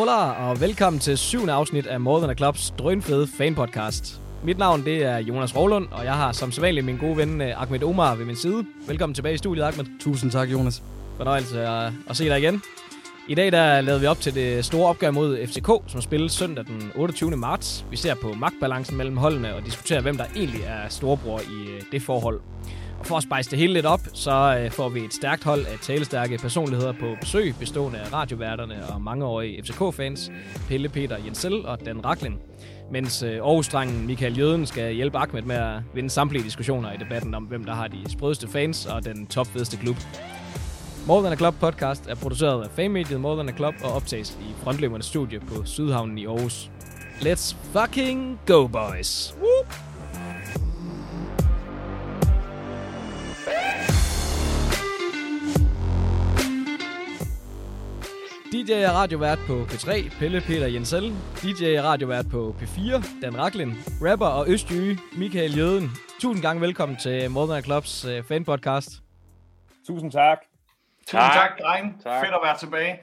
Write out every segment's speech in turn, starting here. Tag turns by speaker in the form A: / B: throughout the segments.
A: Hola, og velkommen til syvende afsnit af More Than a Clubs drønfede fanpodcast. Mit navn det er Jonas Roglund, og jeg har som sædvanligt min gode ven øh, Ahmed Omar ved min side. Velkommen tilbage i studiet, Ahmed.
B: Tusind tak, Jonas.
A: Fornøjelse at, at se dig igen. I dag der lavede vi op til det store opgør mod FCK, som spilles søndag den 28. marts. Vi ser på magtbalancen mellem holdene og diskuterer, hvem der egentlig er storebror i øh, det forhold. Og for at spejse det hele lidt op, så øh, får vi et stærkt hold af talestærke personligheder på besøg, bestående af radioværterne og mangeårige FCK-fans, Pelle Peter Jensel og Dan Raklin. Mens øh, Aarhus-drengen Michael Jøden skal hjælpe Ahmed med at vinde samtlige diskussioner i debatten om, hvem der har de sprødeste fans og den topfedeste klub. More Than a Club podcast er produceret af fanmediet More Than a Club og optages i Frontløbernes studie på Sydhavnen i Aarhus. Let's fucking go, boys! Woo! DJ er radiovært på P3, Pelle Peter Jensel. DJ er radiovært på P4, Dan Raklin. Rapper og Østjyge, Michael Jøden. Tusind gange velkommen til a Clubs uh, fanpodcast.
C: Tusind tak.
D: Tusind tak, tak dreng. Tak. Fedt at være tilbage.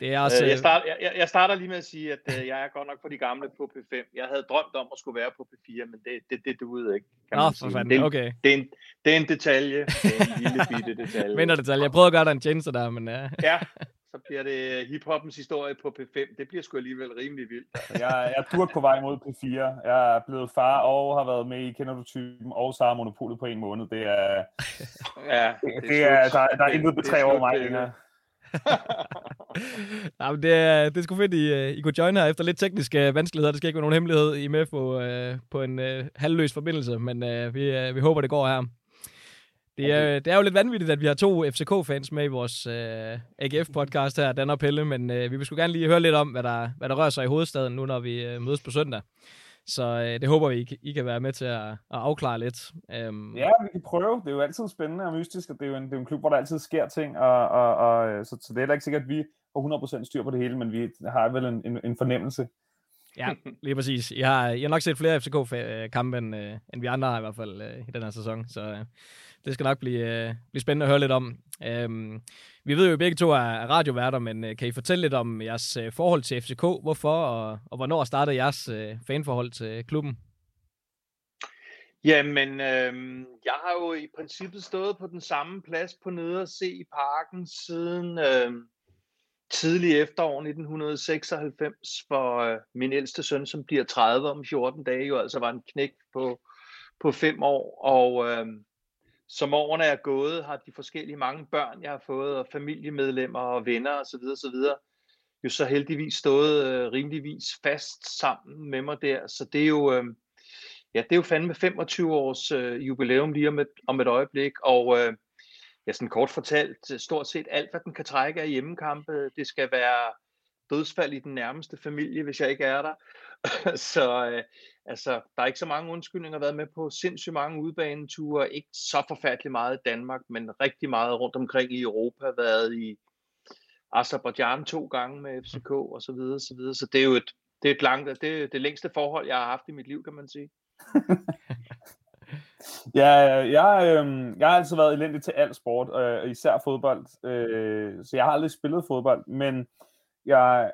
A: Det er også,
C: øh, jeg, starter, jeg, jeg starter lige med at sige, at øh, jeg er godt nok på de gamle på P5. Jeg havde drømt om at skulle være på P4, men det, det, det duede ikke.
A: Kan Nå, for fanden,
C: det, er,
A: okay.
C: Det er, en, det er en detalje. Det er en lille bitte detalje.
A: Mindre detalje. Jeg prøvede at gøre dig en tjeneste der, men ja.
C: ja, så bliver det hiphoppens historie på P5. Det bliver sgu alligevel rimelig vildt.
D: Jeg, jeg er på vej mod P4. Jeg er blevet far og har været med i Kender du typen og så har monopolet på en måned. Det er, ja, det, det, det er, der, der er intet betræ over mig længere.
A: ja, men det, er, det er sgu fedt, I, øh, I kunne join her efter lidt tekniske vanskeligheder. Det skal ikke være nogen hemmelighed, I er med på, uh, på en uh, halvløs forbindelse, men uh, vi, uh, vi håber, det går her. Det er, det er jo lidt vanvittigt, at vi har to FCK-fans med i vores uh, AGF-podcast her, Dan og Pelle, men uh, vi vil sgu gerne lige høre lidt om, hvad der, hvad der rører sig i hovedstaden nu, når vi uh, mødes på søndag. Så øh, det håber vi, I, I kan være med til at, at afklare lidt.
D: Um... Ja, vi kan prøve. Det er jo altid spændende og mystisk, og det er jo en, det er en klub, hvor der altid sker ting, og, og, og så, så det er ikke sikkert, at vi har 100% styr på det hele, men vi har vel en, en, en fornemmelse.
A: Ja, lige præcis. Jeg har, jeg har nok set flere FCK-kampe, end, øh, end vi andre har i hvert fald øh, i den her sæson, så øh, det skal nok blive, øh, blive spændende at høre lidt om. Øhm, vi ved jo, at begge to er radioværter, men øh, kan I fortælle lidt om jeres øh, forhold til FCK? Hvorfor og, og hvornår startede jeres øh, fanforhold til klubben?
C: Jamen, øh, jeg har jo i princippet stået på den samme plads på nede og se i parken siden øh, tidlig efterår 1996, for øh, min ældste søn, som bliver 30 om 14 dage, jo altså var en knæk på, på fem år, og øh, som årene er gået, har de forskellige mange børn, jeg har fået, og familiemedlemmer og venner osv. osv. jo så heldigvis stået øh, rimeligvis fast sammen med mig der. Så det er jo, øh, ja, det er jo fandme 25 års øh, jubilæum lige om et, om et øjeblik, og øh, ja, sådan kort fortalt, øh, stort set alt, hvad den kan trække af hjemmekampe, det skal være dødsfald i den nærmeste familie, hvis jeg ikke er der. så øh, altså, der er ikke så mange undskyldninger været med på sindssygt mange udbaneture, ikke så forfærdeligt meget i Danmark, men rigtig meget rundt omkring i Europa, været i Azerbaijan to gange med FCK og så videre, så videre. Så det er jo et, det er et langt, det er det længste forhold, jeg har haft i mit liv, kan man sige.
D: ja, jeg, øh, jeg har altid været elendig til al sport, øh, især fodbold. Øh, så jeg har aldrig spillet fodbold, men jeg,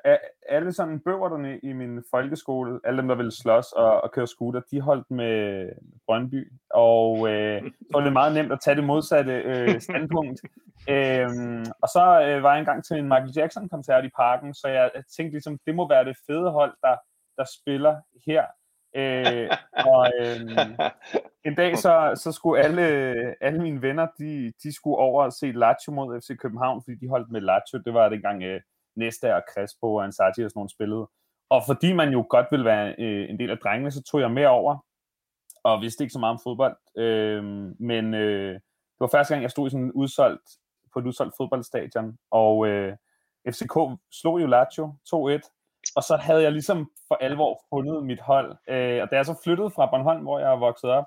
D: alle sådan bøverne i min folkeskole, alle dem, der ville slås og, og køre scooter, de holdt med Brøndby, og øh, så var det meget nemt at tage det modsatte øh, standpunkt. øhm, og så øh, var jeg engang til en Michael Jackson-koncert i parken, så jeg, tænkte ligesom, det må være det fede hold, der, der spiller her. Øh, og øh, en dag så, så skulle alle, alle mine venner, de, de skulle over og se Lazio mod FC København, fordi de holdt med Lazio. Det var dengang øh, Nesta og Crespo og Ansati og sådan nogle spillede. Og fordi man jo godt ville være øh, en del af drengene, så tog jeg med over, og vidste ikke så meget om fodbold. Øh, men øh, det var første gang, jeg stod i sådan en udsolgt, på et udsolgt fodboldstadion, og øh, FCK slog jo Lazio 2-1, og så havde jeg ligesom for alvor fundet mit hold. Øh, og da jeg så flyttede fra Bornholm, hvor jeg er vokset op,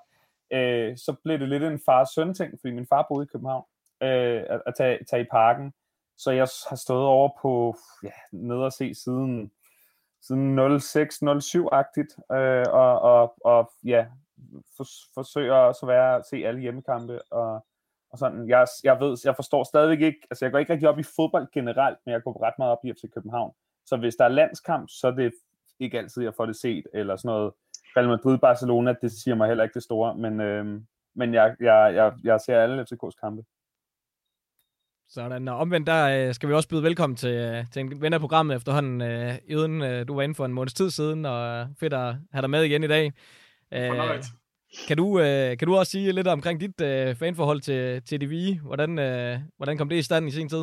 D: øh, så blev det lidt en far-søn ting, fordi min far boede i København, øh, at, at tage, tage i parken. Så jeg har stået over på, ja, ned og se siden, siden 06-07-agtigt, øh, og, og, og ja, for, forsøger også at være, at se alle hjemmekampe, og, og sådan, jeg, jeg ved, jeg forstår stadigvæk ikke, altså jeg går ikke rigtig op i fodbold generelt, men jeg går ret meget op i FC København, Så hvis der er landskamp, så er det ikke altid, jeg får det set, eller sådan noget. Real Madrid-Barcelona, det siger mig heller ikke det store, men, øh, men jeg, jeg, jeg, jeg ser alle FCK's kampe.
A: Sådan, og omvendt der øh, skal vi også byde velkommen til, øh, til en ven af programmet efterhånden. Øh, Uden, øh, du var inde for en måneds tid siden, og fedt at have dig med igen i dag.
B: Øh,
A: kan du, øh, kan du også sige lidt omkring dit øh, fanforhold til, til DVI? Hvordan, øh, hvordan kom det i stand i sin tid?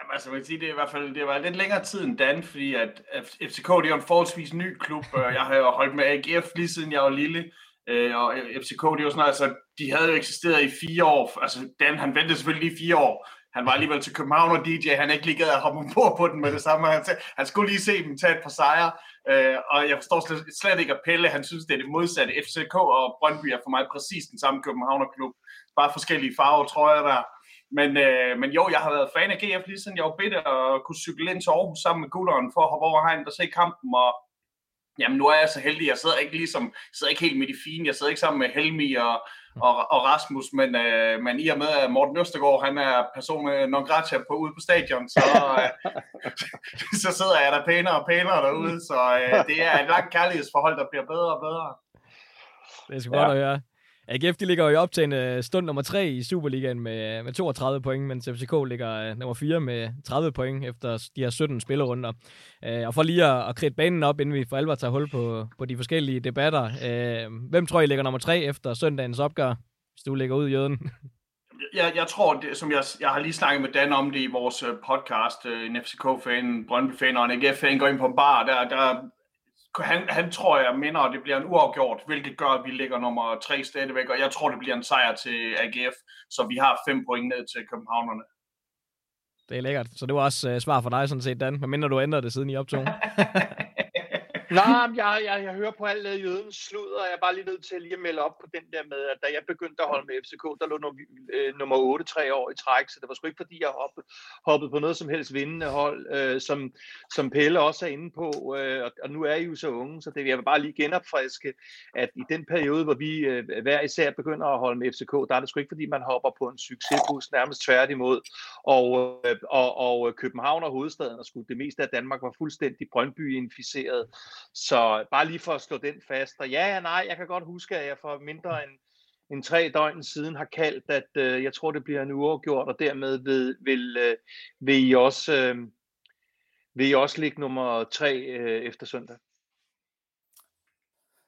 B: Jamen, altså, man kan sige, det er i hvert fald det var lidt længere tid end Dan, fordi at FCK det er en forholdsvis ny klub. Jeg har jo holdt med AGF lige siden jeg var lille. Øh, og FCK, det er jo sådan, altså, de havde jo eksisteret i fire år. Altså, Dan, han ventede selvfølgelig lige fire år. Han var alligevel til København og DJ, han er ikke lige gad at hoppe på på den med det samme. Han, han skulle lige se dem tage et par sejre. Øh, og jeg forstår slet, slet ikke, at Pelle, han synes, det er det modsatte. FCK og Brøndby er for mig præcis den samme Københavnerklub. Bare forskellige farver, tror jeg der. Men, øh, men jo, jeg har været fan af GF lige siden jeg var bitte og kunne cykle ind til Aarhus sammen med gutteren for at hoppe over hegnet og se kampen. Og jamen, nu er jeg så heldig, jeg sidder ikke ligesom, jeg sidder ikke helt midt i fine, jeg sidder ikke sammen med Helmi og, og, og Rasmus, men, øh, men i og med, at Morten Østergaard, han er person non grata på, ude på stadion, så, øh, så sidder jeg der pænere og pænere derude, så øh, det er et langt kærlighedsforhold, der bliver bedre og bedre.
A: Det er så godt ja. at høre. AGF de ligger jo i optagende stund nummer 3 i Superligaen med, med 32 point, mens FCK ligger uh, nummer 4 med 30 point efter de her 17 spillerunder. Uh, og for lige at, at kridte banen op, inden vi for alvor tager hul på, på de forskellige debatter. Uh, hvem tror I ligger nummer 3 efter søndagens opgør, hvis du ligger ud i jøden?
B: jeg, jeg tror, det, som jeg, jeg har lige snakket med Dan om det i vores podcast, en FCK-fan, Brøndby-fan og en AGF-fan går ind på en bar, der, der han, han tror jeg minder, at det bliver en uafgjort, hvilket gør, at vi ligger nummer tre stadigvæk, og jeg tror, det bliver en sejr til AGF, så vi har fem point ned til københavnerne.
A: Det er lækkert. Så det var også uh, svar for dig sådan set, Dan, medmindre du ændrede det siden I optog.
C: Nej, jeg, jeg, jeg hører på alt det jødens slud, og jeg er bare lige nødt til lige at melde op på den der med, at da jeg begyndte at holde med FCK, der lå nummer, øh, nummer 8 tre år i træk, så det var sgu ikke fordi, jeg hoppede, hoppede på noget som helst vindende hold, øh, som, som Pelle også er inde på, øh, og, og nu er I jo så unge, så det vil jeg bare lige genopfriske, at i den periode, hvor vi øh, hver især begynder at holde med FCK, der er det sgu ikke fordi, man hopper på en succesbus, nærmest tværtimod, og, øh, og, og København og hovedstaden, og sgu det meste af Danmark var fuldstændig Brøndby-inficeret, så bare lige for at slå den fast. Og ja, nej, jeg kan godt huske, at jeg for mindre end, end tre døgn siden har kaldt, at øh, jeg tror, det bliver en uafgjort, og dermed vil, vil, øh, vil, I, også, øh, vil I også ligge nummer tre øh, efter søndag.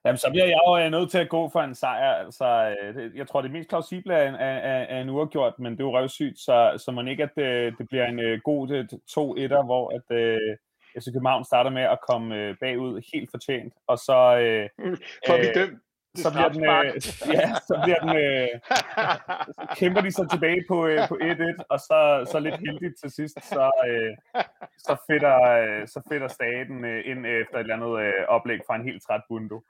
D: Jamen, så bliver jeg jo øh, nødt til at gå for en sejr. Altså, øh, jeg tror, det mest plausible er, er, er en uafgjort, men det er jo røvsygt, så, så man ikke, at det, det bliver en god 2-1'er, hvor at, øh, FC København starter med at komme øh, bagud helt fortjent, og så... Øh,
C: For vi dømt.
D: Så bliver den, øh, ja, så bliver den, øh, så kæmper de så tilbage på, øh, på 1-1, og så, så lidt heldigt til sidst, så, øh, så, fedter, øh, så fedter staten øh, ind efter et eller andet øh, oplæg fra en helt træt bundo.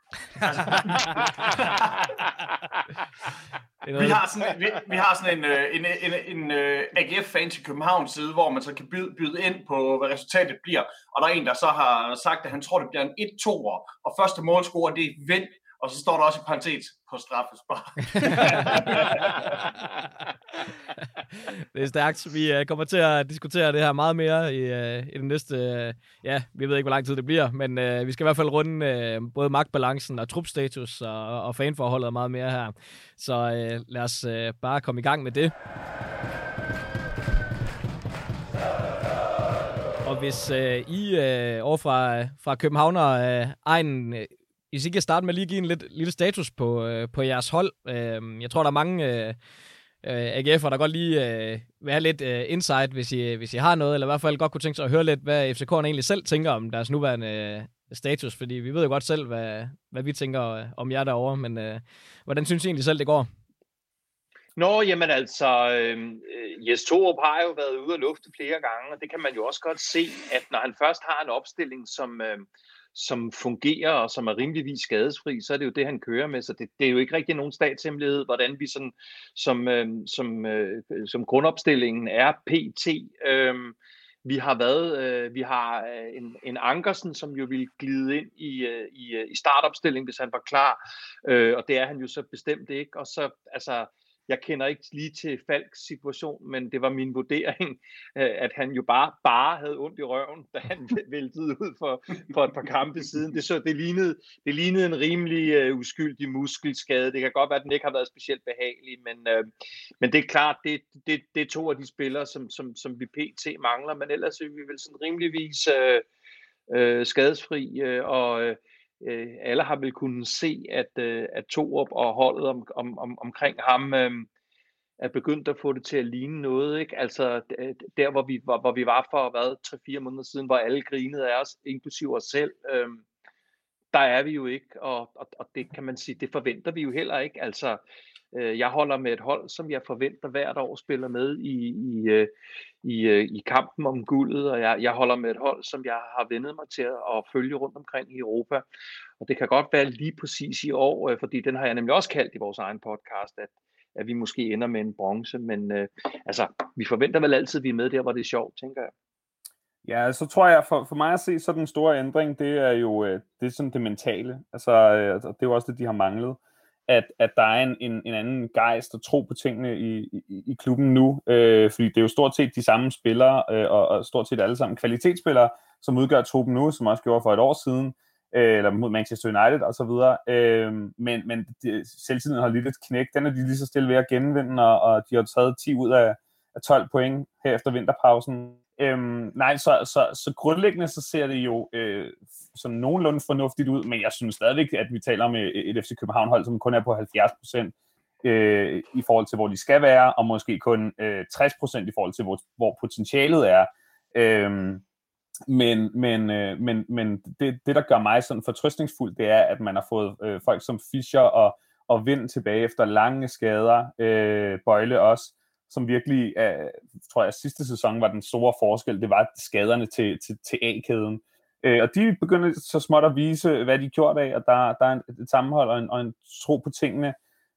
B: vi har sådan, vi, vi har sådan en, øh, en, en, en, en uh, AGF-fan til Københavns side, hvor man så kan byde, byde ind på, hvad resultatet bliver. Og der er en, der så har sagt, at han tror, det bliver en 1-2'er, og første målscorer, det er Vind og så står der også i parentes på straffespark.
A: det er stærkt. Vi øh, kommer til at diskutere det her meget mere i, øh, i den næste... Øh, ja, vi ved ikke, hvor lang tid det bliver, men uh, vi skal i hvert fald runde uh, både magtbalancen og trupstatus og, og fanforholdet meget mere her. Så uh, lad os uh, bare komme i gang med det. Og hvis øh, I øh, over fra, fra Københavner øh, egen hvis I kan starte med lige at give en lidt, lille status på, øh, på jeres hold. Øh, jeg tror, der er mange øh, øh AGF'er, der godt lige øh, vil have lidt øh, insight, hvis I, hvis I har noget, eller i hvert fald godt kunne tænke sig at høre lidt, hvad FCK'erne egentlig selv tænker om deres nuværende øh, status, fordi vi ved jo godt selv, hvad, hvad vi tænker øh, om jer derovre, men øh, hvordan synes I egentlig selv, det går?
C: Nå, jamen altså, øhm, øh, Jes Torup har jo været ude og lufte flere gange, og det kan man jo også godt se, at når han først har en opstilling, som, øh, som fungerer og som er rimeligvis skadesfri, så er det jo det, han kører med. Så det, det er jo ikke rigtig nogen statshemmelighed, hvordan vi sådan, som, øh, som, øh, som grundopstillingen er pt. Øh, vi har været, øh, vi har øh, en, en Ankersen, som jo ville glide ind i, øh, i, øh, i startopstillingen, hvis han var klar, øh, og det er han jo så bestemt ikke. Og så, altså, jeg kender ikke lige til Falks situation, men det var min vurdering, øh, at han jo bare, bare havde ondt i røven, da han væltede ud for, for et par kampe siden. Det, så, det, lignede, det lignede en rimelig uh, uskyldig muskelskade. Det kan godt være, at den ikke har været specielt behagelig, men, uh, men det er klart, det, det, det er to af de spillere, som, som, som vi pt. mangler, men ellers er vi vel sådan rimeligvis uh, uh, skadesfri, uh, og uh, Øh, alle har vel kunnet se, at, øh, at Torup og holdet om, om, om, omkring ham øh, er begyndt at få det til at ligne noget. Ikke? Altså der, hvor vi, hvor, hvor vi var for hvad, 3-4 måneder siden, hvor alle grinede af os, inklusive os selv, øh, der er vi jo ikke, og, og, og det kan man sige, det forventer vi jo heller ikke. Altså, øh, jeg holder med et hold, som jeg forventer hvert år spiller med i, i, øh, i, øh, i kampen om guldet, og jeg, jeg holder med et hold, som jeg har vendet mig til at, at følge rundt omkring i Europa. Og det kan godt være lige præcis i år, øh, fordi den har jeg nemlig også kaldt i vores egen podcast, at at vi måske ender med en bronze, men øh, altså, vi forventer vel altid, at vi er med der, hvor det er sjovt, tænker jeg.
D: Ja, så tror jeg, for, for mig at se, så den store ændring, det er jo øh, det er sådan det mentale. Altså, øh, det er jo også det, de har manglet. At, at der er en, en, en anden gejst og tro på tingene i, i, i klubben nu. Øh, fordi det er jo stort set de samme spillere, øh, og, og stort set alle sammen kvalitetsspillere, som udgør truppen nu, som også gjorde for et år siden øh, eller mod Manchester United og så videre. Øh, men men de, selvtiden har lidt et knæk. Den er de lige så stille ved at genvinde, og, og de har taget 10 ud af, af 12 point her efter vinterpausen. Øhm, nej, så, så, så grundlæggende så ser det jo øh, sådan nogenlunde fornuftigt ud, men jeg synes stadigvæk, at vi taler om øh, et, FC København-hold, som kun er på 70 procent øh, i forhold til, hvor de skal være, og måske kun øh, 60 procent i forhold til, hvor, hvor potentialet er. Øhm, men, men, øh, men, men det, det, der gør mig sådan fortrøstningsfuld, det er, at man har fået øh, folk som Fischer og, og Vind tilbage efter lange skader, øh, Bøjle også, som virkelig, øh, tror jeg, sidste sæson var den store forskel, det var skaderne til, til, til A-kæden. Øh, og de begynder så småt at vise, hvad de gjorde gjort af, og der, der er et, et sammenhold og en, og en tro på tingene.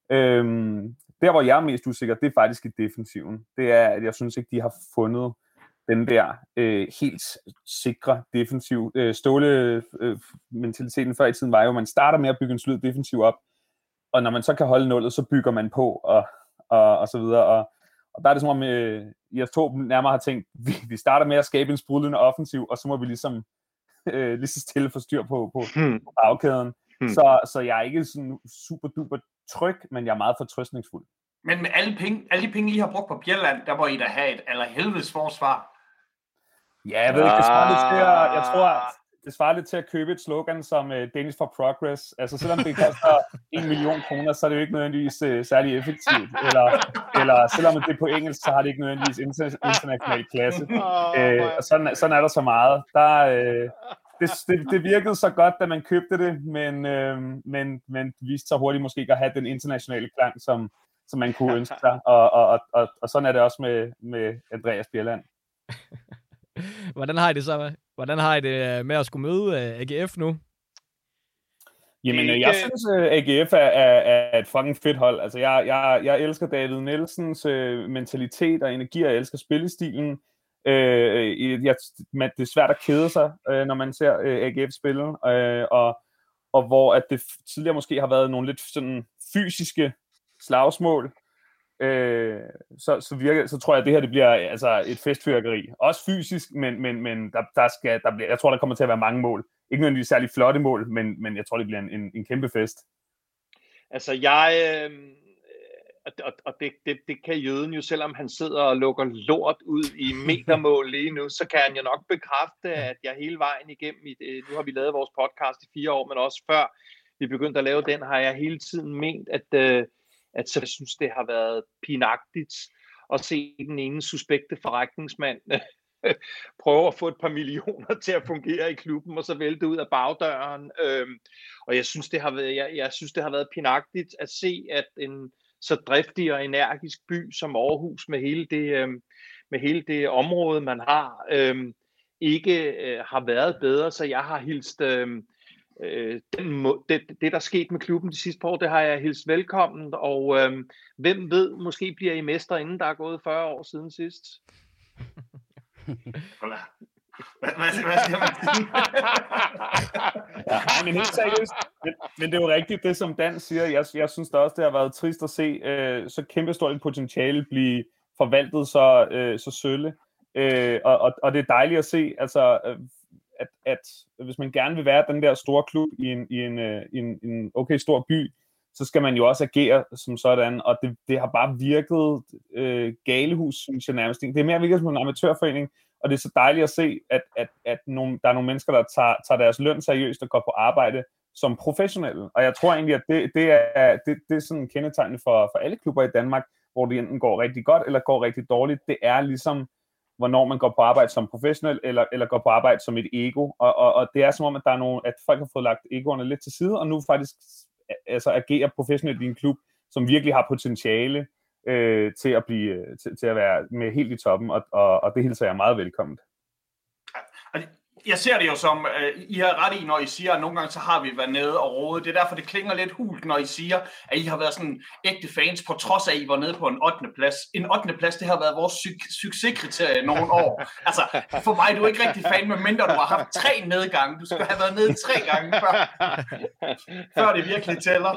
D: Øhm, der, hvor jeg er mest usikker, det er faktisk i defensiven. Det er, at jeg synes ikke, de har fundet den der øh, helt sikre defensiv. Øh, Ståle-mentaliteten øh, før i tiden var jo, at man starter med at bygge en slid defensiv op, og når man så kan holde nullet, så bygger man på, og, og, og så videre. Og, og der er det som om, øh, I to nærmere har tænkt, vi, vi starter med at skabe en sprudlende offensiv, og så må vi ligesom øh, lige så stille få styr på, på, hmm. på bagkæden. Hmm. Så, så jeg er ikke sådan super duper tryg, men jeg er meget fortrøstningsfuld.
B: Men med alle, penge, alle de penge, I har brugt på Bjelland, der må I da have et eller helvedes forsvar.
D: Ja, jeg ved ikke, det lidt at, jeg tror, det svarer lidt til at købe et slogan som uh, Danish for Progress. Altså, selvom det koster en million kroner, så er det jo ikke nødvendigvis uh, særlig effektivt. Eller, eller selvom det er på engelsk, så har det ikke nødvendigvis international klasse. Uh, og sådan, sådan er der så meget. Der, uh, det, det, det virkede så godt, da man købte det, men, uh, men, men viste sig hurtigt måske ikke at have den internationale klang, som, som man kunne ønske sig. Og, og, og, og, og sådan er det også med, med Andreas Bjelland.
A: Hvordan har I det så? Hvordan har I det øh, med at skulle møde øh, AGF nu?
D: Jamen, øh, jeg synes, at AGF er, er, er et fucking fedt hold. Altså, jeg, jeg, jeg elsker David Nielsens uh, mentalitet og energi, og jeg elsker spillestilen. Uh, jeg, man, det er svært at kede sig, uh, når man ser uh, AGF spille, uh, og, og hvor at det tidligere måske har været nogle lidt sådan fysiske slagsmål, øh, så, så, virker, så tror jeg, at det her det bliver altså, et festfyrkeri. Også fysisk, men, men, men der, der skal, der bliver, jeg tror, der kommer til at være mange mål. Ikke nødvendigvis særlig flotte mål, men, men jeg tror, det bliver en, en, en kæmpe fest.
C: Altså, jeg... Øh, og, og det, det, det kan jøden jo, selvom han sidder og lukker lort ud i metermål lige nu, så kan han jo nok bekræfte, at jeg hele vejen igennem, i, nu har vi lavet vores podcast i fire år, men også før vi begyndte at lave den, har jeg hele tiden ment, at øh, at så jeg synes, det har været pinagtigt at se den ene suspekte forretningsmand prøve at få et par millioner til at fungere i klubben, og så vælte ud af bagdøren. Øhm, og jeg synes, det har været, jeg, jeg synes, det har været pinagtigt at se, at en så driftig og energisk by som Aarhus med hele det, øhm, med hele det område, man har, øhm, ikke øh, har været bedre, så jeg har hilst øhm, øh, den må, det, det, der er sket med klubben de sidste par år, det har jeg hilst velkommen, og øh, hvem ved, måske bliver I mester, inden der er gået 40 år siden sidst.
B: Hvad, hvad, hvad skal man sige?
D: ja, men helt seriøst, men det er jo rigtigt, det som Dan siger. Jeg, jeg synes da også, det har været trist at se øh, så kæmpestort et potentiale blive forvaltet så, øh, så sølle. Øh, og, og, og det er dejligt at se, altså, øh, at, at hvis man gerne vil være den der store klub i en, i en, øh, i en, en okay stor by, så skal man jo også agere som sådan, og det, det har bare virket øh, galehus, synes jeg nærmest. Det er mere virket som en amatørforening, og det er så dejligt at se, at, at, at nogle, der er nogle mennesker, der tager, tager deres løn seriøst og går på arbejde som professionelle. Og jeg tror egentlig, at det, det, er, det, det er sådan kendetegnende for, for alle klubber i Danmark, hvor det enten går rigtig godt eller går rigtig dårligt. Det er ligesom, hvornår man går på arbejde som professionel, eller, eller går på arbejde som et ego. Og, og, og det er som om, at, der er nogle, at folk har fået lagt egoerne lidt til side, og nu faktisk altså, agerer professionelt i en klub, som virkelig har potentiale øh, til, at blive, øh, til, til at være med helt i toppen, og, og, og det hilser jeg meget velkommen
B: jeg ser det jo som, uh, I har ret i, når I siger, at nogle gange så har vi været nede og råde. Det er derfor, det klinger lidt hult, når I siger, at I har været sådan ægte fans, på trods af, at I var nede på en 8. plads. En 8. plads, det har været vores su- succeskriterie nogle år. Altså, for mig er du ikke rigtig fan, medmindre du har haft tre nedgange. Du skulle have været nede tre gange, før, før det virkelig tæller.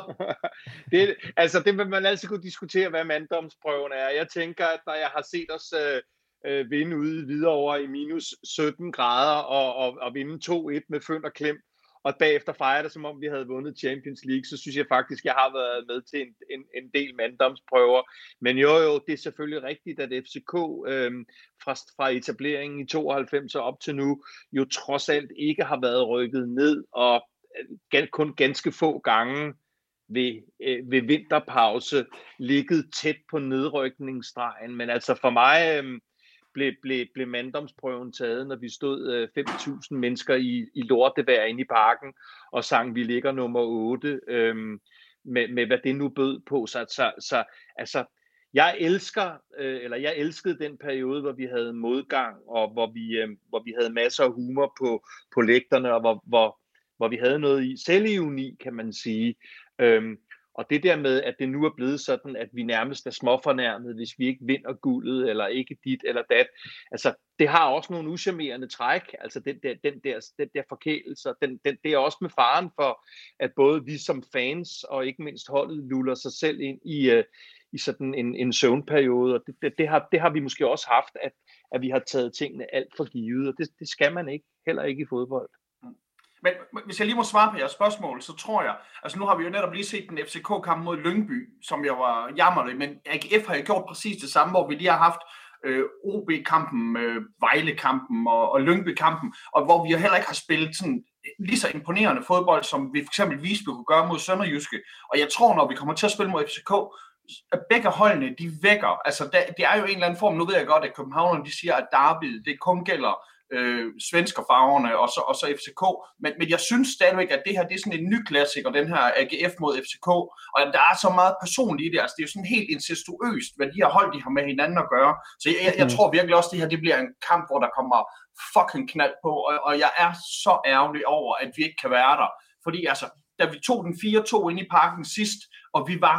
C: Det, altså, det vil man altid kunne diskutere, hvad manddomsprøven er. Jeg tænker, at når jeg har set os... Uh, øh, vinde ude videre over i minus 17 grader og, og, og vinde 2-1 med føn og klem, og bagefter fejre det, som om vi havde vundet Champions League, så synes jeg faktisk, jeg har været med til en, en, en del manddomsprøver. Men jo, jo, det er selvfølgelig rigtigt, at FCK øh, fra, fra etableringen i 92 og op til nu, jo trods alt ikke har været rykket ned, og øh, kun ganske få gange ved, øh, ved vinterpause ligget tæt på nedrykningsstregen. Men altså for mig, øh, blev, blev, blev manddomsprøven taget, når vi stod øh, 5.000 mennesker i, i lortevær inde i parken og sang, vi ligger nummer 8, øh, med, med hvad det nu bød på. Så, så, så altså, jeg elsker, øh, eller jeg elskede den periode, hvor vi havde modgang, og hvor vi, øh, hvor vi havde masser af humor på, på lægterne, og hvor, hvor, hvor vi havde noget i selvivni, kan man sige. Øhm, og det der med, at det nu er blevet sådan, at vi nærmest er småfornærmet, hvis vi ikke vinder guldet, eller ikke dit eller dat, altså det har også nogle uschammerende træk, altså den der, den der, den der forkælelse, den, den, det er også med faren for, at både vi som fans, og ikke mindst holdet, luller sig selv ind i, uh, i sådan en, en søvnperiode, og det, det, det, har, det har vi måske også haft, at, at vi har taget tingene alt for givet, og det, det skal man ikke, heller ikke i fodbold.
B: Men hvis jeg lige må svare på jeres spørgsmål, så tror jeg, altså nu har vi jo netop lige set den FCK-kamp mod Lyngby, som jeg var jammerlig, men AGF har jo gjort præcis det samme, hvor vi lige har haft øh, OB-kampen, øh, Vejle-kampen og, og Lyngby-kampen, og hvor vi jo heller ikke har spillet sådan lige så imponerende fodbold, som vi for eksempel Visby kunne gøre mod Sønderjyske. Og jeg tror, når vi kommer til at spille mod FCK, at begge holdene, de vækker, altså det er jo en eller anden form, nu ved jeg godt, at København, de siger, at derby, det kun gælder øh, svenskerfarverne og så, og så FCK. Men, men jeg synes stadigvæk, at det her det er sådan en ny klassiker, den her AGF mod FCK. Og der er så meget personligt i det. Altså, det er jo sådan helt incestuøst, hvad de her hold de har med hinanden at gøre. Så jeg, jeg, jeg mm. tror virkelig også, at det her det bliver en kamp, hvor der kommer fucking knald på. Og, og jeg er så ærgerlig over, at vi ikke kan være der. Fordi altså, da vi tog den 4-2 ind i parken sidst, og vi var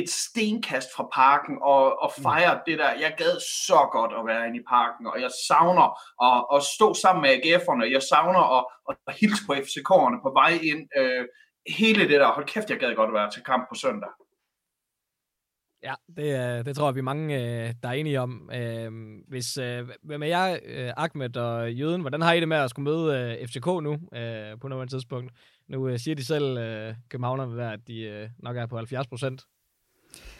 B: et stenkast fra parken og, og mm. fejre det der. Jeg gad så godt at være inde i parken, og jeg savner at, at stå sammen med AGF'erne. Jeg savner at, at hilse på FCK'erne på vej ind. Øh, hele det der. Hold kæft, jeg gad godt at være til kamp på søndag.
A: Ja, det, det tror jeg, vi er mange, øh, der er enige om. Øh, hvis, hvem er jeg, Ahmed og Jøden, hvordan har I det med at skulle møde FCK nu på noget tidspunkt? Nu siger de selv, københavnerne, at de nok er på 70 procent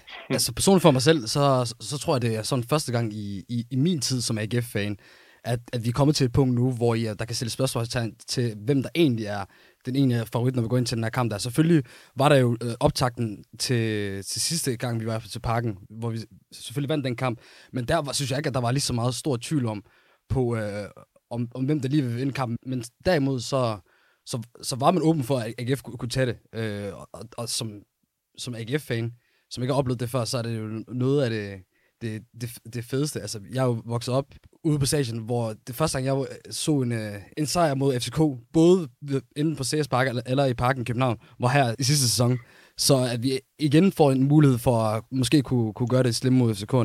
E: altså personligt for mig selv, så, så tror jeg, det er sådan første gang i, i, i min tid som AGF-fan, at, at vi er kommet til et punkt nu, hvor I, der kan stille spørgsmål til, hvem der egentlig er den ene favorit, når vi går ind til den her kamp. Der selvfølgelig var der jo øh, optakten til, til sidste gang, vi var til parken, hvor vi selvfølgelig vandt den kamp, men der var, synes jeg ikke, at der var lige så meget stor tvivl om, på, øh, om, om hvem der lige vil vinde kampen. Men derimod så, så, så var man åben for, at AGF kunne, kunne tage det. Øh, og, og som, som AGF-fan, som ikke har oplevet det før, så er det jo noget af det, det, det, det fedeste. Altså, jeg er jo vokset op ude på stadion, hvor det første gang, jeg så en, øh, en sejr mod FCK, både inde på CS Park eller, eller i parken i København, var her i sidste sæson. Så at vi igen får en mulighed for at måske kunne, kunne gøre det slemme mod FCK, er,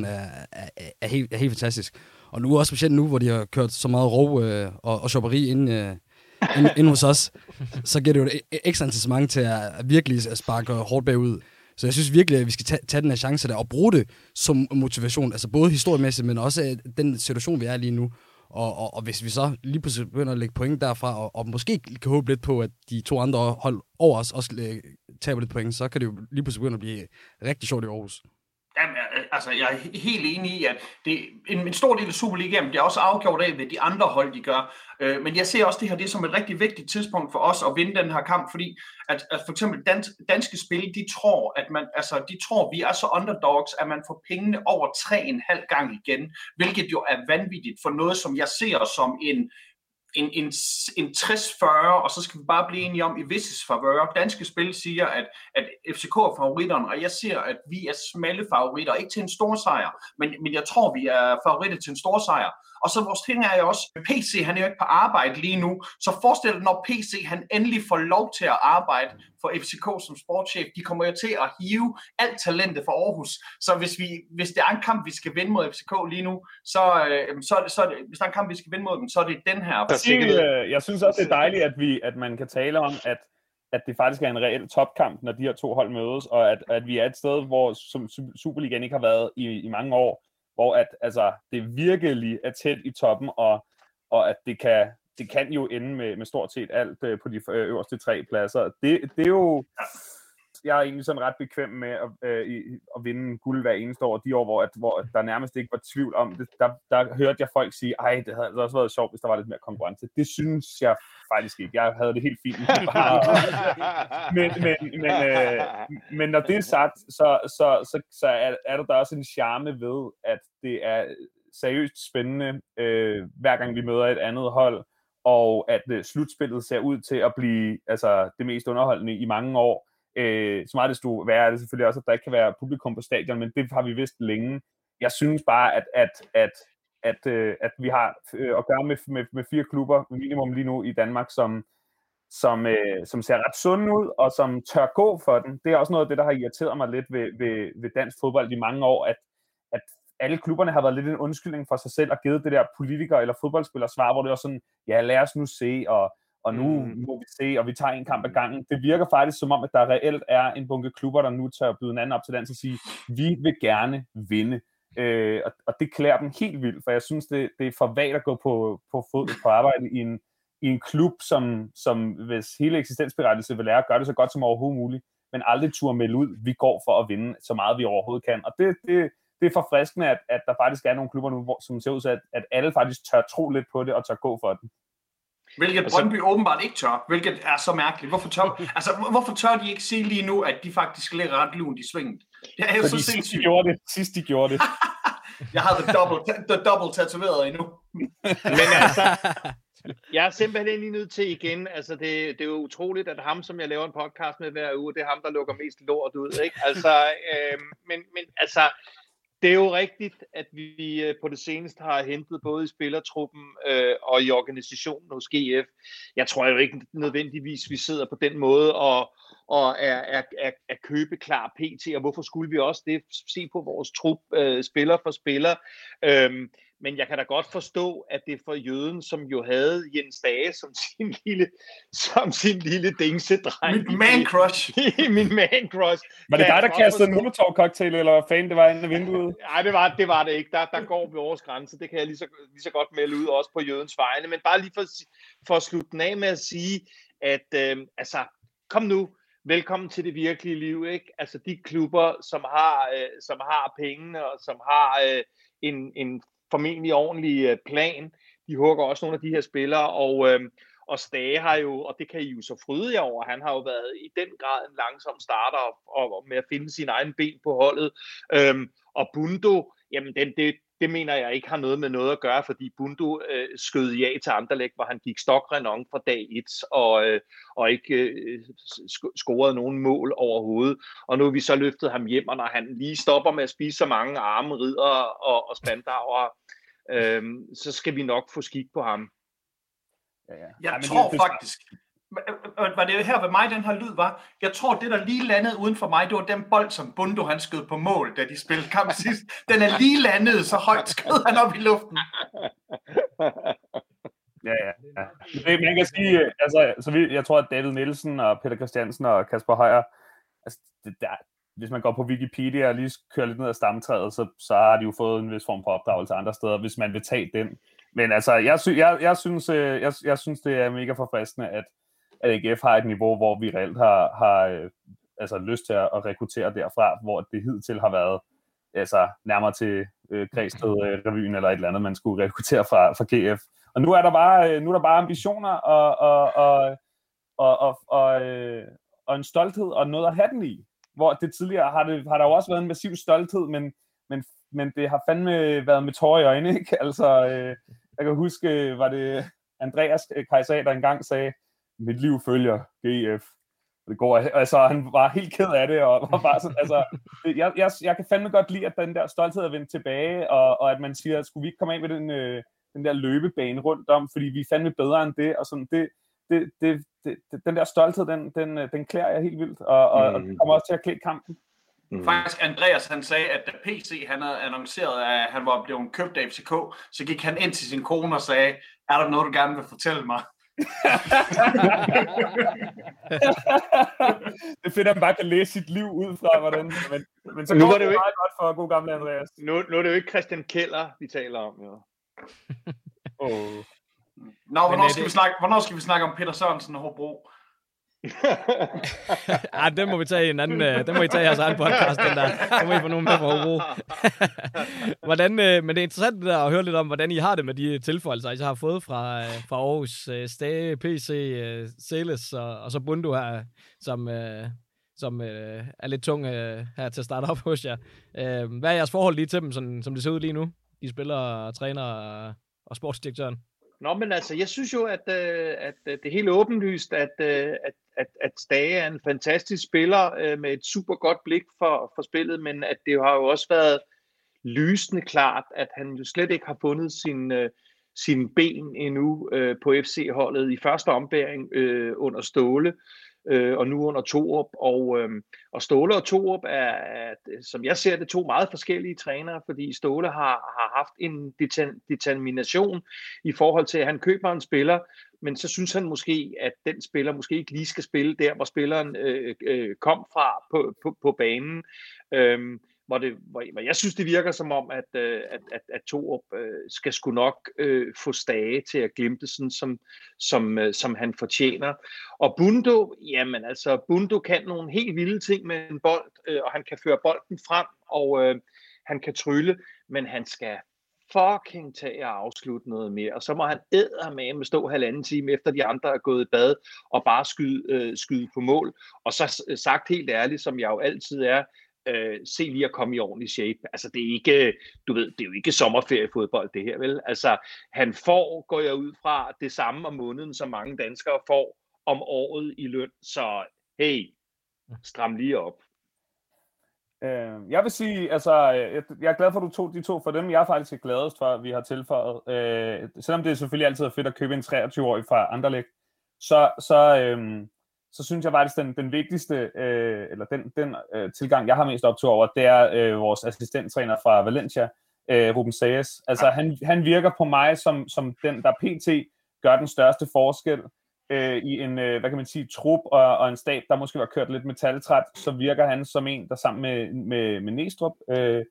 E: er, er, helt, er helt fantastisk. Og nu også specielt nu, hvor de har kørt så meget rov øh, og, og shopperi ind, øh, ind, ind hos os, så giver det jo et ekstra incitament til at virkelig at sparke hårdt bagud. Så jeg synes virkelig, at vi skal tage, tage den her chance der og bruge det som motivation. Altså både historiemæssigt, men også øh, den situation, vi er lige nu. Og, og, og hvis vi så lige pludselig begynder at lægge point derfra, og, og måske kan håbe lidt på, at de to andre hold over os også øh, taber lidt point, så kan det jo lige pludselig begynde at blive rigtig sjovt i Aarhus.
B: Jamen, altså, jeg er helt enig i, at det, en, en stor del af Superligaen det er også afgjort af, hvad de andre hold de gør. Øh, men jeg ser også det her det som et rigtig vigtigt tidspunkt for os at vinde den her kamp, fordi at, at for eksempel dans, danske spil, de tror, at man, altså, de tror, vi er så underdogs, at man får pengene over 3,5 gang igen, hvilket jo er vanvittigt for noget, som jeg ser som en, en, en, en 60-40, og så skal vi bare blive enige om i visses favør. Danske spil siger, at, at FCK er favoritterne, og jeg ser, at vi er smalle favoritter. Ikke til en stor sejr, men, men jeg tror, vi er favoritter til en stor sejr. Og så vores ting er jo også, PC han er jo ikke på arbejde lige nu, så forestil dig, når PC han endelig får lov til at arbejde for FCK som sportschef, de kommer jo til at hive alt talentet for Aarhus. Så hvis, vi, hvis det er en kamp, vi skal vinde mod FCK lige nu, så, øh, så, så er det, hvis der er en kamp, vi skal vinde mod dem, så er det den her.
D: Øh, jeg synes også, det er dejligt, at, vi, at man kan tale om, at at det faktisk er en reel topkamp, når de her to hold mødes, og at, at vi er et sted, hvor som Superligaen ikke har været i, i mange år, hvor at, altså, det virkelig er tæt i toppen, og, og at det kan, det kan jo ende med, med stort set alt øh, på de øh, øverste tre pladser. Det, det er jo... Jeg er egentlig sådan ret bekvem med at, øh, at vinde guld hver eneste år. De år, hvor, at, hvor der nærmest ikke var tvivl om det, der, der hørte jeg folk sige, ej, det havde altså også været sjovt, hvis der var lidt mere konkurrence. Det synes jeg faktisk ikke. Jeg havde det helt fint. Bare, men, men, men, øh, men når det er sagt, så, så, så, så er, er der, der også en charme ved, at det er seriøst spændende, øh, hver gang vi møder et andet hold, og at øh, slutspillet ser ud til at blive altså, det mest underholdende i mange år. Øh, så meget desto værre er det selvfølgelig også, at der ikke kan være publikum på stadion, men det har vi vidst længe. Jeg synes bare, at, at, at at, øh, at vi har øh, at gøre med, med, med fire klubber minimum lige nu i Danmark, som, som, øh, som ser ret sunde ud, og som tør gå for den. Det er også noget af det, der har irriteret mig lidt ved, ved, ved dansk fodbold i mange år, at, at alle klubberne har været lidt en undskyldning for sig selv og givet det der politikere eller fodboldspillere svar, hvor det var sådan, ja, lad os nu se, og, og nu mm. må vi se, og vi tager en kamp ad gangen. Det virker faktisk som om, at der reelt er en bunke klubber, der nu tør byde en anden op til den og sige, vi vil gerne vinde. Øh, og, og det klæder dem helt vildt, for jeg synes, det, det er for vagt at gå på, på, fod, på arbejde i en, i en klub, som, som hvis hele eksistensberettelse vil lære at gøre det så godt som overhovedet muligt, men aldrig turde melde ud, vi går for at vinde så meget vi overhovedet kan. Og det, det, det er forfriskende, at, at der faktisk er nogle klubber nu, hvor, som ser ud til, at, at alle faktisk tør tro lidt på det og tør gå for den.
B: Hvilket altså, Brøndby åbenbart ikke tør, hvilket er så mærkeligt. Hvorfor tør, altså, hvorfor tør de ikke sige lige nu, at de faktisk ligger ret lunt i svinget?
D: Det er jo Fordi så sindssygt. de gjorde det. Sidst de gjorde det.
B: jeg har the double, the double tatoveret endnu.
C: Men altså, jeg er simpelthen lige nødt til igen, altså det, det er jo utroligt, at ham, som jeg laver en podcast med hver uge, det er ham, der lukker mest lort ud, ikke? Altså, øh, men, men altså, det er jo rigtigt, at vi øh, på det seneste har hentet både i spillertruppen øh, og i organisationen hos GF. Jeg tror jo ikke nødvendigvis, vi sidder på den måde og, og er, er, er, er købeklar PT, og hvorfor skulle vi også det? Se på vores trup, øh, spiller for spiller. Øhm, men jeg kan da godt forstå, at det for jøden, som jo havde Jens Dage som sin lille, som sin lille dingsedreng.
B: Min man crush.
C: min man crush.
D: Var det dig, der kastede en molotov cocktail, eller hvad fanden det var inde i vinduet?
C: Nej, det var det, var det ikke. Der, der går vi vores grænse. Det kan jeg lige så, lige så godt melde ud, også på jødens vegne. Men bare lige for, for at slutte den af med at sige, at øh, altså, kom nu, velkommen til det virkelige liv, ikke? Altså de klubber, som har, øh, som har pengene, og som har øh, en, en formentlig ordentlig øh, plan. De hugger også nogle af de her spillere, og, øh, og Stage har jo, og det kan I jo så fryde jer over, han har jo været i den grad en langsom starter og, og med at finde sin egen ben på holdet. Øhm, og Bundo, jamen den, det, det mener jeg ikke har noget med noget at gøre, fordi Bundo øh, skød ja til Anderlecht, hvor han gik stokrenon fra dag 1 og, øh, og ikke øh, scorede nogen mål overhovedet. Og nu har vi så løftet ham hjem, og når han lige stopper med at spise så mange arme, ridder og, og spandauer, øh, så skal vi nok få skik på ham.
B: Ja, ja. Jeg ja, tror det, faktisk, var det her ved mig, den her lyd var? Jeg tror, det der lige landede uden for mig, det var den bold, som Bundo han skød på mål, da de spillede kamp sidst. Den er lige landet, så højt skød han op i luften.
D: Ja, ja. Ja. Man kan sige, altså, så vi, jeg tror, at David Nielsen og Peter Christiansen og Kasper Højer, altså, det, der, hvis man går på Wikipedia og lige kører lidt ned ad stamtræet, så, så har de jo fået en vis form for opdragelse andre steder, hvis man vil tage den. Men altså, jeg, sy, jeg, jeg, synes, øh, jeg, jeg synes, det er mega forfriskende, at, at AGF har et niveau, hvor vi reelt har, har øh, altså, lyst til at, rekruttere derfra, hvor det hidtil har været altså, nærmere til øh, Græsted-revyen øh, eller et eller andet, man skulle rekruttere fra, fra GF. Og nu er der bare, øh, nu er der bare ambitioner og, og, og, og, og, og, øh, og en stolthed og noget at have den i. Hvor det tidligere har, det, har der jo også været en massiv stolthed, men, men, men det har fandme været med tårer i øjnene, ikke? Altså, øh, jeg kan huske, øh, var det Andreas Kajsa, der engang sagde, mit liv følger GF. Det går, altså, han var helt ked af det, og var bare sådan, altså, jeg, jeg, jeg kan fandme godt lide, at den der stolthed er vendt tilbage, og, og at man siger, skulle vi ikke komme af med den, øh, den der løbebane rundt om, fordi vi er fandme bedre end det, og sådan, det, det, det, det, den der stolthed, den, den, den klæder jeg helt vildt, og, og, mm. og det kommer også til at klæde kampen.
B: Mm. Faktisk, Andreas han sagde, at da PC han havde annonceret, at han var blevet købt af FCK, så gik han ind til sin kone og sagde, er der noget, du gerne vil fortælle mig?
D: Det fedt, at man bare kan læse sit liv ud fra, hvordan... Men, men så nu var det jo ikke meget godt for god gamle Andreas.
C: Nu, nu er det jo ikke Christian Keller, vi taler om, jo.
B: oh. Nå, hvornår, skal det... vi snakke, hvornår skal vi snakke om Peter Sørensen og Hobro?
A: ja, den må vi tage i en anden, øh, den må I tage i jeres egen podcast, den der. Den må I få nogen med fra Hobro. hvordan, øh, men det er interessant der, at høre lidt om, hvordan I har det med de tilføjelser, I har fået fra, øh, fra Aarhus, øh, Stage, PC, øh, Celes og, og så Bundu her, som, øh, som øh, er lidt tung øh, her til at starte op hos jer. Øh, hvad er jeres forhold lige til dem, sådan, som det ser ud lige nu? De spiller, træner og, og sportsdirektøren.
C: Nå, men altså, jeg synes jo, at, øh, at øh, det er helt åbenlyst, at, øh, at, at, at Stage er en fantastisk spiller øh, med et super godt blik for, for spillet, men at det har jo også været lysende klart, at han jo slet ikke har fundet sin, øh, sin ben endnu øh, på FC-holdet i første ombæring øh, under Ståle øh, og nu under Torup. Og, øh, og Ståle og Torup er, er, som jeg ser det, to meget forskellige trænere, fordi Ståle har, har haft en determination i forhold til, at han køber en spiller, men så synes han måske, at den spiller måske ikke lige skal spille der, hvor spilleren øh, øh, kom fra på, på, på banen. Øh, hvor, det, hvor, jeg synes, det virker som om, at, øh, at, at, at Torup øh, skal sgu nok øh, få stage til at glimte sådan, som, som, øh, som han fortjener. Og Bundo, jamen altså, Bundo kan nogle helt vilde ting med en bold, øh, og han kan føre bolden frem, og øh, han kan trylle, men han skal fucking tage og afslutte noget mere, og så må han med stå halvanden time efter de andre er gået i bad, og bare skyde, øh, skyde på mål. Og så sagt helt ærligt, som jeg jo altid er, øh, se lige at komme i ordentlig shape. Altså det er ikke, du ved, det er jo ikke sommerferiefodbold det her, vel? Altså han får, går jeg ud fra, det samme om måneden, som mange danskere får om året i løn. Så hey, stram lige op.
D: Øh, jeg vil sige, altså, jeg, jeg er glad for, at du tog de to for dem. Jeg er faktisk gladest for, at vi har tilføjet. Øh, selvom det selvfølgelig altid er fedt at købe en 23-årig fra Anderlecht, så, så, øh, så synes jeg faktisk, den, den vigtigste, øh, eller den, den øh, tilgang, jeg har mest optur over, det er øh, vores assistenttræner fra Valencia, øh, Ruben Sayes. Altså, han, han virker på mig som, som den, der pt. gør den største forskel øh, i en, øh, hvad kan man sige, trup og, og en stab, der måske var kørt lidt metaltræt, så virker han som en, der sammen med, med, med Næstrup, øh,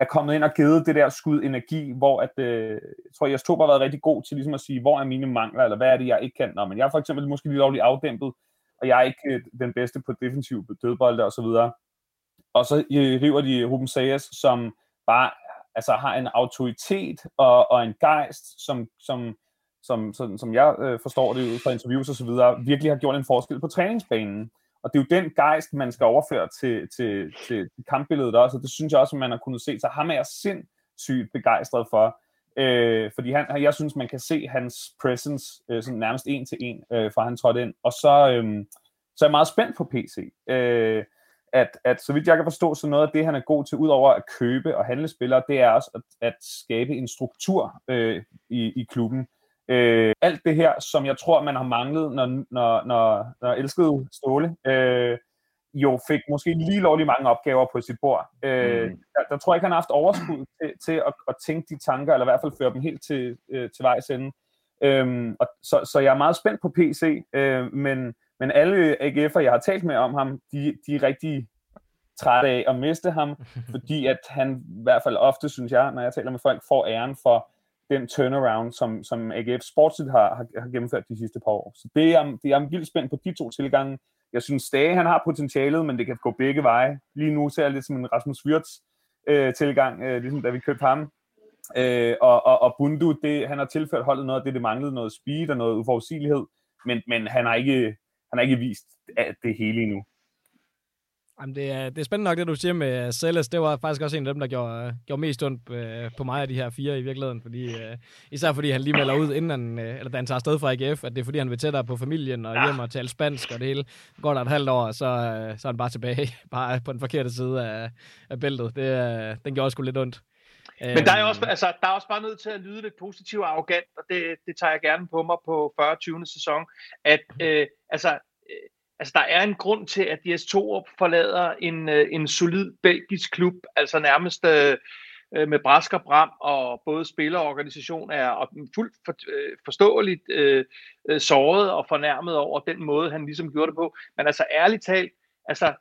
D: er kommet ind og givet det der skud energi, hvor at, øh, jeg tror, jeg har været rigtig god til ligesom at sige, hvor er mine mangler, eller hvad er det, jeg ikke kan. Nå, men jeg er for eksempel måske lige lovligt afdæmpet, og jeg er ikke øh, den bedste på defensiv dødbolde og så videre. Og så øh, river de Ruben Sayers, som bare altså, har en autoritet og, og en gejst, som, som, som, som, som jeg øh, forstår det ud fra interviews og så videre, virkelig har gjort en forskel på træningsbanen. Og det er jo den gejst, man skal overføre til, til, til kampbilledet også, og det synes jeg også, at man har kunnet se. Så ham er jeg sindssygt begejstret for. Øh, fordi han, jeg synes, man kan se hans presence øh, sådan nærmest en til en, øh, fra han trådte ind. Og så, øh, så er jeg meget spændt på PC. Øh, at, at så vidt jeg kan forstå, så noget af det, han er god til, udover at købe og handle spillere, det er også at, at skabe en struktur øh, i, i klubben. Øh, alt det her, som jeg tror, man har manglet, når, når, når, når elskede Ståle, øh, jo fik måske lige lovlig mange opgaver på sit bord. Øh, mm. der, der tror jeg ikke, han har haft overskud til, til at, at tænke de tanker, eller i hvert fald føre dem helt til, øh, til vejs ende. Øhm, og så, så jeg er meget spændt på PC, øh, men, men alle AGF'er, jeg har talt med om ham, de, de er rigtig trætte af at miste ham, fordi at han i hvert fald ofte, synes jeg, når jeg taler med folk, får æren for den turnaround, som, som AGF sportsligt har, har, har gennemført de sidste par år. Så det er, det er jeg vildt spændt på de to tilgange. Jeg synes Stage, han har potentialet, men det kan gå begge veje. Lige nu ser jeg lidt som en Rasmus Wirtz øh, tilgang, øh, ligesom da vi købte ham. Øh, og, og, og Bundu, det, han har tilført holdet noget af det, det manglede noget speed og noget uforudsigelighed, men, men han, har ikke, han har ikke vist det hele endnu.
A: Jamen, det, er, det er spændende nok, det du siger med Celes. Det var faktisk også en af dem, der gjorde, gjorde mest ondt øh, på mig af de her fire i virkeligheden. Fordi, uh, især fordi han lige melder ud, inden han, eller da han tager afsted fra AGF, at det er fordi, han vil tættere på familien og hjem og tale spansk og det hele. Går der et halvt år, så, så er han bare tilbage, bare på den forkerte side af, af bæltet. Det, den gjorde også lidt ondt.
C: Men der er, også, altså, der er også bare nødt til at lyde lidt positivt og arrogant, og det, det tager jeg gerne på mig på 40. 20. sæson, at øh, altså, altså, der er en grund til, at DS Torup forlader en, øh, en solid belgisk klub, altså nærmest øh, øh, med brask og bram, og både spillerorganisation er og fuldt for, øh, forståeligt øh, øh, såret og fornærmet over den måde, han ligesom gjorde det på. Men altså ærligt talt, altså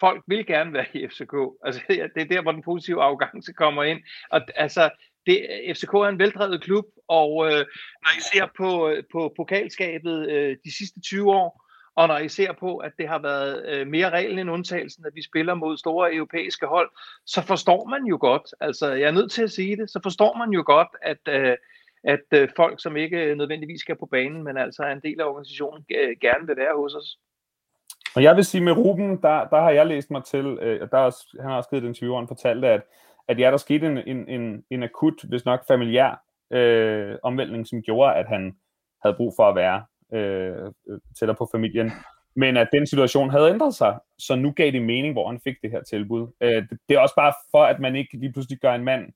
C: folk vil gerne være i FCK. Altså, det er der, hvor den positive arrogance kommer ind. Og altså, det, FCK er en veldrevet klub, og øh, når I ser på, på pokalskabet øh, de sidste 20 år, og når I ser på, at det har været øh, mere reglen end undtagelsen, at vi spiller mod store europæiske hold, så forstår man jo godt, altså jeg er nødt til at sige det, så forstår man jo godt, at, øh, at øh, folk, som ikke nødvendigvis skal på banen, men altså er en del af organisationen, øh, gerne vil være hos os.
D: Og jeg vil sige med Ruben, der, der har jeg læst mig til, øh, der er han har også skrevet den 20 fortalte, at, at ja, der skete en, en, en, en akut, hvis nok familiær øh, omvæltning, som gjorde, at han havde brug for at være øh, tættere på familien. Men at den situation havde ændret sig, så nu gav det mening, hvor han fik det her tilbud. Øh, det, det er også bare for, at man ikke lige pludselig gør en mand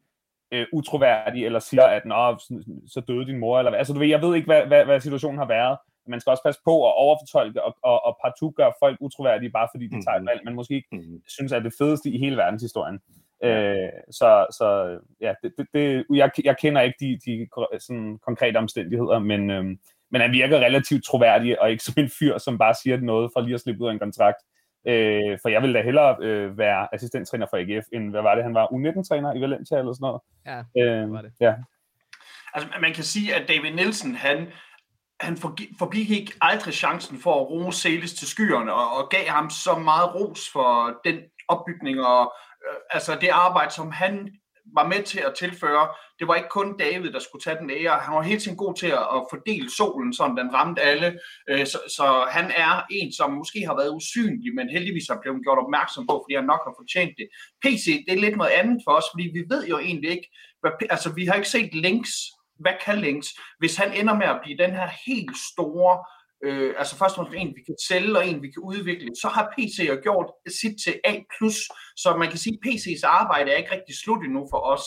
D: øh, utroværdig, eller siger, at Nå, så døde din mor, eller hvad. Altså, du ved, jeg ved ikke, hvad, hvad, hvad situationen har været. Man skal også passe på at overfortolke og, og, og partout gøre folk utroværdige, bare fordi de tager et valg, man måske ikke mm-hmm. synes er det fedeste i hele verdenshistorien. Øh, så, så ja, det, det, det, jeg, jeg kender ikke de, de sådan, konkrete omstændigheder, men, øh, men han virker relativt troværdig, og ikke som en fyr, som bare siger noget for lige at slippe ud af en kontrakt. Øh, for jeg ville da hellere øh, være assistenttræner for AGF, end hvad var det, han var U19-træner i Valencia eller sådan noget.
A: Ja, øh, var det. Ja.
B: Altså, man kan sige, at David Nielsen, han, han forbigik aldrig chancen for at rose Celis til skyerne, og, og gav ham så meget ros for den opbygning og øh, altså det arbejde, som han var med til at tilføre. Det var ikke kun David, der skulle tage den ære. Han var helt tiden god til at fordele solen, så den ramte alle. Øh, så, så han er en, som måske har været usynlig, men heldigvis har blevet gjort opmærksom på, fordi han nok har fortjent det. PC, det er lidt noget andet for os, fordi vi ved jo egentlig ikke, hvad, altså vi har ikke set links hvad kan links, hvis han ender med at blive den her helt store øh, altså først og fremmest en, vi kan sælge, og en, vi kan udvikle, så har PC jo gjort sit til A+, så man kan sige, at PC's arbejde er ikke rigtig slut endnu for os.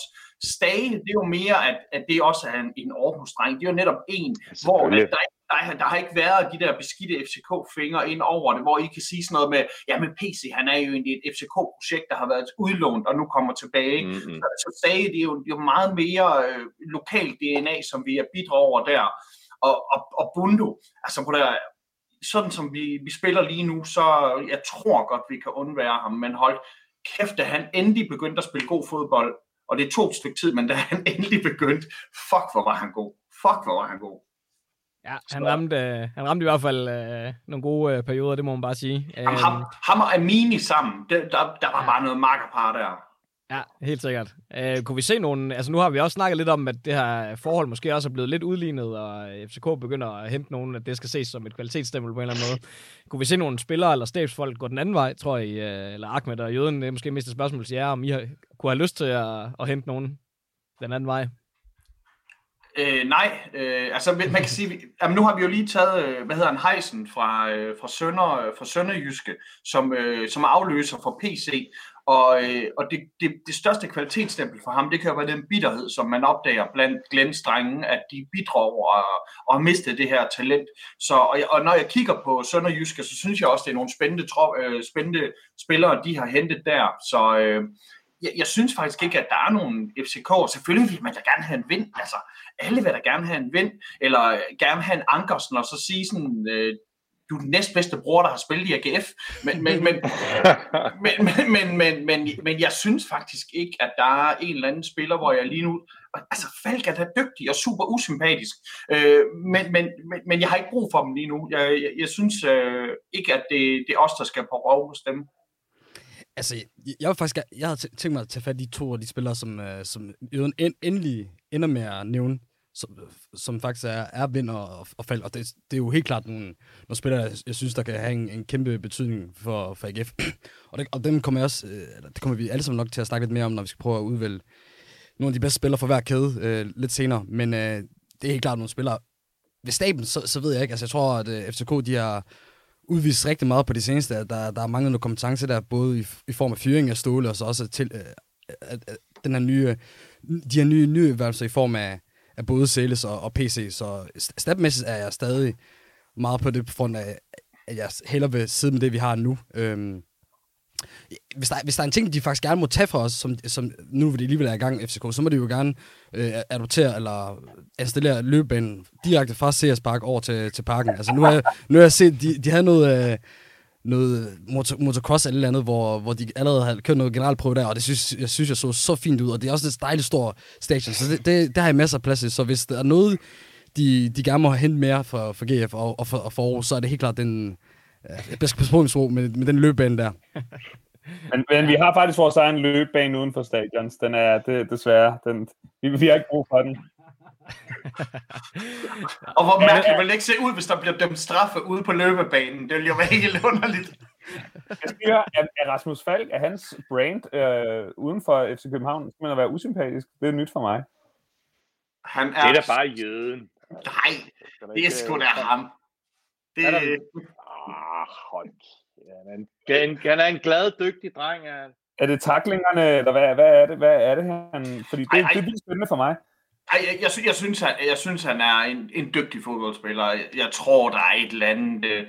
B: Stage, det er jo mere, at, at det også er en, en Aarhus-dreng. Det er jo netop en, hvor der, der, der, der har ikke været de der beskidte FCK-fingre ind over det, hvor I kan sige sådan noget med, ja, men PC, han er jo egentlig et FCK-projekt, der har været udlånt, og nu kommer tilbage. Mm-hmm. Så, så Stage, det er jo, det er jo meget mere øh, lokalt DNA, som vi er bidrager over der og, og, og Bundo, altså på der, sådan som vi, vi spiller lige nu, så jeg tror godt, vi kan undvære ham, men hold kæft, da han endelig begyndte at spille god fodbold, og det tog et stykke tid, men da han endelig begyndte, fuck, hvor var han god. Fuck, hvor var han god.
A: Ja, han ramte, han ramte i hvert fald øh, nogle gode øh, perioder, det må man bare sige.
B: Jamen, ham, ham og Amini sammen, det, der, der var ja. bare noget makkerpar der.
A: Ja, helt sikkert. Uh, kunne vi se nogle... Altså nu har vi også snakket lidt om, at det her forhold måske også er blevet lidt udlignet, og FCK begynder at hente nogen, at det skal ses som et kvalitetsstempel på en eller anden måde. Kunne vi se nogle spillere eller stabsfolk gå den anden vej, tror jeg, uh, eller Ahmed og Jøden, det er måske mest et spørgsmål til jer, om I har, kunne have lyst til at, at hente nogen den anden vej?
B: Øh, nej, øh, altså man kan sige, jamen, nu har vi jo lige taget, øh, hvad hedder han, Heisen fra, øh, fra, Sønder, fra Sønderjyske, som, øh, som afløser for PC, og, øh, og det, det, det største kvalitetsstempel for ham, det kan jo være den bitterhed, som man opdager blandt Glens drenge, at de bidrager og, og har mistet det her talent. Så, og, og når jeg kigger på Sønderjyske, så synes jeg også, det er nogle spændende, tro, øh, spændende spillere, de har hentet der. Så øh, jeg, jeg synes faktisk ikke, at der er nogen FCK. Selvfølgelig vil man da gerne have en vind. Altså, alle vil da gerne have en vind, eller øh, gerne have en Ankersen, og så sige sådan, øh, du er den næstbedste bror, der har spillet i AGF. Men, men, men, men, men, men, men, men, men jeg synes faktisk ikke, at der er en eller anden spiller, hvor jeg lige nu... Altså, Falk er da dygtig og super usympatisk, øh, men, men, men, men jeg har ikke brug for dem lige nu. Jeg, jeg, jeg synes øh, ikke, at det, det er os, der skal på rov hos dem.
E: Altså, jeg, jeg, faktisk, jeg havde tænkt mig at tage fat i de to af de spillere, som, uh, som endelig ender med at nævne som, som faktisk er, er vinder og, og fald. Og det, det er jo helt klart nogle, nogle spillere, jeg, jeg synes, der kan have en, en kæmpe betydning for, for AGF. og, det, og dem kommer, jeg også, øh, det kommer vi alle sammen nok til at snakke lidt mere om, når vi skal prøve at udvælge nogle af de bedste spillere for hver kæde øh, lidt senere. Men øh, det er helt klart nogle spillere. Ved staben, så, så ved jeg ikke. Altså, jeg tror, at øh, FCK, de har udvist rigtig meget på det seneste. At der, der er manglet noget kompetence der, både i, i form af fyring af Ståle, og så også til, øh, at, at, den her nye, de her nye, nye i form af, af både sales og, og PC, så stabmæssigt er jeg stadig meget på det på grund af, at jeg hellere vil sidde med det, vi har nu. Øhm, hvis, der, hvis der er en ting, de faktisk gerne må tage for os, som, som nu vil de alligevel er i gang FCK, så må de jo gerne øh, adoptere eller installere løbebanen direkte fra CS Park over til, til parken. Altså nu har jeg, nu har jeg set, de, de havde noget... Øh, noget motor, motocross eller andet andet, hvor, hvor de allerede havde kørt noget generalprøve der, og det synes jeg, synes, jeg så så fint ud, og det er også et dejligt stort station, så det, det, det har jeg masser af plads i, så hvis der er noget, de, de gerne må have hentet mere for, for GF og, og, for, og for Aarhus, så er det helt klart den, jeg skal passe på med, med den løbebane der.
D: men, men vi har faktisk vores egen løbebane uden for stadions. Den er det, desværre, den, vi, vi har ikke brug for den
B: og hvor mærkeligt vil det ikke se ud, hvis der bliver dømt straffe ude på løbebanen. Det vil jo være helt underligt.
D: Jeg siger, at, Rasmus Falk er hans brand øh, uden for FC København, men at være usympatisk, det er nyt for mig.
C: Han er... Det er da bare jøden.
B: Nej, det er sgu da ham. Det er...
C: Ah, hold. Ja, han, han er en glad, dygtig dreng. Ja.
D: Er det taklingerne, eller hvad, hvad er det? Hvad er det han? Fordi det, ej, ej. det bliver spændende for mig.
B: Ej, jeg, jeg, jeg, synes, han, jeg synes, han er en, en dygtig fodboldspiller. Jeg, jeg tror, der er et eller andet... Øh,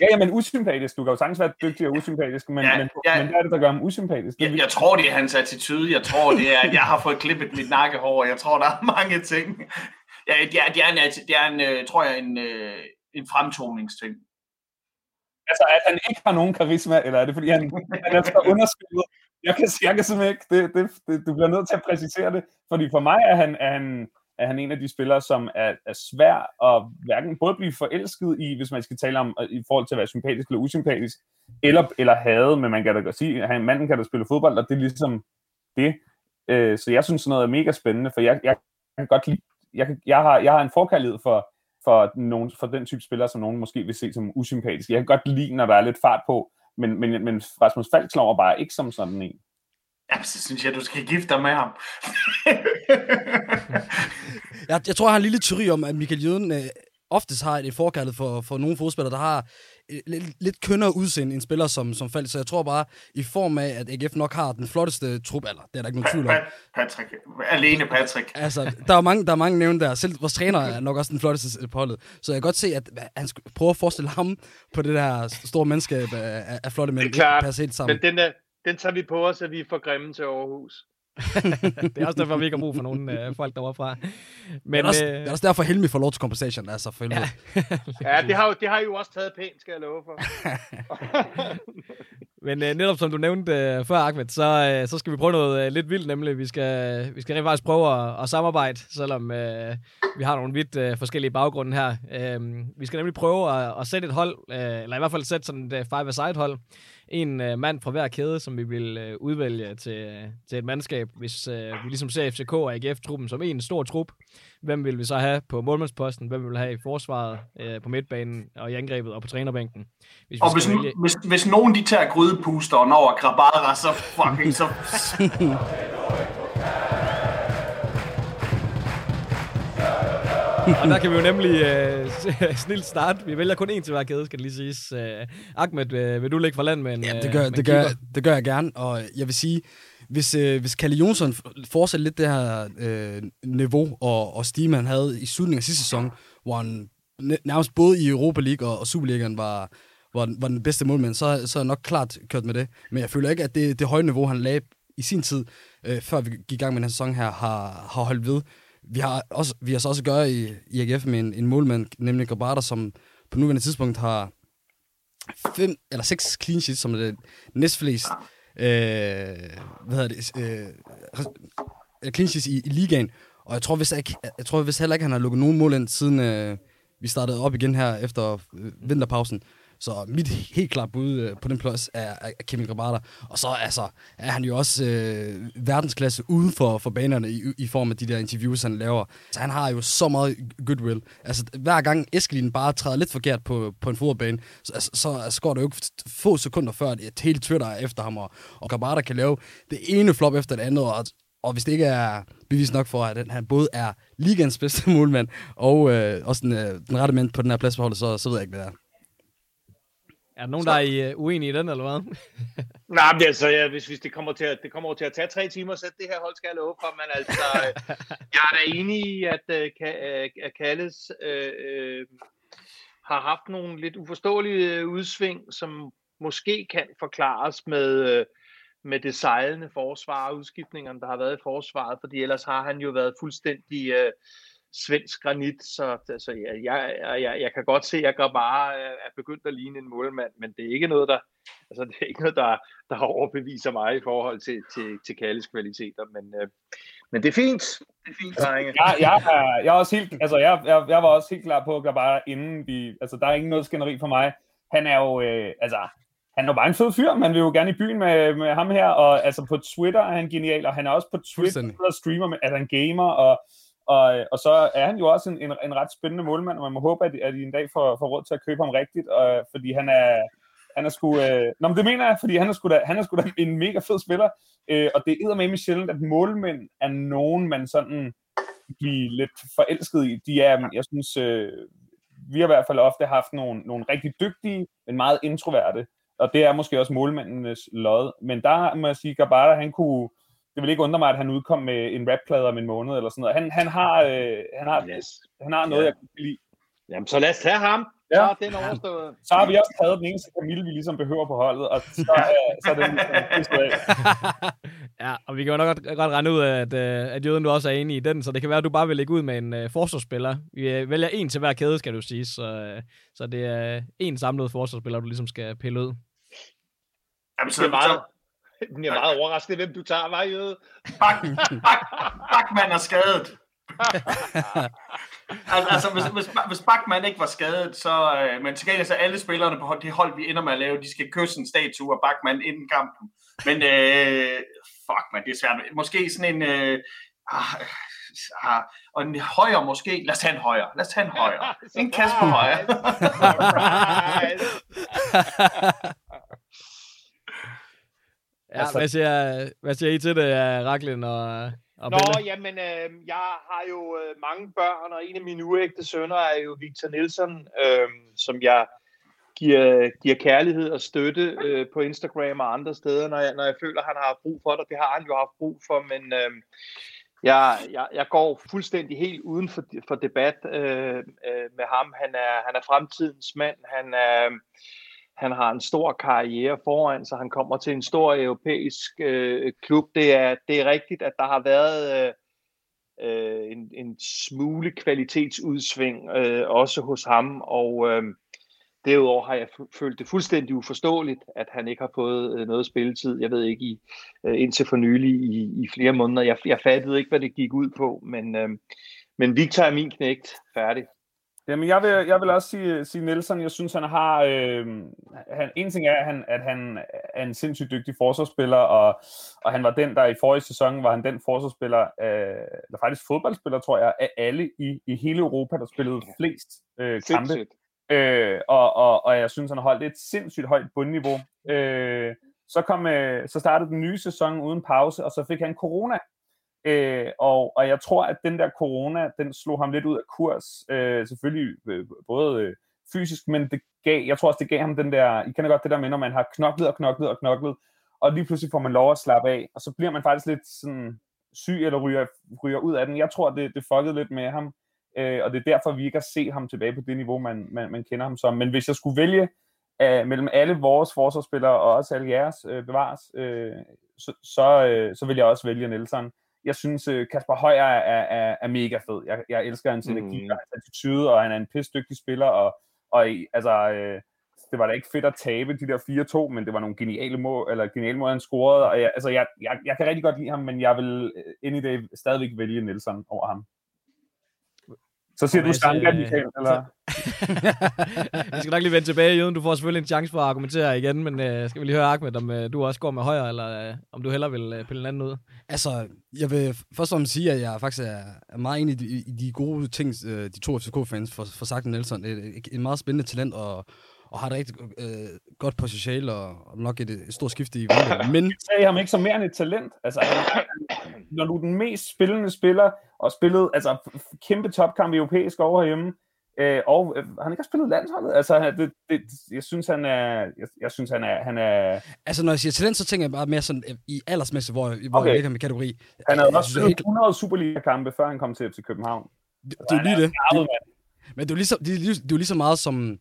D: ja, ja, men usympatisk. Du kan jo sagtens være dygtig og usympatisk, men, ja, men, ja, men hvad er det, der gør ham usympatisk?
B: Det jeg, jeg tror, det er hans attitude. Jeg tror, det er, at jeg har fået klippet mit nakkehår. Jeg tror, der er mange ting. Ja, det er, det er en, det er en øh, tror jeg, en, øh, en fremtoningsting.
D: Altså, at han ikke har nogen karisma, eller er det, fordi han, han er så underspillet? Jeg kan, jeg kan simpelthen ikke, det, det, det, du bliver nødt til at præcisere det, fordi for mig er han, er han, er han en af de spillere, som er, er svær at hverken både blive forelsket i, hvis man skal tale om øh, i forhold til at være sympatisk eller usympatisk, eller, eller hade, men man kan da godt sige, at manden kan da spille fodbold, og det er ligesom det. Øh, så jeg synes sådan noget er mega spændende, for jeg, jeg kan godt lide, jeg, jeg, har, jeg har en forkærlighed for, for, nogen, for den type spillere, som nogen måske vil se som usympatisk. Jeg kan godt lide, når der er lidt fart på, men, men, men Rasmus Falk slår bare ikke som sådan en.
B: Ja, så synes jeg, du skal gifte dig med ham.
E: jeg, jeg tror, jeg har en lille teori om, at Michael Jøden øh, oftest har et forkærlighed for, for nogle fodspillere, der har lidt, lidt kønnere udseende end spiller som, som Falk. Så jeg tror bare, i form af, at AGF nok har den flotteste trup, eller det er der ikke nogen tvivl om.
B: Patrick. Alene Patrick.
E: altså, der er mange, der er mange nævnt der. Selv vores træner er nok også den flotteste på holdet. Så jeg kan godt se, at han prøver at forestille ham på det der store menneskab af, af flotte mænd.
C: Det er klart. Helt sammen. Men den, der, den tager vi på os, at vi er for grimme til Aarhus.
A: det er også derfor, vi ikke har brug for nogle øh, folk derovre fra.
E: Men, det, er også, øh, det er også derfor, Helmi får lov til compensation, altså for
C: ja. ja, det har, det har I jo også taget pænt, skal jeg love for.
A: Men øh, netop som du nævnte øh, før, Ahmed, så, øh, så skal vi prøve noget øh, lidt vildt, nemlig vi skal, vi skal rent faktisk prøve at, at samarbejde, selvom øh, vi har nogle vidt øh, forskellige baggrunde her. Øh, vi skal nemlig prøve at, at sætte et hold, øh, eller i hvert fald sætte sådan et uh, five-a-side hold, en øh, mand fra hver kæde, som vi vil øh, udvælge til, til et mandskab, hvis øh, vi ligesom ser FCK og AGF-truppen som en stor trup. Hvem vil vi så have på målmandsposten? Hvem vil vi have i forsvaret, øh, på midtbanen og i angrebet og på trænerbænken?
B: Hvis og hvis, vælge... hvis, hvis nogen de tager grydepusteren over Grabara, så fucking så...
A: og der kan vi jo nemlig uh, snilt starte. Vi vælger kun én til hver kæde, skal det lige siges. Uh, Ahmed, uh, vil du lægge fra land med en
E: Ja, det gør, uh, det, gør, det gør jeg gerne, og jeg vil sige, hvis, uh, hvis Kalle Jonsson fortsætter lidt det her uh, niveau og, og stime, han havde i slutningen af sidste sæson, hvor han nærmest både i Europa League og, og Superligaen var, var, var den bedste målmand, så, så er jeg nok klart kørt med det. Men jeg føler ikke, at det, det høje niveau, han lagde i sin tid, øh, før vi gik i gang med den her sæson her, har, har holdt ved. Vi har, også, vi har så også at gøre i, i AGF med en, en målmand, nemlig Grabata, som på nuværende tidspunkt har fem eller seks clean sheets, som er det næstflest øh, hvad hedder det, øh, clean sheets i, i ligaen. Og jeg tror, hvis, jeg, jeg tror hvis heller ikke, han har lukket nogen mål ind, siden øh, vi startede op igen her efter øh, vinterpausen. Så mit helt klart bud øh, på den plads er, er Kevin Grabada. Og så altså, er han jo også øh, verdensklasse uden for, for banerne i, i form af de der interviews, han laver. Så han har jo så meget goodwill. Altså, hver gang Eskelin bare træder lidt forkert på, på en fodboldbane, så, altså, så altså, går det jo ikke få sekunder før, at hele Twitter er efter ham, og, og Grabada kan lave det ene flop efter det andet, og og hvis det ikke er bevis nok for, at han både er ligands bedste målmand, og øh, også den, øh, den rette mand på den her plads så, så ved jeg ikke, hvad det er.
A: Er der nogen, så... der er uh, uenige i den, eller hvad?
C: Nej, men altså, ja, hvis, hvis det kommer til at, det kommer til at tage tre timer, så det her hold skal jeg love for, men altså, øh, jeg er da enig i, at, uh, at Kalles uh, uh, har haft nogle lidt uforståelige udsving, som måske kan forklares med, uh, med det sejlende forsvar og udskiftningerne, der har været i forsvaret, fordi ellers har han jo været fuldstændig uh, svensk granit, så altså, jeg, jeg, jeg, jeg kan godt se, at jeg bare er begyndt at ligne en målmand, men det er ikke noget, der, altså, det er ikke noget, der, der overbeviser mig i forhold til, til, til Kalles kvaliteter, men, øh, men det er fint. Det er fint, drenge.
D: Jeg, jeg, er, jeg, er også helt, altså, jeg, jeg, jeg var også helt klar på, at bare inden vi, altså, der er ikke noget skænderi for mig. Han er jo, øh, altså, han er jo bare en fed fyr, man vil jo gerne i byen med, med ham her, og altså på Twitter er han genial, og han er også på Twitter og streamer, med, at han gamer, og og, og så er han jo også en, en, en ret spændende målmand, og man må håbe, at, at I en dag får, får råd til at købe ham rigtigt, og, fordi han er, han er sgu... Øh, nå, men det mener jeg, fordi han er sgu da, han er sgu da en mega fed spiller, øh, og det er med sjældent, at målmænd er nogen, man sådan bliver lidt forelsket i. De er, jeg synes, øh, vi har i hvert fald ofte haft nogle, nogle rigtig dygtige, men meget introverte, og det er måske også målmændenes lod. Men der må jeg sige, Gabata, han kunne, det vil ikke undre mig, at han udkom med en rapplade om en måned eller sådan noget. Han, han har, øh, han har, yes. han har noget, ja. jeg kan lide.
C: Jamen, så lad os tage ham. Ja. Så er den overstået.
D: Så har vi også taget den eneste Camille, vi ligesom behøver på holdet, og så, øh, så er det ligesom af.
A: ja, og vi kan jo nok godt, godt regne ud af, at, øh, at Jøden du også er enig i den, så det kan være, at du bare vil lægge ud med en uh, forsvarsspiller. Vi uh, vælger en til hver kæde, skal du sige, så, uh, så det er en samlet forsvarsspiller, du ligesom skal pille ud.
C: Jamen, så, det er meget, jeg er meget overrasket, hvem du tager, var Jøde?
B: Bakman er skadet. altså, hvis, hvis, hvis Bachmann ikke var skadet, så, øh, men til gengæld så alle spillerne på det hold, vi ender med at lave, de skal kysse en statue af Bachmann inden kampen. Men øh, fuck man, det er svært. Måske sådan en, øh, ah, ah, og en højre måske. Lad os tage en højre. Lad os tage en højre. en kasse på højre.
A: Ja, altså, hvad, siger, hvad siger I til det, Raklin og, og
C: Nå, Bella? jamen, øh, jeg har jo øh, mange børn, og en af mine uægte sønner er jo Victor Nielsen, øh, som jeg giver, giver kærlighed og støtte øh, på Instagram og andre steder, når jeg, når jeg føler, at han har brug for det. Det har han jo haft brug for, men øh, jeg, jeg, jeg går fuldstændig helt uden for, for debat øh, øh, med ham. Han er, han er fremtidens mand. Han er... Øh, han har en stor karriere foran sig. Han kommer til en stor europæisk øh, klub. Det er, det er rigtigt, at der har været øh, øh, en, en smule kvalitetsudsving øh, også hos ham, og øh, derudover har jeg følt det fuldstændig uforståeligt, at han ikke har fået øh, noget spilletid. Jeg ved ikke, i, øh, indtil for nylig i, i flere måneder. Jeg, jeg fattede ikke, hvad det gik ud på, men, øh, men Victor er min knægt færdig.
D: Jamen, jeg vil, jeg vil også sige, sige Nielsen, jeg synes, han har... Øh, han, en ting er, at han, at han er en sindssygt dygtig forsvarsspiller, og, og han var den, der i forrige sæson var han den forsvarsspiller, øh, der faktisk fodboldspiller, tror jeg, af alle i, i hele Europa, der spillede flest øh, kampe. Øh, og, og, og jeg synes, han har holdt et sindssygt højt bundniveau. Øh, så, kom, øh, så startede den nye sæson uden pause, og så fik han corona. Øh, og, og jeg tror, at den der corona, den slog ham lidt ud af kurs. Øh, selvfølgelig øh, både øh, fysisk, men det gav, jeg tror også, det gav ham den der, I kender godt det der med, når man har knoklet og knoklet og knoklet, og lige pludselig får man lov at slappe af, og så bliver man faktisk lidt sådan syg eller ryger, ryger ud af den. Jeg tror, det, det fuckede lidt med ham, øh, og det er derfor, vi ikke har set ham tilbage på det niveau, man, man, man kender ham som. Men hvis jeg skulle vælge øh, mellem alle vores forsvarsspillere og også alle jeres øh, bevares, øh, så, så, øh, så vil jeg også vælge Nelson. Jeg synes, øh, Kasper Højer er, er, er mega fed. Jeg, jeg elsker hans mm. energi og hans attitude, og han er en pisse dygtig spiller, og, og altså, øh, det var da ikke fedt at tabe de der 4-2, men det var nogle geniale mål, eller geniale mål, han scorede, og jeg, altså, jeg, jeg, jeg kan rigtig godt lide ham, men jeg vil ind i det stadigvæk vælge Nelson over ham. Så siger du Sanka, øh, Michael, eller?
A: vi skal nok lige vende tilbage, Jøden. Du får selvfølgelig en chance for at argumentere igen, men uh, skal vi lige høre, Ahmed, om uh, du også går med højre, eller uh, om du hellere vil uh, pille en anden ud?
E: Altså, jeg vil først og fremmest sige, at jeg faktisk er, er meget enig i de, i de gode ting, uh, de to FCK-fans for, for sagt Nelson. Et, et meget spændende talent, og og har et rigtig øh, godt potentiale og, nok et, et stort skifte i vundet. Men...
D: Jeg sagde ham ikke som mere end et talent. Altså, når du er den mest spillende spiller, og spillet altså, kæmpe topkamp i europæisk over herhjemme, øh, og øh, han ikke har spillet landsholdet. Altså, det, det, jeg synes, han er... Jeg, jeg synes, han er, han er...
E: Altså, når jeg siger talent, så tænker jeg bare mere sådan øh, i aldersmæssigt, hvor, hvor okay. jeg ligger med kategori.
D: Han havde også spillet 100 Superliga-kampe, før han kom til FC København.
E: Det, det er jo lige det. Men det er jo lige så, det er, det er jo lige så meget som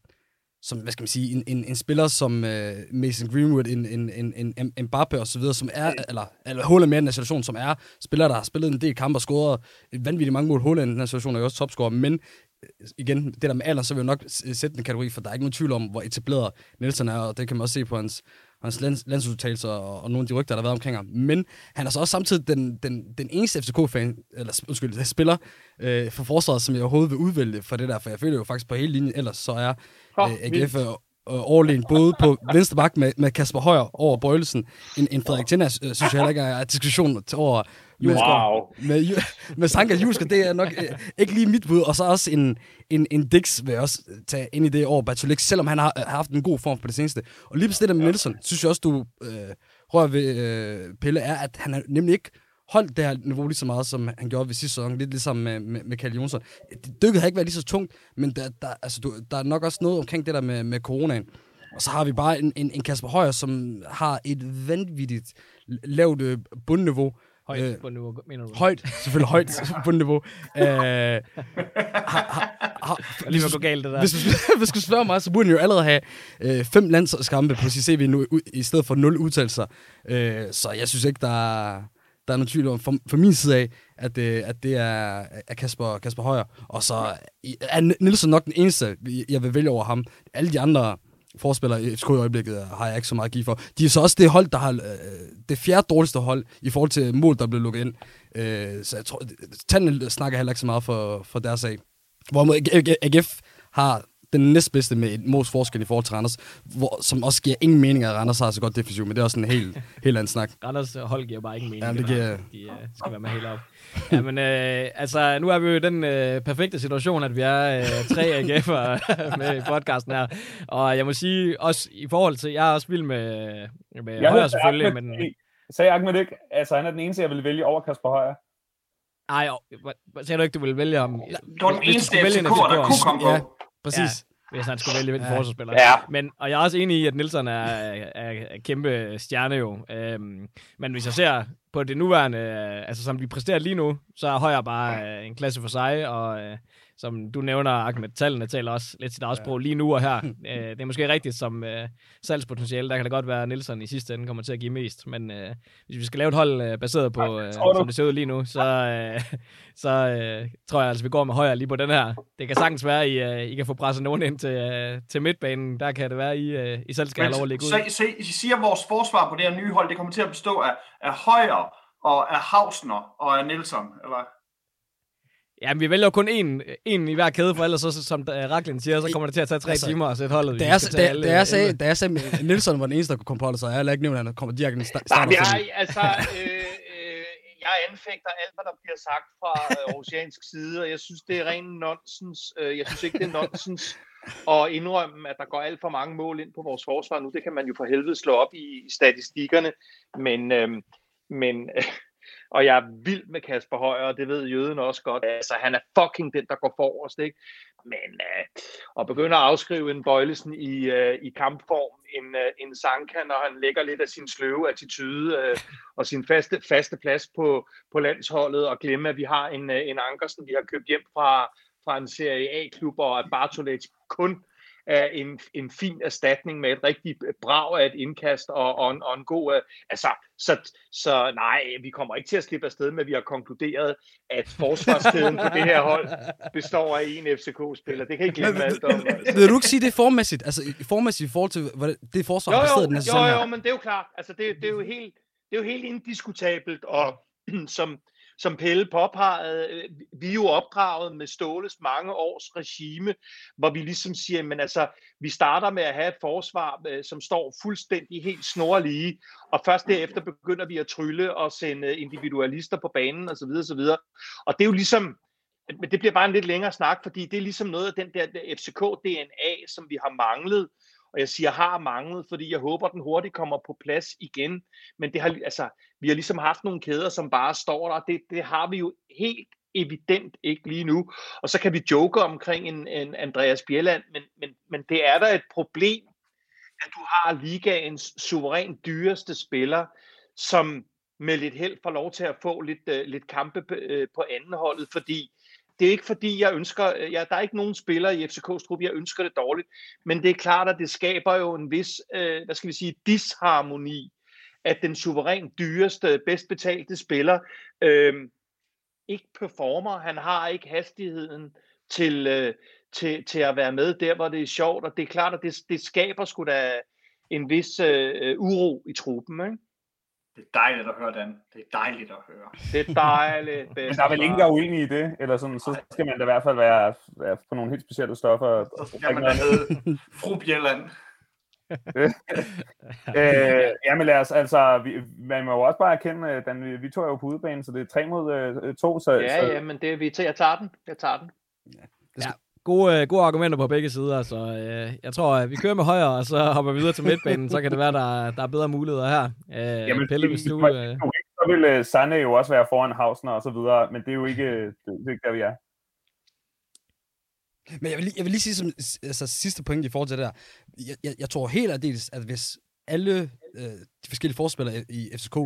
E: som, hvad skal man sige, en, en, en spiller som uh, Mason Greenwood, en, en, en, en Mbappe og så videre, som er, eller, eller Holland med den situation, som er spiller, der har spillet en del kampe og scoret et vanvittigt mange mål. Holland i den situation er jo også topscorer, men øh, igen, det der med alder, så vil jeg nok sætte en kategori, for der er ikke nogen tvivl om, hvor etableret Nelson er, og det kan man også se på hans, hans lands, landsudtalelser og, og nogle af de rygter, der har været omkring ham. Men han er så også samtidig den, den, den eneste FCK-fan, eller undskyld, spiller øh, for forsvaret, som jeg overhovedet vil udvælge for det der, for jeg føler jo faktisk på hele linjen, ellers så er oh, øh, AGF overlegen både på venstre bak med, med Kasper Højer over Bøjlesen, en, en Frederik Tinna, øh, synes jeg heller ikke er diskussion til over
C: Wow.
E: Med, med Sanka Jusker, det er nok øh, ikke lige mit bud. Og så også en, en, en Dix vil jeg også tage ind i det over Batulik, selvom han har, har haft en god form på det seneste. Og lige på det der med Nielsen, synes jeg også, du øh, rører ved øh, Pelle, er, at han har nemlig ikke holdt det her niveau lige så meget, som han gjorde ved sidste sæson, lidt ligesom med, med, med Kalle Jonsson. Det dykket har ikke været lige så tungt, men der, der, altså, du, der er nok også noget omkring det der med, med coronaen. Og så har vi bare en, en, en Kasper Højer, som har et vanvittigt lavt øh, bundniveau,
A: Højt øh, bundniveau, mener du?
E: Højt, selvfølgelig højt bundniveau. øh, har,
A: har, har, lige gå galt, det der.
E: Hvis, hvis du spørger mig, så burde han jo allerede have øh, fem landskampe på sit CV nu, i stedet for nul udtalelser. Øh, så jeg synes ikke, der er, der er nogen tvivl om, for, for min side af, at, øh, at det er, er Kasper, Kasper Højer. Og så er Nielsen nok den eneste, jeg vil vælge over ham. Alle de andre forspillere i FCK i øjeblikket har jeg ikke så meget at give for. De er så også det hold, der har øh, det fjerde dårligste hold i forhold til mål, der blev lukket ind. Øh, så jeg tror, tallene snakker heller ikke så meget for, for deres sag. Hvorimod AGF har den næstbedste med et måls forskel i forhold til Randers, hvor, som også giver ingen mening, at Randers har så godt defensiv, men det er også en helt, helt anden snak.
A: Randers hold giver bare ingen mening.
E: Ja, det giver...
A: De uh, skal være med helt op. Ja, men øh, altså, nu er vi jo i den øh, perfekte situation, at vi er øh, tre AGF'er med i podcasten her. Og jeg må sige, også i forhold til, jeg er også vild med, med jeg Højer selvfølgelig, Ahmed, men...
D: Sagde Ahmed ikke, altså han er den eneste, jeg vil vælge over Kasper Højer?
A: Nej, sagde du ikke, du ville vælge ham?
B: Du var den eneste FCK'er, der kunne komme på. Ja,
A: præcis. Ja hvis han skulle vælge en ja. forsvarsspiller.
C: Ja.
A: Men, og jeg er også enig i, at Nielsen er, er, er, kæmpe stjerne jo. Øhm, men hvis jeg ser på det nuværende, altså som de præsterer lige nu, så er Højer bare øh, en klasse for sig, og øh, som du nævner, Ahmed, tallene taler også lidt sit eget sprog lige nu og her. øh, det er måske rigtigt som øh, salgspotentiale, der kan det godt være, at Nielsen i sidste ende kommer til at give mest, men øh, hvis vi skal lave et hold øh, baseret på, øh, som det ser ud lige nu, så, øh, så øh, tror jeg altså, vi går med højere lige på den her. Det kan sagtens være, at I, øh, I kan få presset nogen ind til, øh, til midtbanen. Der kan det være, at I, øh, I selv skal have lov at ligge ud.
B: Så, så I siger, at vores forsvar på det her nye hold, det kommer til at bestå af, af højere og af Hausner og af Nielsen, eller?
A: Ja, men vi vælger kun en, en i hver kæde, for ellers så, som uh, Raklin siger, så kommer det til at tage tre altså, timer at sætte holdet.
E: Da jeg, da, alle, da, jeg sagde, da jeg sagde, at Nielsen var den eneste, der kunne komme på holdet, så jeg har ikke nævnt, at han kommer direkte i starten.
C: Nej, altså, øh, øh, jeg anfægter alt, hvad der bliver sagt fra øh, oceansk side, og jeg synes, det er ren nonsens. Øh, jeg synes ikke, det er nonsens at indrømme, at der går alt for mange mål ind på vores forsvar nu. Det kan man jo for helvede slå op i, i statistikkerne, men, øh, men øh, og jeg er vild med Kasper Højer, og det ved jøden også godt. Altså, han er fucking den, der går forrest, ikke? Men øh, at begynde at afskrive en Bøjlesen i, øh, i kampform, en, øh, en Sanka, når han lægger lidt af sin sløve attitude øh, og sin faste, faste plads på, på landsholdet, og glemme, at vi har en, øh, en Ankersen, vi har købt hjem fra, fra en Serie A-klub, og at Bartolets kun er en, en fin erstatning med et rigtig brag af et indkast og, og, en, og en god... Altså, så, så nej, vi kommer ikke til at slippe afsted med, at vi har konkluderet, at forsvarskæden på det her hold består af en FCK-spiller. Det kan ikke glemme alt om.
E: Altså. Vil du ikke sige, det formæssigt? Altså, formæssigt i forhold til det forsvar,
C: jo, jo,
E: den
C: her Jo, jo, men det er jo klart. Altså, det, det, er jo helt, det er jo helt indiskutabelt, og som, som Pelle påpegede, øh, vi er jo opdraget med Ståles mange års regime, hvor vi ligesom siger, men altså, vi starter med at have et forsvar, øh, som står fuldstændig helt snorlige, og først derefter begynder vi at trylle og sende individualister på banen osv. osv. Og det er jo ligesom, men det bliver bare en lidt længere snak, fordi det er ligesom noget af den der FCK-DNA, som vi har manglet, og jeg siger har manglet, fordi jeg håber, den hurtigt kommer på plads igen. Men det har, altså, vi har ligesom haft nogle kæder, som bare står der. Det, det har vi jo helt evident ikke lige nu. Og så kan vi joke omkring en, en Andreas Bjelland, men, men, men det er der et problem, at du har ligaens suveræn dyreste spiller, som med lidt held får lov til at få lidt, uh, lidt kampe øh, på anden holdet, fordi det er ikke fordi, jeg ønsker, øh, ja, der er ikke nogen spillere i FCK's trup, jeg ønsker det dårligt, men det er klart, at det skaber jo en vis, øh, hvad skal vi sige, disharmoni, at den suverænt dyreste, bedst betalte spiller øh, ikke performer, han har ikke hastigheden til, øh, til, til at være med der, hvor det er sjovt, og det er klart, at det, det skaber sgu da en vis øh, øh uro i truppen, ikke?
B: Det er dejligt at høre, Dan. Det er dejligt at høre.
C: Det er dejligt.
D: Men der er vel ingen, der er uenig i det? Eller sådan, så skal man da i hvert fald være, være på nogle helt specielle stoffer.
B: Så skal man da hedde Fru Bjelland.
D: øh, jamen lad os, altså, vi, man må jo også bare erkende, Dan, vi, vi tog jo på udebanen, så det er tre mod øh, to. Så,
C: ja,
D: så...
C: ja, men det, vi, jeg tager den. Jeg tager den.
A: Ja. Ja, gode, øh, gode argumenter på begge sider, så øh, jeg tror, at vi kører med højre, og så hopper vi videre til midtbanen, så kan det være, der, der er bedre muligheder her. Øh, Jamen, Pelle, hvis du... Øh...
D: Så vil uh, Sanne jo også være foran Hausner og så videre, men det er jo ikke, det, det er ikke der, vi er.
E: Men jeg vil, jeg vil lige sige som altså, sidste point i forhold til det der. Jeg, jeg, jeg tror helt aldeles, at hvis alle øh, de forskellige forspillere i FCK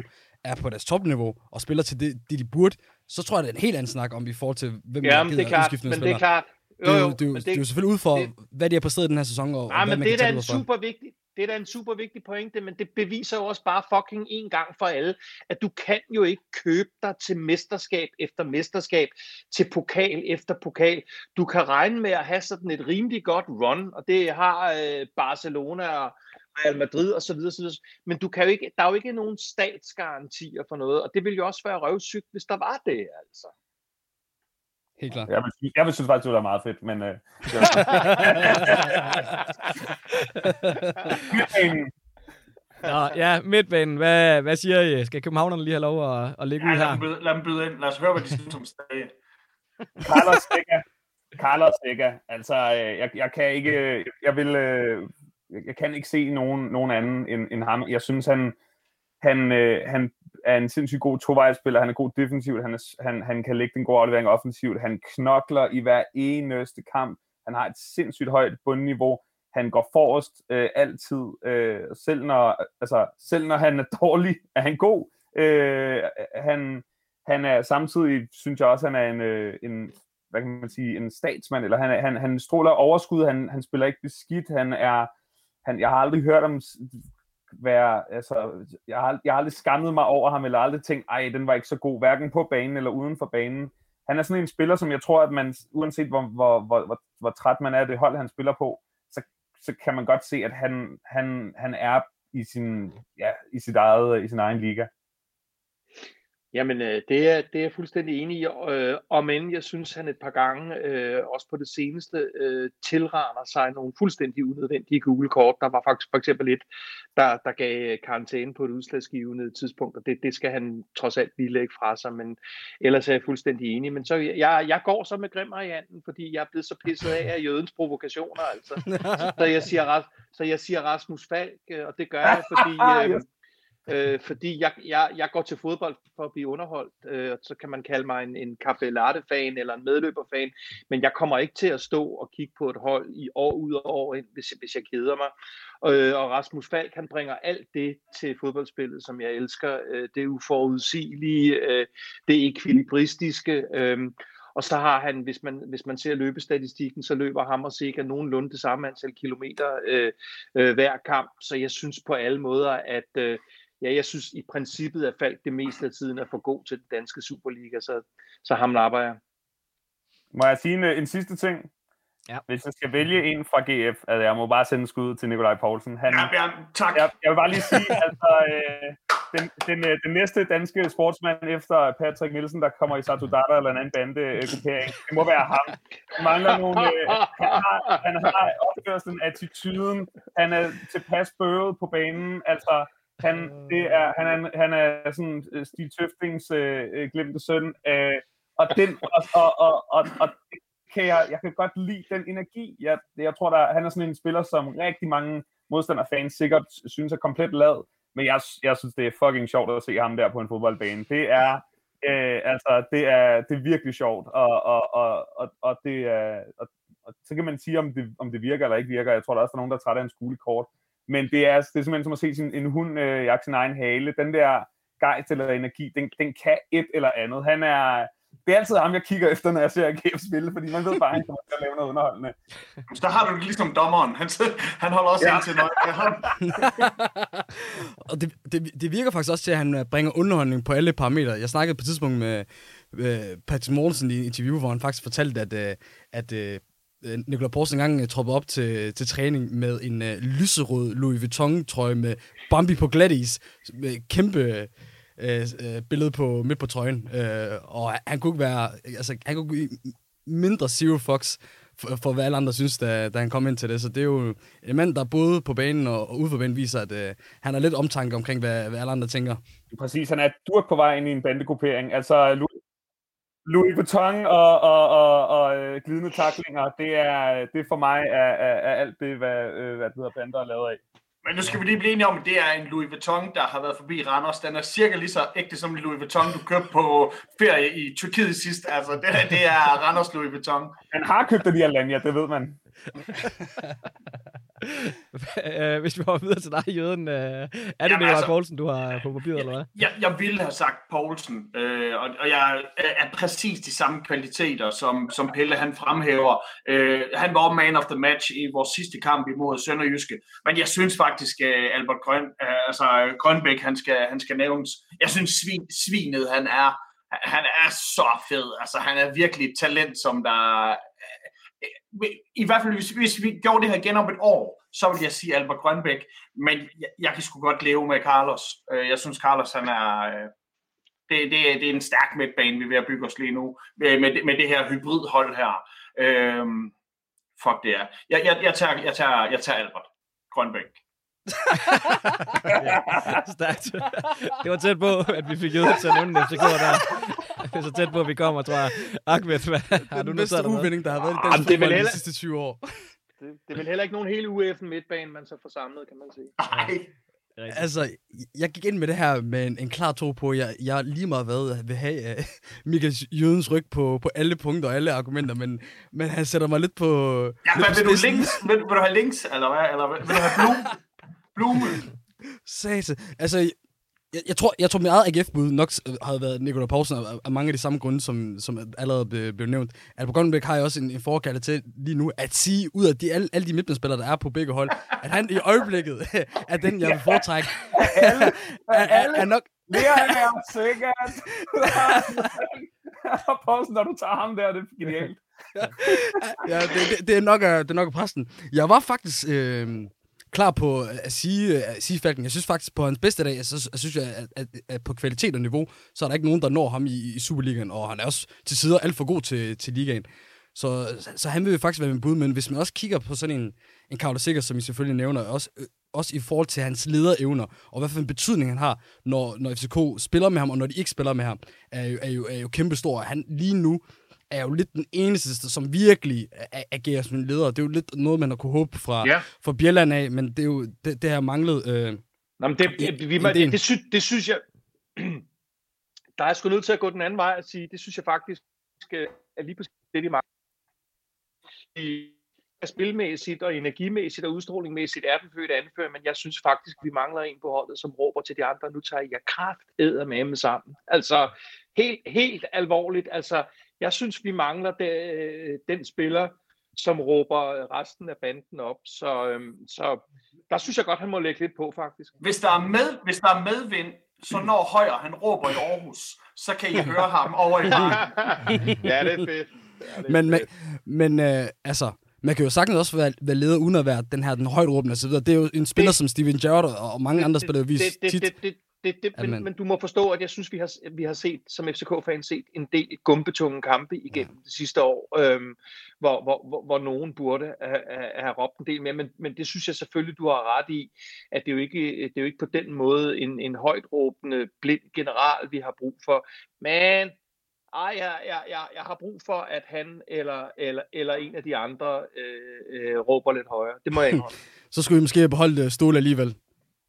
E: er på deres topniveau og spiller til det, det de burde, så tror jeg, det er en helt anden snak om i forhold til, hvem
C: ja, der gider det er klart, men det er klart,
E: det, er jo, det, er jo, det, det er jo selvfølgelig ud for, det, hvad de har præsteret den her sæson. Og,
C: nej,
E: og
C: men det er da en super vigtig, det er da en super vigtig pointe, men det beviser jo også bare fucking en gang for alle, at du kan jo ikke købe dig til mesterskab efter mesterskab, til pokal efter pokal. Du kan regne med at have sådan et rimelig godt run, og det har øh, Barcelona og Real Madrid og så videre, så videre. Men du kan jo ikke, der er jo ikke nogen statsgarantier for noget, og det ville jo også være røvsygt, hvis der var det, altså.
E: Helt klart.
D: Jeg vil, jeg vil synes faktisk, det var meget fedt, men... Øh,
A: Nå, ja, midtbanen. Hvad, hvad siger I? Skal Københavnerne lige have lov at, at ligge
B: ja,
A: ud her?
B: Lad dem, lad dem byde ind. Lad os høre, hvad de synes om stadig.
D: Carlos Seca. Carlos Seca. Altså, øh, jeg, jeg kan ikke... Jeg vil... Øh, jeg kan ikke se nogen, nogen anden end, end ham. Jeg synes, han, han, øh, han er en sindssygt god tovejsspiller, han er god defensivt, han, er, han, han kan lægge den gode aflevering offensivt, han knokler i hver eneste kamp, han har et sindssygt højt bundniveau, han går forrest øh, altid, øh, selv, når, altså, selv når han er dårlig, er han god. Øh, han, han er samtidig, synes jeg også, han er en, øh, en hvad kan man sige, en statsmand, eller han, han, han stråler overskud, han, han spiller ikke beskidt, han er, han, jeg har aldrig hørt om være, altså, jeg har, jeg har aldrig skammet mig over ham, eller aldrig tænkt, ej, den var ikke så god, hverken på banen eller uden for banen. Han er sådan en spiller, som jeg tror, at man, uanset hvor, hvor, hvor, hvor, hvor træt man er af det hold, han spiller på, så, så kan man godt se, at han, han, han er i sin, ja, i sit eget, i sin egen liga.
C: Jamen, øh, det, er, det er jeg fuldstændig enig i, øh, og men jeg synes, han et par gange, øh, også på det seneste, øh, tilraner sig nogle fuldstændig unødvendige Google-kort. Der var faktisk for eksempel et, der, der gav karantæne på et udslagsgivende tidspunkt, og det, det skal han trods alt lige lægge fra sig, men ellers er jeg fuldstændig enig. Men så, jeg, jeg går så med Grim fordi jeg er blevet så pisset af af jødens provokationer, altså. Så jeg siger, så jeg siger Rasmus Falk, øh, og det gør jeg, fordi... Øh, Øh, fordi jeg, jeg, jeg går til fodbold for at blive underholdt, øh, så kan man kalde mig en, en Café Latte-fan eller en medløber-fan, men jeg kommer ikke til at stå og kigge på et hold i år ud og år ind, hvis, hvis jeg keder mig. Øh, og Rasmus Falk, han bringer alt det til fodboldspillet, som jeg elsker. Øh, det uforudsigelige, øh, det ekvilibristiske, øh, Og så har han, hvis man, hvis man ser løbestatistikken, så løber ham og Sega nogenlunde det samme antal kilometer øh, øh, hver kamp. Så jeg synes på alle måder, at øh, ja, jeg synes i princippet, at Falk det meste af tiden er for god til den danske Superliga, så, så ham lapper jeg.
D: Må jeg sige en, en sidste ting?
A: Ja.
D: Hvis jeg skal vælge en fra GF, altså jeg må bare sende skud til Nikolaj Poulsen. Han,
B: Ja, Bjørn, tak.
D: jeg, jeg vil bare lige sige, altså, øh, den, den, øh, den næste danske sportsmand efter Patrick Nielsen, der kommer i Satudata eller en anden bandegruppering, det må være ham. Han mangler nogle, øh, han, har, han har opførselen, attituden, han er tilpas bøvet på banen, altså han, det er, han, er, han er sådan øh, Stig Tøftings øh, øh, glemte søn, øh, og, den, og, og, og, og, og kan jeg, jeg kan godt lide den energi. Jeg, jeg tror, der, han er sådan en spiller, som rigtig mange modstanderfans sikkert synes er komplet lad, men jeg, jeg synes, det er fucking sjovt at se ham der på en fodboldbane. Det er, øh, altså, det er, det er virkelig sjovt, og, og, og, og, og det er, og, og, så kan man sige, om det, om det virker eller ikke virker. Jeg tror, der er også der er nogen, der er træt af en skolekort. Men det er, det er simpelthen som at se sin, en hund øh, jagte sin egen hale. Den der gejst eller energi, den, den kan et eller andet. Han er, det er altid ham, jeg kigger efter, når jeg ser AGF spille, fordi man ved bare, at han kommer til at lave noget underholdende.
B: Så der har du det ligesom dommeren. Han, han holder også
D: Ja.
B: ind til noget.
E: og det, det, det virker faktisk også til, at han øh, bringer underholdning på alle parametre. Jeg snakkede på et tidspunkt med øh, Patrick Mortensen i et interview, hvor han faktisk fortalte, at, øh, at øh, Øh, Nikolaj Poulsen engang øh, troppede op til, til træning med en øh, lyserød Louis Vuitton-trøje med Bambi på glatis, med kæmpe øh, øh, billede på midt på trøjen. Øh, og han, kunne ikke være, altså han kunne give mindre zero fox for, for hvad alle andre synes, da, da han kom ind til det. Så det er jo en mand, der både på banen og, og ude for banen viser, at øh, han har lidt omtanke omkring, hvad, hvad alle andre tænker.
D: Præcis, han er durk på vej ind i en bandegruppering. Altså, Louis, Louis Vuitton og, og, og, og øh, glidende taklinger, det er, det for mig er, er, er alt det, hvad, øh, hvad det hedder, bander er lavet af.
B: Men nu skal vi lige blive enige om, at det er en Louis Vuitton, der har været forbi Randers. Den er cirka lige så ægte som en Louis Vuitton, du købte på ferie i Tyrkiet sidst. Altså, det, det er Randers Louis Vuitton.
D: Han har købt den i Alanya, det ved man.
A: Øh, Hvis vi går videre til dig, Jøden. øh, Er det
B: Jamen,
A: Nikolaj
B: altså-
A: Poulsen, du har på papiret, eller hvad?
B: Jeg, jeg ville have sagt Poulsen, øh, og, og jeg er, er præcis de samme kvaliteter, som, som Pelle han fremhæver. Øh, han var man of the match i vores sidste kamp imod Sønderjyske, men jeg synes faktisk, at Albert Grøn, øh, altså Grønbæk, han skal, han skal nævnes. Jeg synes, svin, svinet, han er, han er så fed. Altså, han er virkelig et talent, som der... Øh, I hvert fald, hvis, hvis vi gjorde det her igen om et år, så vil jeg sige Albert Grønbæk, men jeg, jeg kan sgu godt leve med Carlos. Øh, jeg synes, Carlos han er... Øh, det, det, det er en stærk midtbane, vi er ved at bygge os lige nu, med, med, det- her hybridhold her. Øhm, fuck det er. Jeg, jeg, jeg, tager, jeg, tager, jeg tager Albert Grønbæk.
A: Stærkt. Det var tæt på, at vi fik ud til at nævne en FCK der. Det er så tæt på, at vi kommer, tror jeg. Ahmed, hvad har du nu
E: bedste uvinding, der har været i dansk
C: det er vel
E: fodbold de
C: heller-
E: sidste 20 år.
C: Det, det er vel heller ikke nogen hele UEF'en midtbane, man så får samlet, kan man sige.
B: Ej,
E: Altså, jeg gik ind med det her med en, en klar tro på, at jeg, jeg lige meget hvad vil have uh, Michael Jødens ryg på, på alle punkter og alle argumenter, men, men han sætter mig lidt på...
B: ja,
E: lidt
B: men
E: på
B: vil du, links, vil, vil du have links, eller hvad? Eller vil, vil du have Blume? Blume?
E: Sase. Altså, jeg, jeg, tror, jeg tror, min eget AGF-bud nok s- havde været Nikolaj Poulsen af, af mange af de samme grunde, som, som allerede blev, blev nævnt. At på Grønbæk har jeg også en, en forkalde til lige nu at sige, ud af de, alle, alle de midtbanespillere, der er på begge hold, at han i øjeblikket er den, jeg vil foretrække.
D: Alle,
E: er, er, er nok,
D: det er jeg sikkert. Poulsen, når du tager ham der, det er genialt.
E: ja, det, det, det, er nok, det er nok præsten. Jeg var faktisk øh, klar på at sige, øh, at sige Falken. Jeg synes faktisk, på hans bedste dag, så, så synes jeg, at, at, at, på kvalitet og niveau, så er der ikke nogen, der når ham i, i Superligaen, og han er også til sider alt for god til, til ligaen. Så, så, så han vil jo faktisk være min bud, men hvis man også kigger på sådan en, en Carlos Sikker, som I selvfølgelig nævner, også, øh, også i forhold til hans lederevner, og hvad for en betydning han har, når, når FCK spiller med ham, og når de ikke spiller med ham, er jo, er jo, er jo kæmpestor. Han lige nu er jo lidt den eneste, som virkelig agerer som en leder. Det er jo lidt noget, man har kunne håbe fra,
C: Ja.
E: fra Bjelland af, men det er jo det, det har manglet. Øh,
C: Nå, men det, vi, må,
E: en
C: det, det, synes, det synes jeg, der er sgu nødt til at gå den anden vej og sige, det synes jeg faktisk øh, er lige præcis det, de mangler. I- Spilmæssigt og energimæssigt og udstrålingmæssigt er den født anfører, men jeg synes faktisk, vi mangler en på holdet, som råber til de andre, nu tager jeg kraft med med sammen. Altså, helt, helt alvorligt, altså, Jeg synes, vi mangler det, øh, den spiller, som råber resten af banden op. Så, øhm, så der synes jeg godt, han må lægge lidt på, faktisk.
B: Hvis der er, med, hvis der er medvind, så når Højer han råber i Aarhus, så kan I høre ham over i parken.
C: ja, det er fedt. Ja, det er
E: Men, men,
C: fedt.
E: men øh, altså, man kan jo sagtens også være, være leder uden at være den her den højt råbende og så videre. Det er jo en spiller
C: Det-
E: som Steven Gerrard og mange andre spillere jo
C: det,
E: vist
C: det,
E: tit.
C: det, det, det, det,
E: man-
C: men, men du må forstå, at jeg synes, vi har, vi har set, som FCK-fan, set en del gumbetunge kampe igennem ja. det sidste år, øhm, hvor, hvor, hvor, hvor nogen burde have, have, råbt en del mere. Men, men det synes jeg selvfølgelig, du har ret i, at det er jo ikke, det er jo ikke på den måde en, en højt råbende, blind general, vi har brug for. Men ej, jeg, jeg, jeg, jeg har brug for, at han eller, eller, eller en af de andre øh, øh, råber lidt højere. Det må jeg indrømme.
E: Så skulle vi måske beholde øh, Ståle alligevel.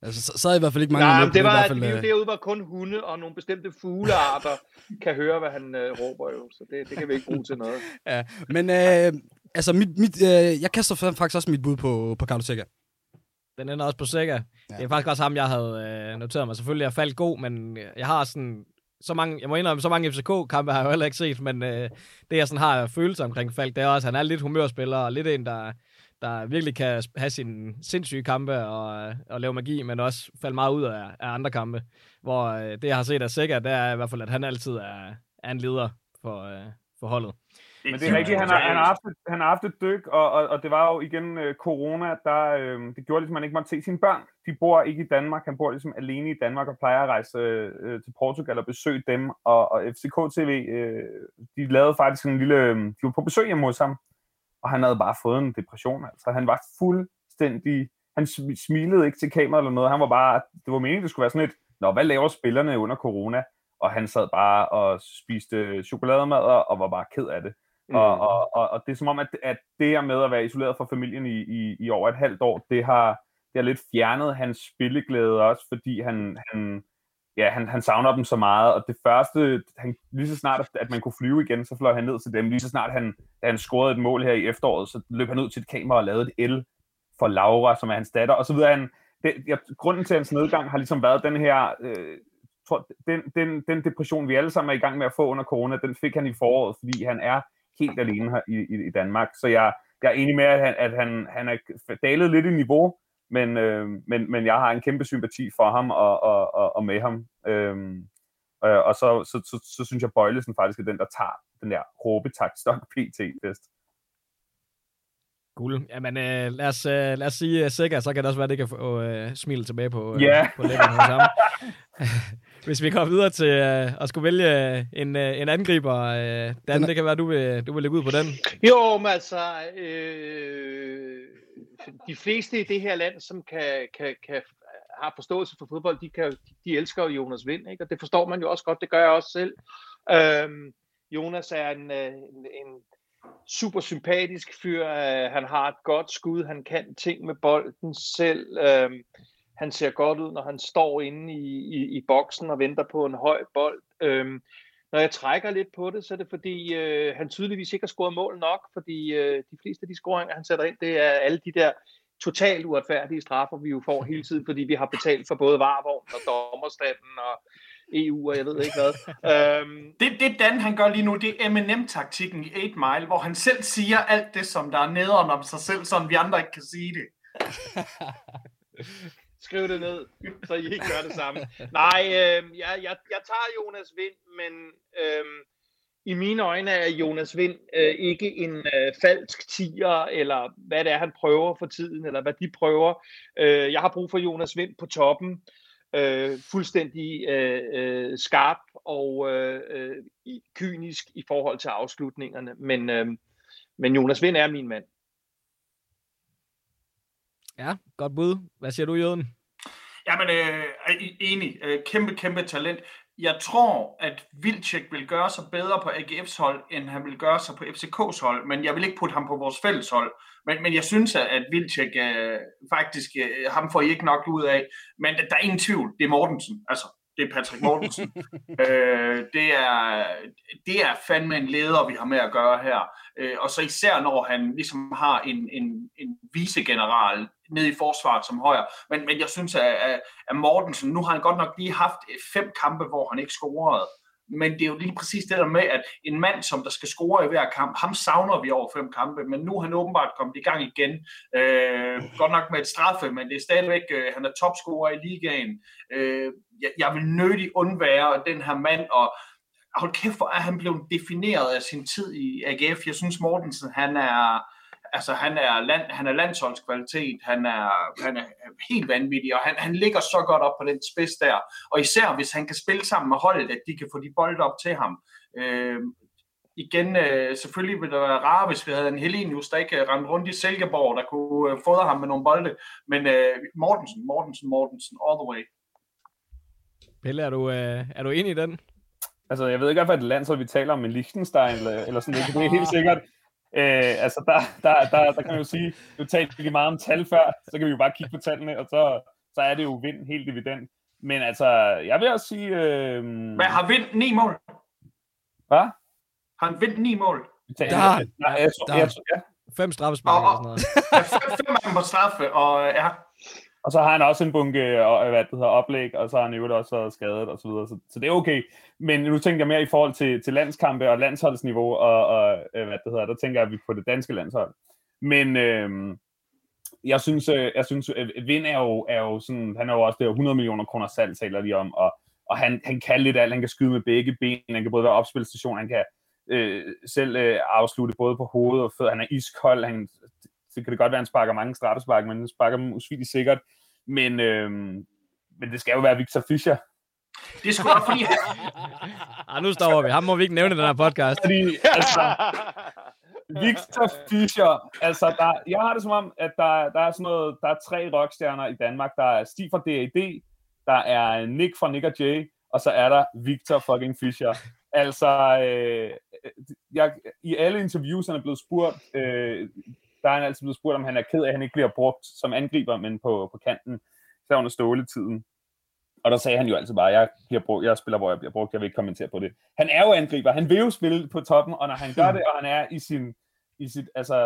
E: Altså, så, så er i hvert fald ikke mange
C: Nej, men det
E: i
C: var,
E: hvert
C: fald, det,
E: øh,
C: derude var kun hunde og nogle bestemte fuglearter kan høre, hvad han øh, råber jo. Så det, det kan vi ikke bruge til noget.
E: Ja, men øh, altså, mit, mit, øh, jeg kaster faktisk også mit bud på, på Carlos Sega.
A: Den ender også på Sega. Ja. Det er faktisk også ham, jeg havde øh, noteret mig. Selvfølgelig er Falk god, men øh, jeg har sådan... Så mange, jeg må indrømme, så mange FCK-kampe har jeg jo heller ikke set, men øh, det jeg sådan har følelse omkring Falk, det er også, at han er lidt humørspiller, og lidt en, der, der virkelig kan have sine sindssyge kampe og, og lave magi, men også falde meget ud af, af andre kampe. Hvor øh, det, jeg har set af Sega, det er i hvert fald, at han altid er, er en leder for, øh, for holdet.
D: Men det er rigtigt, han har, han har, haft, et, han har haft et dyk, og, og, og det var jo igen øh, corona, der øh, det gjorde ligesom, at man ikke måtte se sine børn. De bor ikke i Danmark, han bor ligesom alene i Danmark og plejer at rejse øh, til Portugal og besøge dem. Og, og FCK TV, øh, de lavede faktisk en lille, øh, de var på besøg hjemme hos ham, og han havde bare fået en depression. Altså, han var fuldstændig, han sm- smilede ikke til kameraet eller noget, han var bare, det var meningen, det skulle være sådan et, nå, hvad laver spillerne under corona? Og han sad bare og spiste chokolademad og var bare ked af det. Mm. Og, og, og, og det er som om, at, at det her med at være isoleret fra familien i, i, i over et halvt år, det har, det har lidt fjernet hans spilleglæde også, fordi han, han, ja, han, han savner dem så meget. Og det første, han, lige så snart, at- man kunne flyve igen, så fløj han ned til dem. Lige så snart han, da han scorede et mål her i efteråret, så løb han ud til et kamera og lavede et L for Laura, som er hans datter. Og så videre. Han, det, ja, grunden til hans nedgang har ligesom været den her... Øh, tror, den, den, den depression, vi alle sammen er i gang med at få under corona, den fik han i foråret, fordi han er helt alene her i, i, i Danmark. Så jeg, jeg er enig med, at han, at han, han er dalet lidt i niveau, men, øh, men, men jeg har en kæmpe sympati for ham og, og, og, og med ham. Øhm, øh, og så, så, så, så synes jeg, Bøjlesen faktisk er den, der tager den der råbetaktstok PT-fest.
A: Cool. Jamen, øh, lad, os, øh, lad os sige uh, sikkert, så kan det også være, at det kan få øh, smil tilbage på, øh,
D: Ja.
A: på læben hos ham. Hvis vi går videre til øh, at skulle vælge en, øh, en angriber, øh, Dan, det kan være, du vil, du vil lægge ud på den.
C: Jo, men altså, øh, de fleste i det her land, som kan, kan, kan øh, har forståelse for fodbold, de, kan, de elsker jo Jonas Vind, ikke? og det forstår man jo også godt, det gør jeg også selv. Øhm, Jonas er en, øh, en, en super sympatisk fyr, øh, han har et godt skud, han kan ting med bolden selv, øhm, han ser godt ud, når han står inde i, i, i boksen og venter på en høj bold. Øhm, når jeg trækker lidt på det, så er det fordi, øh, han tydeligvis ikke har scoret mål nok, fordi øh, de fleste af de scoringer, han sætter ind, det er alle de der totalt uretfærdige straffer, vi jo får hele tiden, fordi vi har betalt for både varvogn og dommerstanden og EU og jeg ved ikke hvad. øhm,
B: Det, det Dan han gør lige nu, det er M&M-taktikken i 8 Mile, hvor han selv siger alt det, som der er nederen om sig selv, så vi andre ikke kan sige det.
C: skriv det ned, så I ikke gør det samme. Nej, øh, jeg, jeg, jeg tager Jonas Vind, men øh, i mine øjne er Jonas Vind øh, ikke en øh, falsk tiger, eller hvad det er, han prøver for tiden, eller hvad de prøver. Øh, jeg har brug for Jonas Vind på toppen, øh, fuldstændig øh, øh, skarp og øh, øh, kynisk i forhold til afslutningerne. Men, øh, men Jonas Vind er min mand.
A: Ja, godt bud. Hvad siger du, Jøden?
B: Jamen, øh, enig. Øh, kæmpe, kæmpe talent. Jeg tror, at Vilcek vil gøre sig bedre på AGF's hold, end han vil gøre sig på FCK's hold, men jeg vil ikke putte ham på vores fælles hold. Men, men jeg synes, at- at Vilcek øh, faktisk, øh, ham får I ikke nok ud af. Men der er ingen tvivl, det er Mortensen. Altså, det er Patrick Mortensen. øh, det, er, det er fandme en leder, vi har med at gøre her. Øh, og så især, når han ligesom har en, en, en vicegeneral nede i forsvaret som højre. Men, men jeg synes, at, at, at Mortensen, nu har han godt nok lige haft øh, fem kampe, hvor han ikke scorede. men det er jo lige præcis det der med, at en mand, som der skal score i hver kamp, ham savner vi over fem kampe, men nu er han åbenbart kommet i gang igen. Øh, godt nok med et straffe, men det er stadigvæk, øh, han er topscorer i ligaen. Øh, jeg, jeg vil nødig undvære den her mand, og hold kæft, hvor er han blevet defineret af sin tid i AGF. Jeg synes, Mortensen, han er, altså han er, land, han er landsholdskvalitet, han er, han er helt vanvittig, og han, han ligger så godt op på den spids der, og især hvis han kan spille sammen med holdet, at de kan få de bolde op til ham. Øh, igen, øh, selvfølgelig ville det være rart, hvis vi havde en Helenius, der ikke rendte rundt i Silkeborg, der kunne øh, fodre ham med nogle bolde, men øh, Mortensen, Mortensen, Mortensen, all the way.
A: Pelle, er du, øh, er du enig i den?
D: Altså, jeg ved ikke, hvad det landshold, vi taler om, men Liechtenstein eller, eller sådan noget. Det er helt sikkert. Øh, altså, der, der, der, der kan man jo sige, du talte ikke meget om tal før, så kan vi jo bare kigge på tallene, og så, så er det jo vind helt evident. Men altså, jeg vil også sige... Øh...
B: Men har vind ni mål?
D: Hvad?
B: Har han vind ni mål?
E: Der,
D: Nej, jeg,
E: der-
D: jeg, jeg,
A: Fem straffespark
B: Og-
A: og sådan noget.
B: Ja, fem, fem af dem på straffe, og ja,
D: og så har han også en bunke og, hvad det hedder, oplæg, og så har han jo også været skadet osv. så videre, så, så det er okay. Men nu tænker jeg mere i forhold til, til landskampe og landsholdsniveau, og, og øh, hvad det hedder, der tænker jeg vi på det danske landshold. Men øh, jeg synes, jeg synes øh, Vind er jo, er jo sådan, han er jo også det 100 millioner kroner salg, taler de om, og, og han, han kan lidt alt, han kan skyde med begge ben, han kan både være opspilstation, han kan øh, selv øh, afslutte både på hovedet og fødder, han er iskold, han, så kan det godt være, at han sparker mange straffespark, men han sparker dem usvigeligt sikkert. Men, øh, men det skal jo være Victor Fischer.
B: det er sgu da fordi,
A: ah, nu stopper vi. Ham må vi ikke nævne i den her podcast.
D: Fordi, altså, Victor Fischer, altså, der, jeg har det som om, at der, der er sådan noget, der er tre rockstjerner i Danmark. Der er Stig fra D.A.D., der er Nick fra Nick og Jay, og så er der Victor fucking Fischer. Altså, øh, jeg, i alle interviews, han er blevet spurgt, øh, der er han altid blevet spurgt, om han er ked af, at han ikke bliver brugt som angriber, men på, på kanten, så under ståletiden. Og der sagde han jo altid bare, jeg, bliver brugt, jeg spiller, hvor jeg bliver brugt, jeg vil ikke kommentere på det. Han er jo angriber, han vil jo spille på toppen, og når han gør det, og han er i sin, i sit, altså,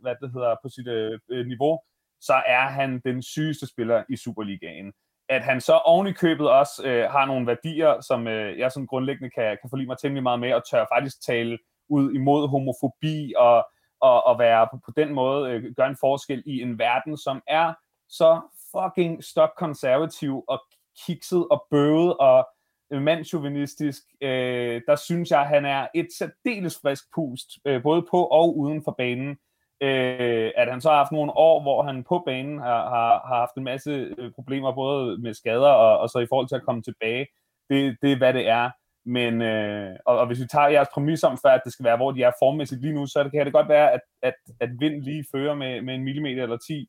D: hvad det hedder, på sit øh, øh niveau, så er han den sygeste spiller i Superligaen. At han så oven i købet også øh, har nogle værdier, som øh, jeg sådan grundlæggende kan, kan forlige mig temmelig meget med, og tør faktisk tale ud imod homofobi, og, og, og være på, på den måde, øh, gøre en forskel i en verden, som er så fucking stokkonservativ og kikset og bøvet og mandsjuvenistisk, øh, der synes jeg, at han er et særdeles frisk pust, øh, både på og uden for banen. Øh, at han så har haft nogle år, hvor han på banen har, har, har haft en masse øh, problemer, både med skader og, og så i forhold til at komme tilbage. Det, det er, hvad det er. Men, øh, og, og hvis vi tager jeres præmis om før, at det skal være, hvor de er formmæssigt lige nu, så kan det godt være, at, at, at vind lige fører med, med en millimeter eller 10,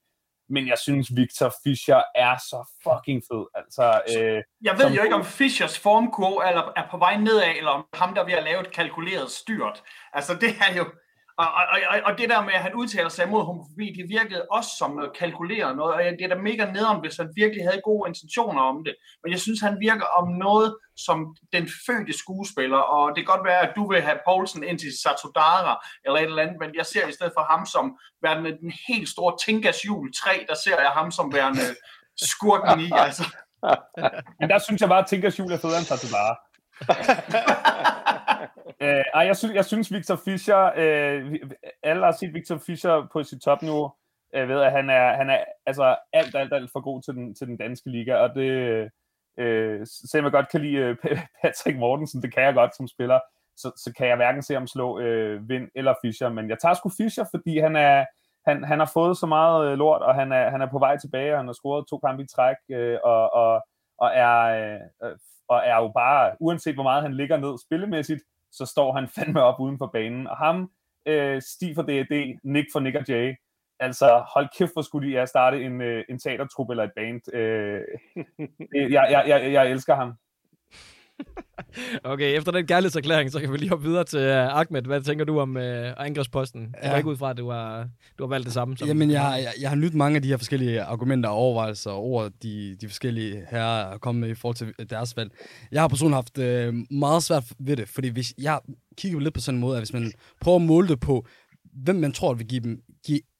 D: men jeg synes, Victor Fischer er så fucking fed. Altså, øh,
B: jeg ved
D: Som-
B: jo ikke, om Fischers formkurve eller er på vej nedad, eller om ham, der er ved at lave et kalkuleret styrt. Altså, det er jo... Og, og, og, og det der med, at han udtaler sig imod homofobi, det virkede også som at kalkuleret noget, og det er da mega nederen, hvis han virkelig havde gode intentioner om det. Men jeg synes, han virker om noget som den fødte skuespiller, og det kan godt være, at du vil have Poulsen ind til Satodara eller et eller andet, men jeg ser i stedet for ham som værende den helt store Tinkas jul 3, der ser jeg ham som værende skurken i, altså.
D: Men der synes jeg bare, at Tinkas jul er federe end Satodara. øh, ej, jeg synes, jeg synes Victor Fischer, øh, alle har set Victor Fischer på sit topniveau, øh, ved at han er, han er altså alt, alt, alt for god til den, til den danske liga, og det, øh, selvom jeg godt kan lide øh, Patrick Mortensen, det kan jeg godt som spiller, så, så kan jeg hverken se ham slå øh, Vind eller Fischer, men jeg tager sgu Fischer, fordi han er, han, han har fået så meget øh, lort, og han er, han er på vej tilbage, og han har scoret to kampe i træk, øh, og, og, og, er, øh, og er jo bare, uanset hvor meget han ligger ned spillemæssigt, så står han fandme op uden for banen. Og ham, øh, Stig for D&D, Nick for Nick og Jay, altså hold kæft, hvor skulle de er starte en, øh, en teatertrup eller et band. Øh, jeg, jeg, jeg, jeg elsker ham.
A: Okay, efter den kærlighedserklæring, så kan vi lige hoppe videre til uh, Ahmed. Hvad tænker du om uh, angrebsposten? Jeg
E: Ja.
A: går ikke ud fra, at du har, du har valgt det samme. Som
E: Jamen, jeg, jeg, jeg har nydt mange af de her forskellige argumenter og overvejelser og ord, de, de forskellige herrer er kommet med i forhold til deres valg. Jeg har personligt haft øh, meget svært ved det, fordi hvis jeg kigger lidt på sådan en måde, at hvis man prøver at måle det på, hvem man tror vil give dem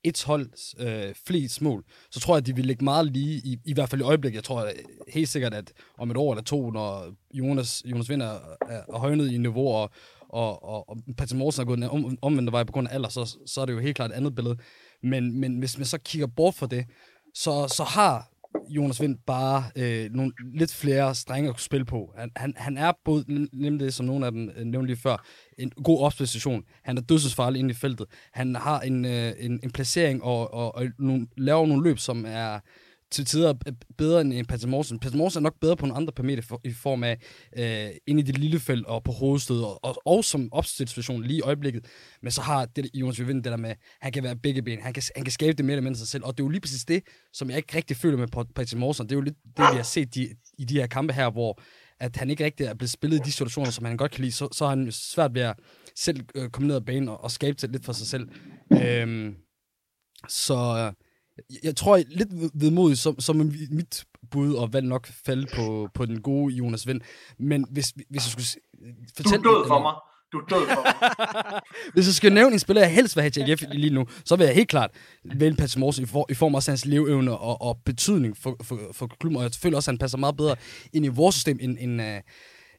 E: et hold øh, flest mål, så tror jeg, at de vil ligge meget lige, i, i hvert fald i øjeblikket. Jeg tror øh, helt sikkert, at om et år eller to, når Jonas, Jonas Vind er, er højnet i niveau, og, og, og, og Patrick Morsen er gået den om, omvendte vej på grund af alder, så, så er det jo helt klart et andet billede. Men, men hvis man så kigger bort fra det, så, så har Jonas Vind bare øh, nogle lidt flere strenge at kunne spille på. Han, han, han er både, nemlig det, som nogle af dem øh, nævnte lige før, en god opposition. Han er dødsensfarlig inde i feltet. Han har en, øh, en, en placering og, og, og nogle, laver nogle løb, som er til tider bedre end Patrick Morsen. Patrick Morsen er nok bedre på nogle andre parametre for, i form af øh, ind i det lille felt og på hovedstød, og, og, og som opstilsituation lige i øjeblikket. Men så har det, Jonas Jøvind det der med, han kan være begge ben, han kan, han kan skabe det mere eller mindre sig selv, og det er jo lige præcis det, som jeg ikke rigtig føler med Patrick Morsen. Det er jo lidt det, vi har set de, i de her kampe her, hvor at han ikke rigtig er blevet spillet i de situationer, som han godt kan lide, så, så har han svært ved at selv øh, komme ned ad banen og, og skabe det lidt for sig selv. Øhm, så jeg tror lidt vedmodigt, som, som mit bud, og valg nok falde på, på den gode Jonas Vind. Men hvis, hvis jeg skulle
B: fortælle... Du er død for mig. Du er død for mig.
E: hvis jeg skal nævne en spiller, jeg helst vil have til AGF lige nu, så vil jeg helt klart vælge Patrick Morsen i, for, i form af hans leveevne og, og betydning for, for, for klubben. Og jeg føler også, at han passer meget bedre ind i vores system, end, end, uh,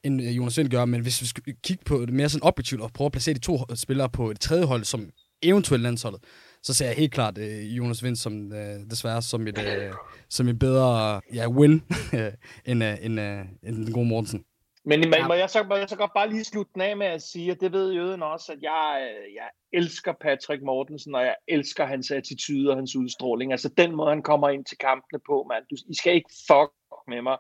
E: end Jonas Vind gør. Men hvis vi skal kigge på det mere sådan objektivt og prøve at placere de to spillere på et tredje hold, som eventuelt landsholdet, så ser jeg helt klart uh, Jonas Vind som uh, desværre som et, uh, som et bedre ja, win end, uh, end, uh, end den gode Mortensen.
C: Men ja. må, jeg så, må jeg så godt bare lige slutte den af med at sige, at det ved Jøden også, at jeg, jeg elsker Patrick Mortensen, og jeg elsker hans attitude og hans udstråling. Altså den måde, han kommer ind til kampene på, mand. Du, I skal ikke fuck med mig.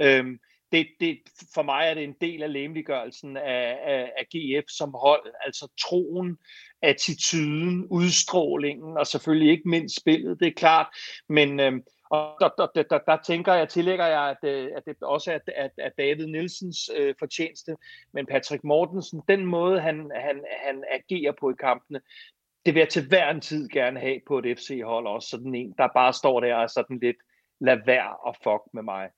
C: Øhm, det, det, for mig er det en del af lemliggørelsen af, af, af GF som hold. Altså troen, attituden, udstrålingen, og selvfølgelig ikke mindst spillet, det er klart. Men øh, og der, der, der, der, der tænker jeg, tillægger jeg, at, øh, at det også er at, at David Nielsens øh, fortjeneste, men Patrick Mortensen, den måde, han, han, han agerer på i kampene, det vil jeg til hver en tid gerne have på et FC-hold også, sådan en, der bare står der og sådan lidt, lad være og fuck med mig.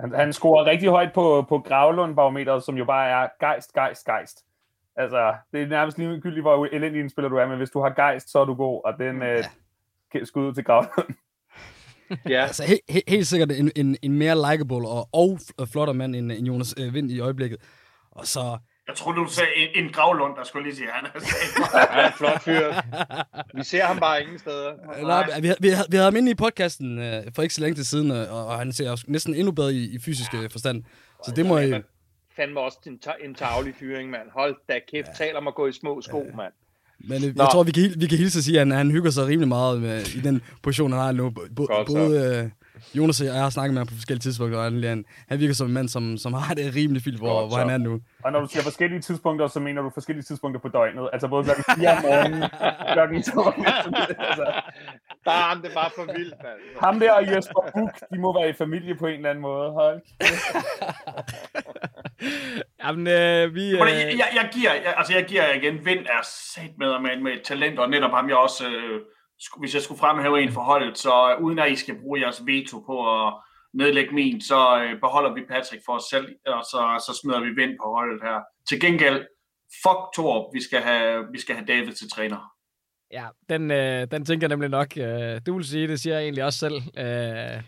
D: Han, han scorer rigtig højt på, på Gravlund-barometeret, som jo bare er gejst, gejst, gejst. Altså, det er nærmest ligegyldigt, hvor elendig en spiller du er, men hvis du har gejst, så er du god, og den ja. øh, skud til Gravlund.
E: ja. altså, he, he, helt sikkert en, en, en mere likable og, og flottere mand end, end Jonas øh, Vind i øjeblikket. Og så
B: jeg troede, du sagde en, en gravlund, der skulle lige sige, han
C: er en flot fyr. Vi ser ham bare ingen steder.
E: Nej, vi, vi, vi, vi havde ham inde i podcasten uh, for ikke så længe til siden, uh, og han ser også næsten endnu bedre i, i fysisk uh, forstand. Så det må I...
C: Fandme også en, en tavlig fyring, mand. Hold da kæft, ja. tal om at gå i små sko, ja. mand.
E: Men jeg Nå. tror, vi kan, vi kan hilse at sige, at han, han hygger sig rimelig meget med, i den position, han har nu. både, Jonas og jeg har snakket med ham på forskellige tidspunkter, og han, han virker som en mand, som, som har det rimelig fint, hvor, hvor han er nu.
D: Og når du siger forskellige tidspunkter, så mener du forskellige tidspunkter på døgnet. Altså både klokken 4 om morgenen, klokken 2 om altså.
C: Der er ham, det bare for vildt,
D: mand. Ham der og Jesper Buk, de må være i familie på en eller anden måde. Hold.
A: Jamen, øh, vi... Øh...
B: Jeg, jeg, jeg, giver, jeg, altså jeg giver igen. Vind er sat med, med, med et talent, og netop ham jeg også... Øh, hvis jeg skulle fremhæve en forholdet, så uden at I skal bruge jeres veto på at nedlægge min, så øh, beholder vi Patrick for os selv, og så, så smider vi vind på holdet her. Til gengæld, fuck Torp, vi skal have, vi skal have David til træner.
A: Ja, den, øh, den tænker jeg nemlig nok. Øh, du vil sige, det siger jeg egentlig også selv. Øh,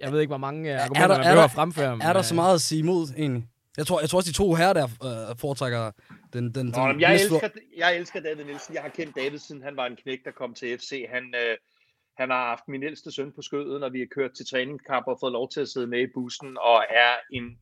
A: jeg ved ikke, hvor mange argumenter er der, man behøver at fremføre.
E: Er, er der så meget at sige imod, egentlig? Jeg tror, jeg tror også, de to her der øh, foretrækker den, den,
C: Nå, den jeg, elsker, jeg elsker David Nielsen. Jeg har kendt David, siden han var en knæk, der kom til FC. Han, øh, han har haft min ældste søn på skødet, når vi har kørt til træningskamp og fået lov til at sidde med i bussen, og er en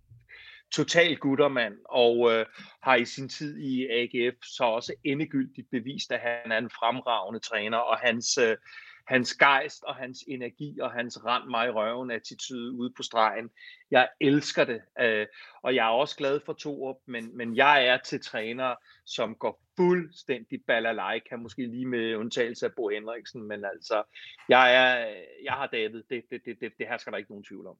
C: total guttermand, og øh, har i sin tid i AGF så også endegyldigt bevist, at han er en fremragende træner, og hans, øh, hans gejst og hans energi og hans rand mig i røven attitude ude på stregen. Jeg elsker det, øh, og jeg er også glad for Torup, men, men jeg er til træner, som går fuldstændig balalajka, måske lige med undtagelse af Bo Henriksen, men altså, jeg, er, jeg har David, det, det, det, det, det her skal der ikke nogen tvivl om.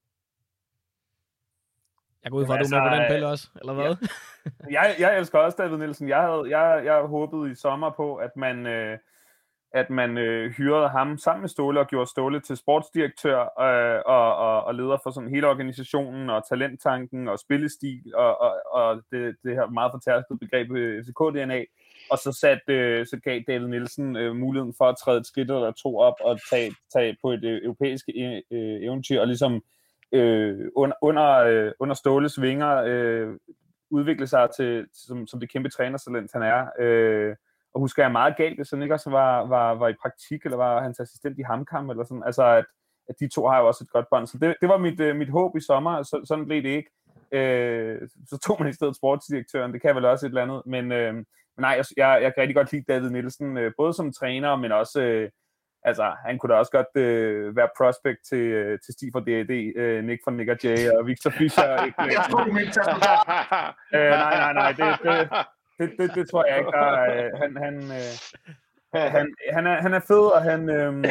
A: Jeg går ud fra, at du er med på den pille også, eller hvad?
D: Ja. jeg, jeg elsker også David Nielsen. Jeg havde, jeg, jeg håbede i sommer på, at man, øh, at man øh, hyrede ham sammen med Ståle og gjorde Ståle til sportsdirektør øh, og, og, og leder for sådan hele organisationen og talenttanken og spillestil og, og, og det, det her meget fortærskede begreb øh, FCK-DNA. og så, sat, øh, så gav David Nielsen øh, muligheden for at træde et skridt eller to op og tage, tage på et øh, europæisk øh, øh eventyr, og ligesom øh, under, under, øh, under Ståles vinger øh, udvikle sig til, som, som det kæmpe trænertalent, han er. Øh, og husker jeg meget galt, hvis han ikke også var, var, var i praktik, eller var hans assistent i Hamkam, eller sådan. Altså, at, at de to har jo også et godt bånd. Så det, det var mit, øh, mit håb i sommer, så, sådan blev det ikke. Øh, så tog man i stedet sportsdirektøren, det kan vel også et eller andet. Men, øh, men nej, jeg, jeg, jeg kan rigtig godt lide David Nielsen, øh, både som træner, men også... Øh, altså, han kunne da også godt øh, være prospect til, øh, til Stig fra D&D, øh, Nick fra Nick og Jay og Victor Fischer. Ikke?
B: Jeg tror, du mente
D: øh, Nej, nej, nej, det, det, det, det, det tror jeg ikke. Der, øh, han, han, øh, han, han, er, han er fed, og han... Øh,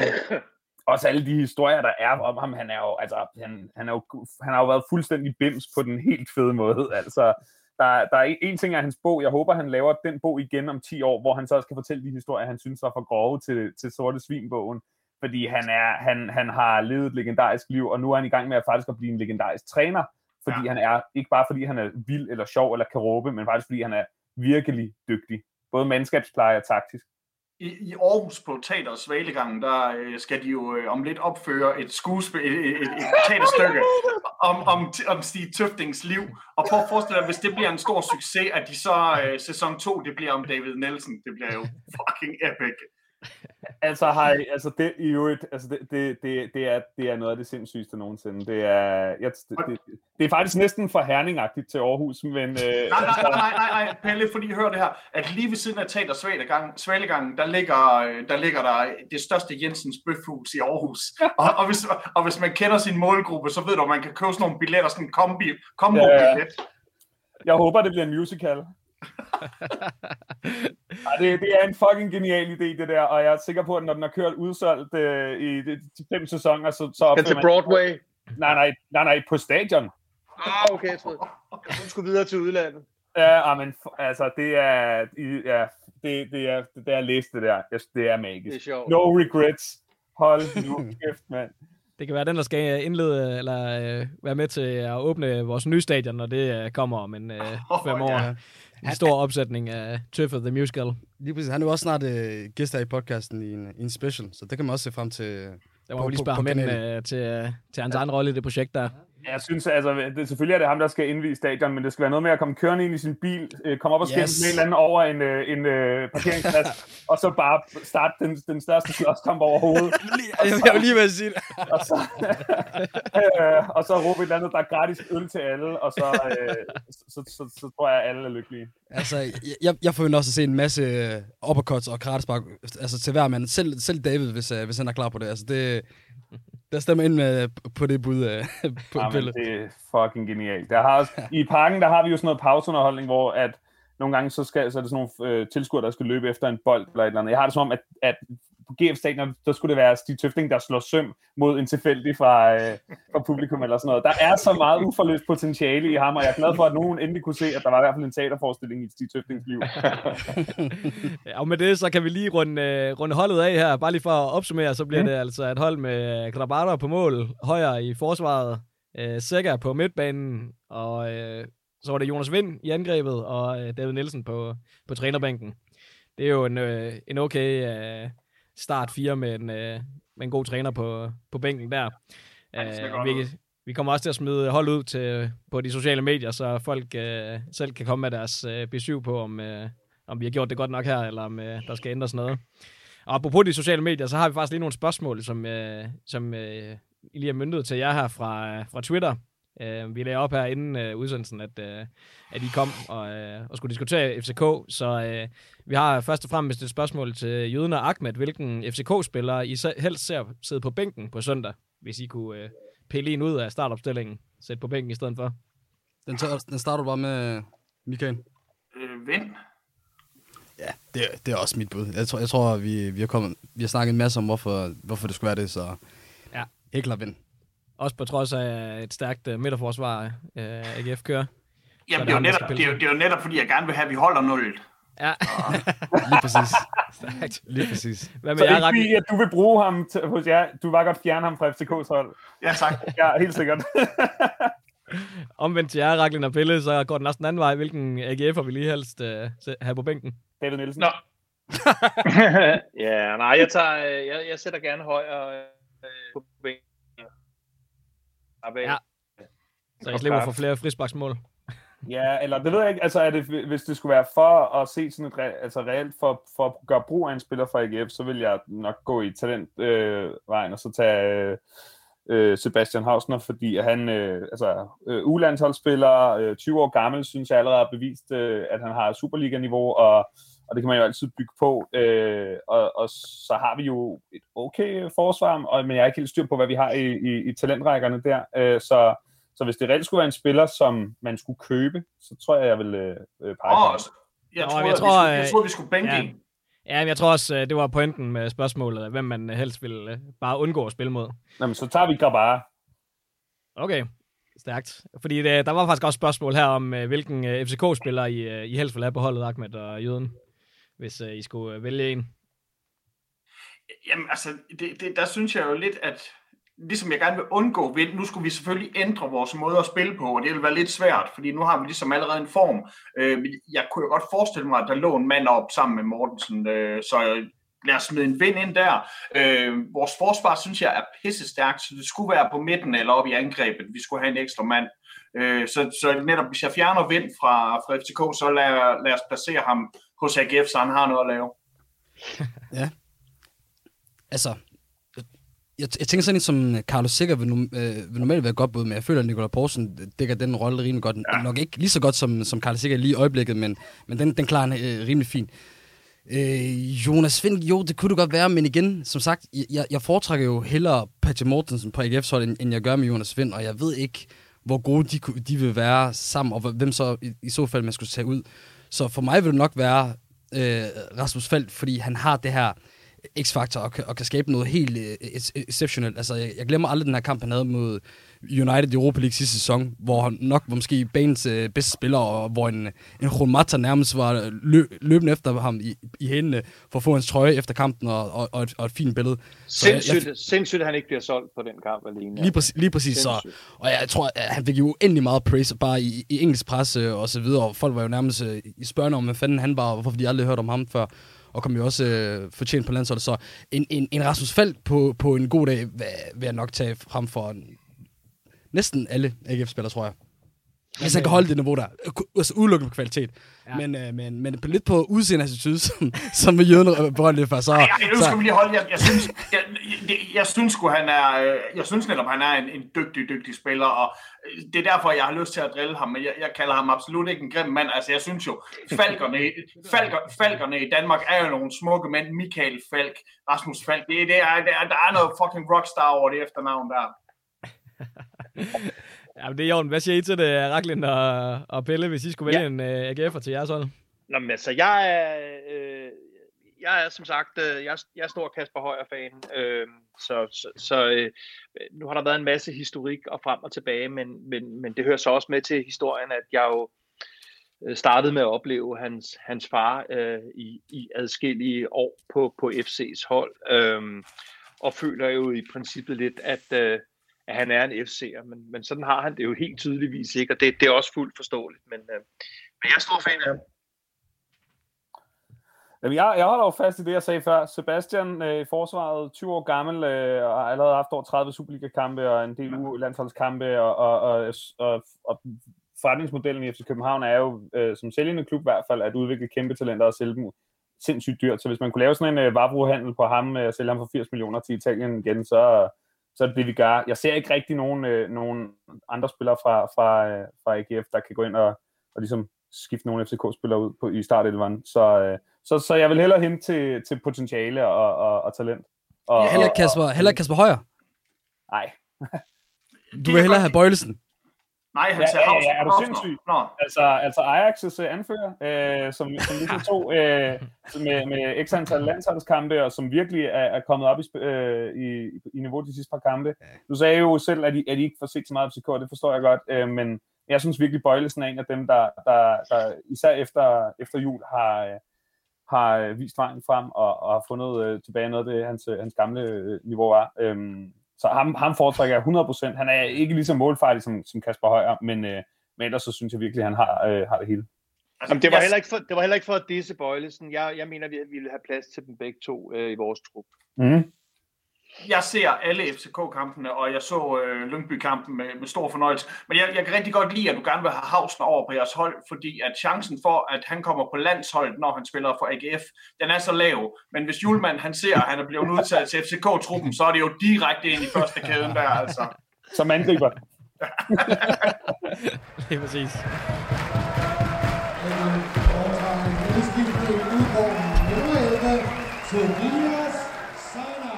D: også alle de historier, der er om ham, han er jo, altså, han, han, er jo, han har jo været fuldstændig bims på den helt fede måde. Altså, der, der er en ting af hans bog, jeg håber, han laver den bog igen om 10 år, hvor han så også kan fortælle de historier, han synes var for grove til, til Sorte Svinbogen. Fordi han, er, han, han har levet et legendarisk liv, og nu er han i gang med at faktisk at blive en legendarisk træner. Fordi ja. han er, ikke bare fordi han er vild eller sjov eller kan råbe, men faktisk fordi han er virkelig dygtig. Både mandskabspleje og taktisk
B: i, i Aarhus på Teater Svalegangen, der øh, skal de jo øh, om lidt opføre et skuespil, et, et, et teaterstykke om, om, om Stig Tøftings liv. Og prøv at forestille dig, hvis det bliver en stor succes, at de så øh, sæson 2, det bliver om David Nielsen. Det bliver jo fucking epic
D: altså, I, altså det i øvrigt, altså det, det, det, det, er, det er noget af det sindssygeste nogensinde. Det er, jeg, det, det, det er faktisk næsten for herningagtigt til Aarhus, men... Øh,
B: nej, nej, altså- nej, nej, nej, Pelle, fordi hør det her, at lige ved siden af Teater Svalegang, Svalegang der, ligger, der ligger der det største Jensens Bøfhus i Aarhus. Og, og, hvis, og hvis man kender sin målgruppe, så ved du, at man kan købe sådan nogle billetter, sådan en kombi, kombo-billet. Ja,
D: jeg håber, det bliver en musical. Ej, det, det er en fucking genial idé, det der, og jeg er sikker på, at når den har kørt udsolgt øh, i de, de fem sæsoner, så... så
C: til Broadway?
D: Nej, nej, nej, nej, på stadion.
C: Ah, okay, jeg troede, jeg skulle videre til udlandet.
D: Ja, men altså, det er, ja, det, det er, det er læst det der. Det er magisk. Det er
C: sjovt.
D: No regrets. Hold nu kæft, mand.
A: Det kan være den, der skal indlede, eller øh, være med til at åbne vores nye stadion, når det øh, kommer om en øh, fem år. Ja. En stor opsætning af Tøffer The Musical.
E: Lige præcis. Han er jo også snart øh, gæst her i podcasten i en, i en special, så det kan man også se frem til.
A: Der må vi lige spørge ham ind øh, til, til hans ja. egen rolle i det projekt der.
D: Jeg synes, altså, det, selvfølgelig er det ham, der skal indvise stadion, men det skal være noget med at komme kørende ind i sin bil, øh, komme op og skændes yes. med en eller anden over en, øh, en øh, parkeringsplads, og så bare starte den, den største slåskamp overhovedet.
E: jeg, jeg vil lige være sige det.
D: og, så, øh, og så råbe et eller andet, der er gratis øl til alle, og så, øh, så, så, så, så tror jeg, at alle er lykkelige.
E: Altså, jeg, jeg jo også at se en masse uppercuts og kratespark altså, til hver mand. Selv, selv David, hvis, uh, hvis han er klar på det. Altså, det, der stemmer ind med, på det bud af på
D: ja, det er fucking genialt. Der har også, I parken der har vi jo sådan noget pauseunderholdning, hvor at nogle gange så, skal, så er det sådan nogle øh, tilskuere, der skal løbe efter en bold eller et eller andet. Jeg har det som om, at, at på GF Stadion, der skulle det være Stig Tøfting, der slår søm mod en tilfældig fra, øh, fra publikum eller sådan noget. Der er så meget uforløst potentiale i ham, og jeg er glad for, at nogen endelig kunne se, at der var i hvert fald en teaterforestilling i Stig Tøftings liv.
A: ja, og med det, så kan vi lige runde, øh, runde holdet af her. Bare lige for at opsummere, så bliver mm. det altså et hold med Krabata på mål, højre i forsvaret, øh, Sækker på midtbanen, og øh, så var det Jonas Vind i angrebet, og øh, David Nielsen på, på trænerbænken. Det er jo en, øh, en okay øh, start fire med en, øh, med en god træner på, på bænken der. Ja, vi, vi kommer også til at smide hold ud til, på de sociale medier, så folk øh, selv kan komme med deres øh, besøg på, om, øh, om vi har gjort det godt nok her, eller om øh, der skal ændres noget. Og apropos de sociale medier, så har vi faktisk lige nogle spørgsmål, som, øh, som øh, I lige har myndet til jer her fra, fra Twitter. Øh, vi lagde op her inden øh, udsendelsen, at, øh, at I kom og, øh, og skulle diskutere FCK, så øh, vi har først og fremmest et spørgsmål til Jøden og Ahmed, hvilken FCK-spiller I helst ser sidde på bænken på søndag, hvis I kunne øh, pille en ud af startopstillingen, sætte på bænken i stedet for.
E: Den, tør, den starter bare med Michael.
B: Øh, vind.
E: Ja, det, det er også mit bud. Jeg tror, jeg tror vi, vi, har kommet, vi har snakket en masse om, hvorfor, hvorfor det skulle være det, så ja. Hekler vind.
A: Også på trods af et stærkt uh, midterforsvar, uh, AGF kører.
B: Jamen, det er, jo netop, det, er jo, det er jo netop, fordi jeg gerne vil have, at vi holder nullet.
A: Ja.
E: Lige præcis. Stærkt. Lige præcis.
D: Hvad med så jeg, ikke at du vil bruge ham til, hos jer. Du vil bare godt fjerne ham fra FCK's hold.
B: Ja, tak.
D: ja, helt sikkert.
A: Omvendt til jer, Raklin og Pelle, så går den også den anden vej. Hvilken AGF'er vil I helst uh, have på bænken?
D: David Nielsen.
C: Nå. ja, nej, jeg, tager, øh, jeg, jeg sætter gerne højere øh, på bænken.
A: Ja. Så jeg slipper for flere frisbaksmål.
D: Ja, eller det ved jeg ikke, altså er det, hvis det skulle være for at se sådan et re, altså reelt for, for at gøre brug af en spiller fra AGF, så vil jeg nok gå i talent øh, vejen og så tage øh, Sebastian Hausner, fordi han øh, altså øh, ulandsholdsspiller, øh, 20 år gammel, synes jeg allerede har bevist, øh, at han har Superliga-niveau, og, og det kan man jo altid bygge på. Øh, og, og så har vi jo et okay forsvar, og, men jeg er ikke helt styr på, hvad vi har i, i, i talentrækkerne der. Øh, så så hvis det reelt skulle være en spiller, som man skulle købe, så tror jeg, jeg vil øh, pege
B: på oh, jeg, tror, jeg, tror, jeg, tror, vi skulle bænke ja.
A: Ja, men jeg tror også, øh, det var pointen med spørgsmålet, hvem man helst ville øh, bare undgå at spille mod.
D: Jamen, så tager vi Grabara.
A: Okay, stærkt. Fordi det, der var faktisk også spørgsmål her om, hvilken FCK-spiller I, I helst vil have på holdet, Ahmed og Jøden, hvis øh, I skulle øh, vælge en.
B: Jamen, altså, det, det, der synes jeg jo lidt, at ligesom jeg gerne vil undgå vind, nu skulle vi selvfølgelig ændre vores måde at spille på, og det vil være lidt svært, fordi nu har vi ligesom allerede en form. Øh, jeg kunne jo godt forestille mig, at der lå en mand op sammen med Mortensen, øh, så lad os smide en vind ind der. Øh, vores forsvar synes jeg er pisse stærkt, så det skulle være på midten eller op i angrebet. Vi skulle have en ekstra mand. Øh, så, så netop hvis jeg fjerner vind fra, fra FCK, så lad, lad os placere ham hos AGF, så han har noget at lave.
E: ja. Altså, jeg, jeg tænker sådan en som Carlos Sikker vil, øh, vil normalt være godt bud, men jeg føler, at Nikolaj Poulsen dækker den rolle rimelig godt. Ja. Nok ikke lige så godt som, som Carlos Sikker lige i øjeblikket, men, men den, den klarer han øh, rimelig fint. Øh, Jonas Vind, jo, det kunne du godt være, men igen, som sagt, jeg, jeg foretrækker jo hellere Patrick Mortensen på AGF's hold, end, end jeg gør med Jonas Vind, og jeg ved ikke, hvor gode de, de vil være sammen, og hvem så i, i så fald man skulle tage ud. Så for mig vil det nok være øh, Rasmus Felt, fordi han har det her x-faktor og, og kan skabe noget helt uh, exceptionelt. Altså, jeg, jeg glemmer aldrig den her kamp, han havde mod United i Europa League sidste sæson, hvor han nok var måske banens uh, bedste spiller, og hvor en, en Juan Mata nærmest var lø, løbende efter ham i, i hændene for at få hans trøje efter kampen og, og, og, et, og et fint billede.
C: Så sindssygt, jeg, sindssygt, at han ikke bliver solgt på den kamp alene.
E: Lige præcis, lige præcis så. Og jeg tror, at han fik jo uendelig meget praise bare i, i engelsk presse og så videre, og folk var jo nærmest uh, i spørgsmål om, hvad fanden han var, og hvorfor de aldrig hørt om ham før og kom jo også øh, fortjent på landsholdet. Så en, en, en Rasmus Falk på, på en god dag vil, jeg nok tage frem for næsten alle AGF-spillere, tror jeg. Hvis han kan holde det niveau der. Altså udelukkende på kvalitet. Ja. Men, øh, men, men lidt på udseende attitude, som, som med jøden berørt lidt for. Så,
B: Ej, nu skal vi lige holde. Jeg, jeg, synes, jeg, jeg, jeg synes sgu, han er, øh, jeg synes netop, han er en, en dygtig, dygtig spiller, og øh, det er derfor, jeg har lyst til at drille ham, men jeg, jeg kalder ham absolut ikke en grim mand. Altså, jeg synes jo, falkerne, falker, falkerne i Danmark er jo nogle smukke mænd. Michael Falk, Rasmus Falk, det, det er, det er, der er noget fucking rockstar over det efternavn der.
A: Ja, det er Jordan. Hvad siger I til det, Raklin og, og Pelle, hvis I skulle vælge ja. en uh, AGF'er til jeres hold?
C: Nå, men altså, jeg er, øh, jeg er som sagt, øh, jeg, jeg er stor Kasper Højer-fan, øh, så, så, så øh, nu har der været en masse historik og frem og tilbage, men, men, men det hører så også med til historien, at jeg jo øh, startede med at opleve hans, hans far øh, i, i adskillige år på, på FC's hold, øh, og føler jo i princippet lidt, at, øh, at han er en FC'er, men, men sådan har han det jo helt tydeligvis ikke, og det, det er også fuldt forståeligt, men, øh, men jeg er stor fan af ham.
D: Jamen, jeg, jeg holder jo fast i det, jeg sagde før. Sebastian øh, i forsvaret, 20 år gammel, øh, og har allerede haft over 30 Superliga-kampe og en del landsholdskampe, og, og, og, og, og forretningsmodellen i FC København er jo, øh, som sælgende klub i hvert fald, at udvikle kæmpe talenter og sælge dem sindssygt dyrt. Så hvis man kunne lave sådan en øh, varebrugerhandel på ham, øh, og sælge ham for 80 millioner til Italien igen, så, så er det det, vi gør. Jeg ser ikke rigtig nogen, øh, nogen andre spillere fra, fra, øh, fra AGF, der kan gå ind og, og ligesom skifte nogle FCK-spillere ud på, i startelveren. Så, øh, så, så jeg vil hellere hen til, til potentiale og, og, og talent. Og,
E: heller Kasper, og, heller Kasper Højer?
D: Nej.
E: du vil hellere have Bøjlesen?
B: Nej, han
D: ja,
B: ser
D: ja, ja, er du sindssyg? Nå. Altså, altså Ajax' anfører, øh, som, som ligesom to øh, med, med x antal landsholdskampe, og som virkelig er, er kommet op i, øh, i, i niveau de sidste par kampe. Du sagde jo selv, at de, at de ikke får set så meget af FCK, det forstår jeg godt, øh, men jeg synes virkelig, Bøjlesen er en af dem, der, der, der især efter, efter jul har, har vist vejen frem og, og har fundet øh, tilbage noget af det, hans, hans gamle øh, niveau er. Øhm, Så ham, ham foretrækker jeg 100%. Han er ikke lige så målfarlig som, som Kasper Højer, men, øh, men ellers så synes jeg virkelig, at han har, øh, har det hele.
C: Altså, Jamen, det, var jeg... heller ikke for, det var heller ikke for at disse Bøjlesen. Jeg, jeg mener, vi ville have plads til dem begge to øh, i vores trup.
D: Mm
B: jeg ser alle FCK-kampene, og jeg så øh, Lyngby-kampen med, med stor fornøjelse. Men jeg, jeg kan rigtig godt lide, at du gerne vil have Hausen over på jeres hold, fordi at chancen for, at han kommer på landsholdet, når han spiller for AGF, den er så lav. Men hvis Julemand han ser, at han er blevet udtaget til FCK-truppen, så er det jo direkte ind i første kæden der, altså.
D: Som angriber.
A: det er præcis. Tobias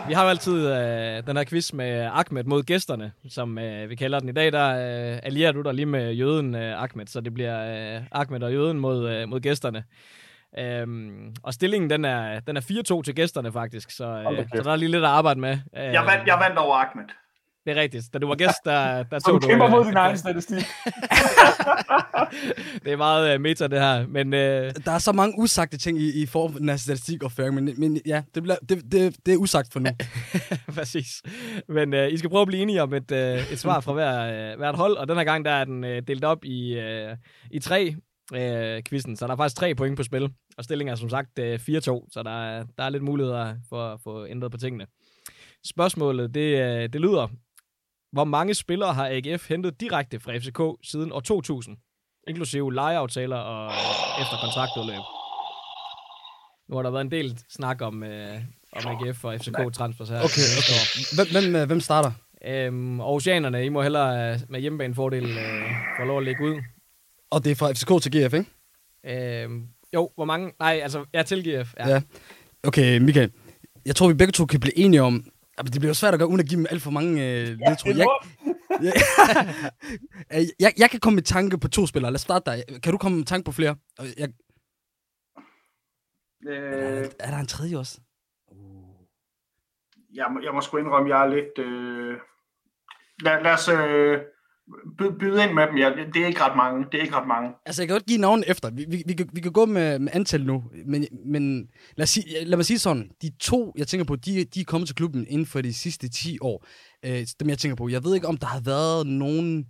A: vi har jo altid øh, den her quiz med Ahmed mod gæsterne, som øh, vi kalder den. I dag der øh, allierer du dig lige med jøden øh, Ahmed, så det bliver øh, Ahmed og jøden mod, øh, mod gæsterne. Øhm, og stillingen, den er, den er 4-2 til gæsterne faktisk, så, øh, okay. så der er lige lidt at arbejde med.
B: Øh, jeg, vandt, jeg vandt over Ahmed.
A: Det er rigtigt. Da du var gæst, der, der
D: så du... kæmper mod din egen statistik.
A: det er meget uh, meta, det her. Men, uh...
E: Der er så mange usagte ting i, i form af statistik og føring, men, men ja, det, bliver, det, det, det er usagt for nu.
A: Præcis. Men uh, I skal prøve at blive enige om et, uh, et svar fra hver, uh, hvert hold, og den her gang der er den uh, delt op i, uh, i tre uh, quizzen, så der er faktisk tre point på spil. Og stillingen er som sagt uh, 4-2, så der er, der er lidt muligheder for at få ændret på tingene. Spørgsmålet, det, det lyder, hvor mange spillere har AGF hentet direkte fra FCK siden år 2000, inklusive lejeaftaler og efter kontraktudløb? Nu har der været en del snak om, øh, om AGF og FCK-transfers her.
E: Okay, okay. Hvem, hvem, øh, hvem starter?
A: Øhm, Aarhusianerne, I må hellere øh, med hjemmebanefordel øh, få lov at lægge ud.
E: Og det er fra FCK til GF, ikke?
A: Øhm, jo, hvor mange? Nej, altså, jeg til GF. Ja.
E: ja. Okay, Michael. Jeg tror, vi begge to kan blive enige om, det bliver svært at gøre, uden at give dem alt for mange øh, ledtråd. Jeg, jeg, jeg, jeg kan komme med tanke på to spillere. Lad os starte der. Kan du komme med tanke på flere? Jeg, øh, er, der, er der en tredje også?
B: Jeg, må, jeg må sgu indrømme, jeg er lidt... Øh... Lad, lad os... Øh byde ind med dem. Ja, det er ikke ret mange. Det er ikke ret mange.
E: Altså, jeg kan godt give navnet efter. Vi, vi, vi, kan, vi kan gå med, med antal nu. Men, men lad, os sige, lad mig sige sådan. De to, jeg tænker på, de, de er kommet til klubben inden for de sidste 10 år. Øh, dem, jeg tænker på. Jeg ved ikke, om der har været nogen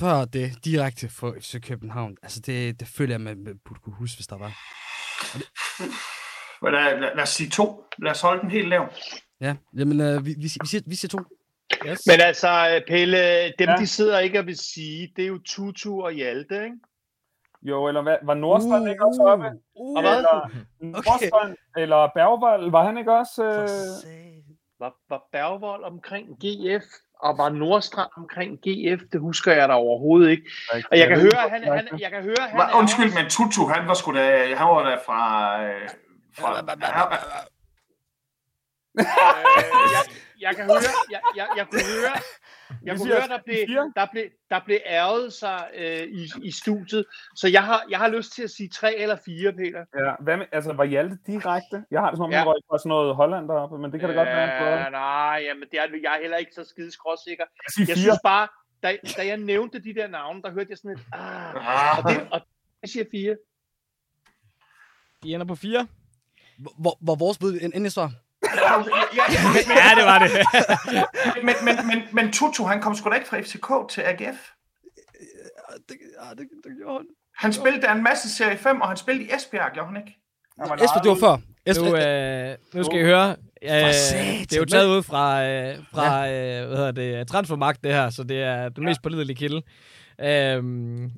E: før det direkte for FC København. Altså, det, det føler jeg, man burde kunne huske, hvis der var.
B: Det... Lad, lad, lad os sige to. Lad os holde den helt lav.
E: Ja, jamen, øh, vi, vi, vi, siger, vi siger to.
C: Yes. Men altså, Pelle, dem ja. de sidder ikke og vil sige, det er jo Tutu og Hjalte, ikke?
D: Jo, eller hvad, var Nordstrand uh, ikke også oppe?
C: Uh, eller
D: Nordstrand, okay. eller Bergvold, var han ikke også? Øh...
C: Var, var Bergvold omkring GF, og var Nordstrand omkring GF, det husker jeg da overhovedet ikke. Og jeg kan høre, han, han, jeg kan høre, han
B: var, Undskyld, men Tutu, han var sgu da, han var da fra... Øh, fra
C: øh, jeg, jeg kan høre, jeg, jeg, jeg kunne høre, jeg kunne høre, der blev, der blev, der blev ærget sig øh, i, i studiet. Så jeg har, jeg har lyst til at sige tre eller fire, Peter.
D: Ja, hvad med, altså var Hjalte direkte? Jeg har det som om, ja. han fra sådan noget Holland deroppe, men det kan da godt være.
C: Ja, nej, jamen, det er, jeg er heller ikke så skide skråsikker. Jeg, jeg synes bare, da, da jeg nævnte de der navne, der hørte jeg sådan et, ah, og det, og det siger fire.
A: De ender på fire.
E: Hvor, hvor vores bud endelig svar?
A: Ja, det var det.
B: men, men, men, men Tutu, han kom sgu da ikke fra FCK til AGF.
E: Ja, det, ja, det, det gjorde han.
B: Han spillede der en masse Serie 5, og han spillede i Esbjerg, gjorde han ikke?
E: Esbjerg, det var før.
A: Esbjerg. Nu, øh, nu skal I høre. Øh, det er jo taget ud fra, øh, fra ja. øh, hvad hedder det, transfermagt, det her, så det er den mest pålidelige kilde. Øh,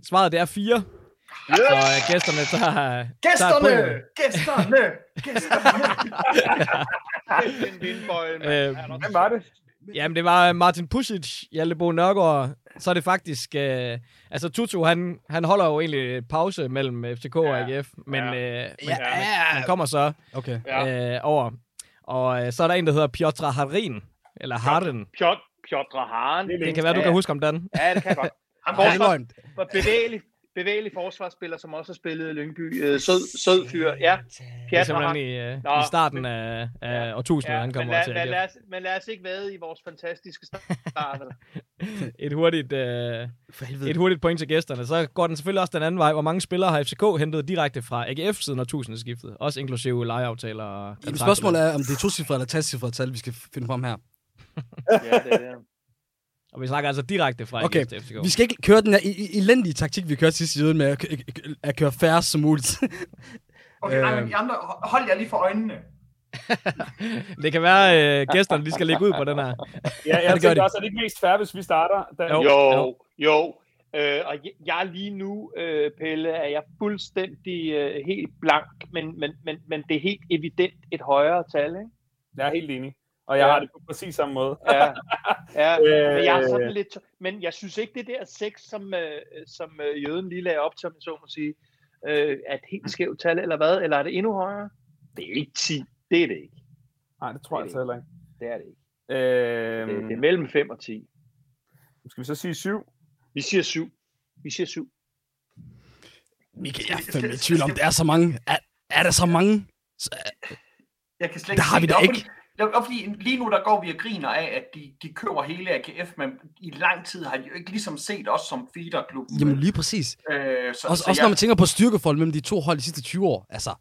A: svaret det er 4. Yes. Så uh, gæsterne tager...
B: Gæsterne! Tager gæsterne! Gæsterne!
D: øh, Hvem var det?
A: Jamen, det var Martin Pusic, Hjalte Bo Nørgaard. Så er det faktisk... Øh, altså, Tutu, han, han holder jo egentlig pause mellem FCK og AGF, men, ja. øh, men ja. han kommer så
E: okay.
A: øh, over. Og øh, så er der en, der hedder Piotr Harin, eller Haren.
C: Piotr, Piotr Haren.
A: Det, det kan være, du kan huske om den.
C: Ja, det kan jeg godt. Han var bevægelig, bevægelig forsvarsspiller, som også har spillet i Lyngby. Øh, sød, sød fyr, ja.
A: Det er simpelthen i, øh, i starten af, af ja, årtusindet, ja, han kommer
C: men
A: til.
C: Men lad, os, men lad os ikke være i vores fantastiske start.
A: et, hurtigt, øh, et hurtigt point til gæsterne. Så går den selvfølgelig også den anden vej. Hvor mange spillere har FCK hentet direkte fra AGF siden årtusindskiftet? Også inklusive lejeaftaler og
E: Jamen, Spørgsmålet er, om det er to-cifrede eller tre-cifrede tal, vi skal finde frem her.
C: ja, det er det.
A: Og vi snakker altså direkte fra
E: Okay,
A: AGF FCK.
E: Vi skal ikke køre den her elendige taktik, vi kørte sidste side med at, at køre færre som muligt.
B: Okay, nej, men
E: Øh.
B: andre, hold jer lige for øjnene.
A: Det kan være, at øh, gæsterne de skal lægge ud på den her.
D: Ja, jeg
E: det gør
D: tænker
E: de.
D: også, er det ikke mest fair, hvis vi starter? Da,
A: Jo.
C: Jo, jo. Øh, og jeg- jeg er lige nu, øh, Pelle, er jeg fuldstændig øh, helt blank, men, men, men, men det er helt evident et højere tal, ikke?
D: Jeg er helt enig. Og jeg
C: Ja.
D: har det på præcis samme måde.
C: Ja, ja.
D: Øh.
C: Men jeg er sådan lidt, men jeg synes ikke, det der sex, som, øh, som øh, jøden lige lagde op til, om jeg så må sige, er et helt skævt tal, eller hvad? Eller er det endnu højere? Det er ikke 10. Det er det ikke.
D: Nej, det tror jeg altså heller ikke.
C: Det er det ikke.
D: Øhm,
C: Det, det er mellem 5 og 10.
D: Skal vi så sige syv?
C: Vi siger 7. Vi siger 7.
E: Michael, jeg er fandme i tvivl om, der er så mange. Er, er der så mange? Så,
B: Jeg kan slet
E: Der
B: ikke
E: har
B: se
E: vi
B: det.
E: da ikke.
B: Det er fordi lige nu der går vi og griner af, at de, de køber hele AGF, men i lang tid har de jo ikke ligesom set os som feederklubben.
E: jamen lige præcis.
B: øh, så,
E: Også,
B: så
E: også når man tænker på styrkeforhold mellem de to hold de sidste 20 år. Altså,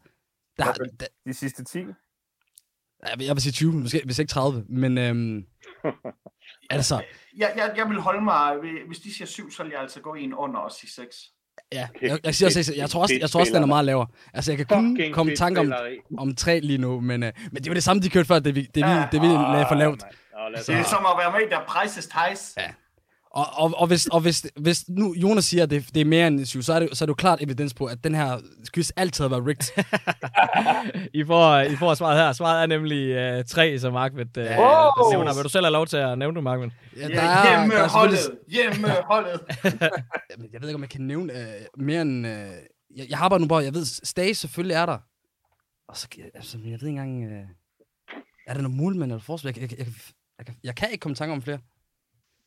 E: der,
D: Okay.
E: der,
D: De sidste 10?
E: jeg vil- jeg vil sige 20, måske, hvis ikke 30. Men øhm, altså,
B: jeg, jeg, jeg vil holde mig, ved- hvis de siger syv, så vil jeg altså gå en under og sige seks.
E: Ja, jeg, jeg, siger også, jeg, tror også, jeg tror også, den er meget lavere. Altså, jeg kan kun
C: Fucking
E: komme i tanke om, om tre lige nu, men, øh, men det var det samme, de kørte før, det vi, det vi,
B: Ja.
E: det vi lagde for lavt.
C: Nå, lad os
B: Det er som at være med i der Prices Ties.
E: Ja. Og, og, og, hvis, og hvis, hvis nu Jonas siger, at det, det er mere end syv, så er det, så er det jo klart evidens på, at den her quiz altid har været rigged.
A: I får, I får svaret her. Svaret er nemlig øh, tre, som Markvind øh,
D: Wow!
A: nævner. Vil du selv have lov til at nævne det, Markvind?
E: Ja,
B: Ja, hjemmeholdet. Hjemmeholdet.
E: Jamen, jeg ved ikke, om jeg kan nævne øh, mere end... Øh, jeg, jeg har bare nu bare... Jeg ved, Stage selvfølgelig er der. Og så... Altså, men jeg ved ikke engang... Øh, er der noget målmand eller forsvar? Jeg, jeg, jeg, jeg, jeg, kan- jeg kan ikke komme i tanke om flere.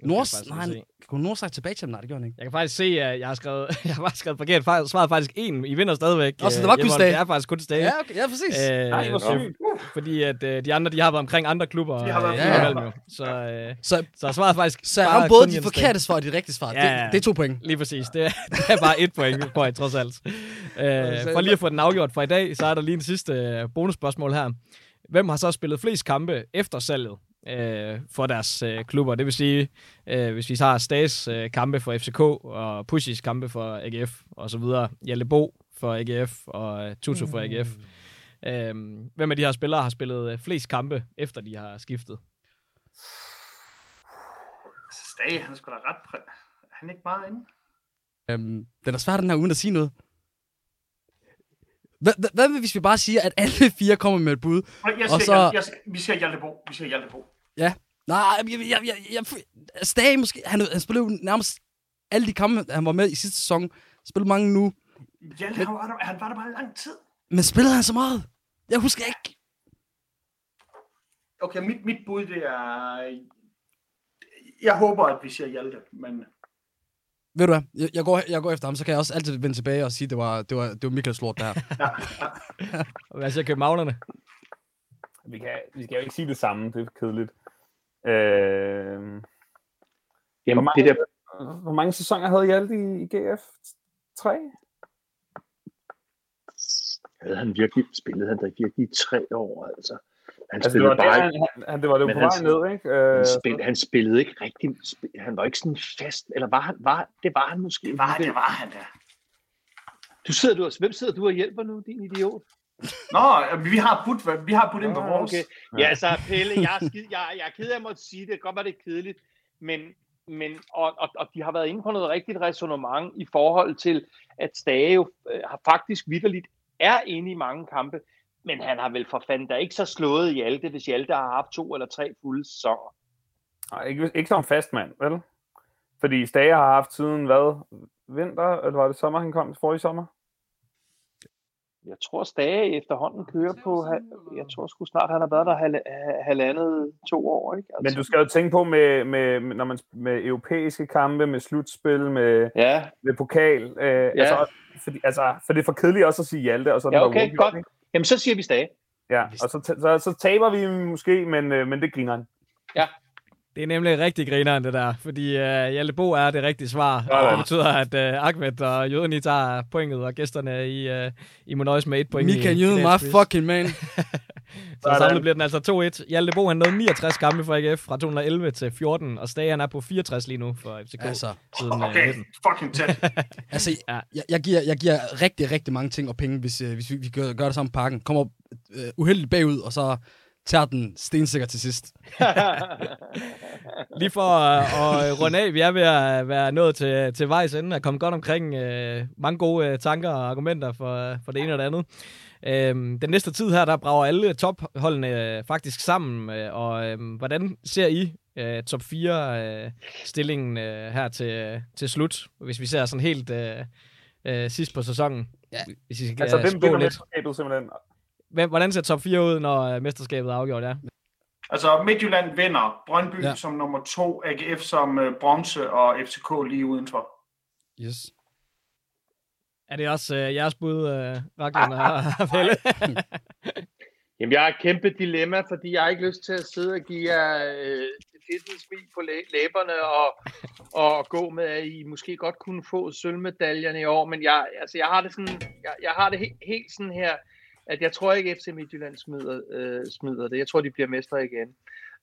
A: Faktisk
E: Nej, han, kunne Nors sagt tilbage til ham? Nej, det gjorde han ikke.
A: Jeg kan faktisk se, at jeg har skrevet, jeg har bare skrevet forkert. Faktisk- Svaret faktisk en. I vinder stadigvæk.
E: Nå, så det
A: øh,
E: var kun. Stage.
A: Det er faktisk kun Stage.
E: Ja, okay, ja, præcis.
A: Øh,
D: Nej, hvor
A: så-
D: sygt.
A: fordi at øh, de andre, de har været omkring andre klubber.
B: De har været
A: øh,
E: flere.
A: imellem jo. Så, øh,
E: så
A: så svaret faktisk
E: så er han både de forkerte svar og de rigtige svar.
A: Ja, ja.
E: Det, det er to point.
A: Lige præcis. Det er, det er bare et point, får jeg trods alt. Øh, for lige at få den afgjort for i dag, så er der lige en sidste øh, bonusspørgsmål her. Hvem har så spillet flest kampe efter salget øh, for deres øh, klubber? Det vil sige, øh, hvis vi tager Stas øh, kampe for FCK, og Pushis kampe for AGF, og så videre. Hjalte Bo for AGF, og øh, Tutu for AGF. Øh, hvem af de her spillere har spillet øh, flest kampe, efter de har skiftet?
B: Stage, han er sgu da ret... Præ- er han ikke meget inde?
E: Øhm, den er svær, den her, uden at sige noget. Hvad, hvis vi bare siger, at alle fire kommer med et bud?
B: Jeg siger,
E: Og så-
B: jeg, jeg, vi siger Hjalte Bo. Vi siger Hjalte Bo.
E: Ja. Nej, jeg, jeg, jeg, jeg, jeg Stage måske, han, han spillede jo nærmest alle de kampe, han var med i sidste sæson. Spillede mange nu.
B: Hjalte, han var, der, han var der bare lang tid.
E: Men spillede han så meget? Jeg husker ikke.
B: Okay, mit, mit bud, det er... Jeg håber, at vi siger Hjalte, men...
E: Ved du hvad, jeg, jeg, går, jeg går efter ham, så kan jeg også altid vende tilbage og sige, at det var, det var, det var Michaels lort, der.
B: Ja, ja.
A: Hvad siger københavnerne?
D: Vi kan, vi skal jo ikke sige det samme, det er kedeligt. Øh, hvor,
C: Jamen,
D: mange,
C: det der,
D: hvor mange sæsoner havde Hjalte i, i GF? Tre?
C: havde han virkelig, spillede han der virkelig i tre år, altså. Han
D: Altså, det var,
C: spillede
D: der,
C: bare
D: han, han, det var det på vej ned, ikke? Øh,
C: han, spil, han spillede ikke rigtig, sp- han var ikke sådan fast, eller var han, var, det var han måske.
B: Det var, det var han da.
C: Du sidder, du, hvem sidder du og hjælper nu, din idiot?
B: Nå, vi har budt, vi har budt ind på
C: Nå,
B: vores.
C: okay. Ja, altså, Pelle, jeg er, skid, jeg, jeg er ked af at måtte sige det. Godt være, det er kedeligt. Men, men og, og, og de har været inde på noget rigtigt resonemang i forhold til, at Stage jo øh, har faktisk vidderligt er inde i mange kampe. Men han har vel for fanden da ikke så slået Hjalte, hvis Hjalte har haft to eller tre fulde sæsoner.
D: Nej, ikke, ikke som fast mand, vel? Fordi Stage har haft siden hvad? Vinter, eller var det sommer, han kom forrige sommer?
C: Jeg tror Stage efterhånden kører på, jeg tror sgu snart, han har været der hal- ha- halvandet to år. Ikke? Altså,
D: Men du skal jo tænke på med, med, når man, med europæiske kampe, med slutspil, med,
C: Ja,
D: med pokal. Øh,
C: Ja.
D: altså, fordi, altså, for det er for kedeligt også at sige Hjalte, og så
C: Ja,
D: der
C: okay, godt.
D: ikke?
C: jamen så siger vi Stage.
D: Ja, og så, så, så taber vi måske, men, øh, men det griner han.
A: Det er nemlig rigtig grineren, det der. Fordi uh, Hjalte Bo er det rigtige svar.
D: Ja, ja.
A: det betyder, at uh, Ahmed og Jøden I tager pointet, og gæsterne I, uh, I må nøjes med et point. I,
E: Jøden, my fucking man.
A: så samlet bliver den altså 2-1. Hjalte Bo, han nåede 69 kampe for AGF fra 2011 til 14, og Stage han er på 64 lige nu for FCK.
E: Altså,
A: siden, øh,
B: Okay,
A: 19.
B: fucking tæt.
E: altså
A: Ja.
E: jeg, jeg, giver, jeg giver rigtig, rigtig mange ting og penge, hvis, øh, hvis vi, vi gør, gør det samme på pakken. Kommer øh, uheldigt bagud, og så tager den stensikker til sidst.
A: Lige for at, at runde af, vi er ved at være nået til, til vejs ende og komme godt omkring øh, mange gode øh, tanker og argumenter for, for det ene og det andet. Øhm, den næste tid her, der brager alle topholdene øh, faktisk sammen, øh, og øh, hvordan ser I øh, top 4 øh, stillingen øh, her til, til slut, hvis vi ser sådan helt øh, øh, sidst på sæsonen?
E: Ja.
A: Hvis I skal
D: Altså,
A: øh,
D: hvem vinder mesterskabet simpelthen?
A: Hvem, hvordan ser top 4 ud, når øh, mesterskabet er afgjort? Ja?
B: Altså, Midtjylland vinder. Brøndby
E: Ja.
B: som nummer to, AGF som øh, bronze og FCK lige udenfor.
E: Yes.
A: Er det også øh, jeres bud, øh, Ragnar og Pelle?
C: Jamen, jeg har et kæmpe dilemma, fordi jeg har ikke lyst til at sidde og give jer øh, fedtede smil på læ- læberne og, og gå med, at I måske godt kunne få sølvmedaljerne i år, men jeg, altså, jeg har det, sådan, jeg, jeg har det he- helt sådan her, at jeg tror ikke, FC Midtjylland smider, øh, smider det. Jeg tror, de bliver mestre igen.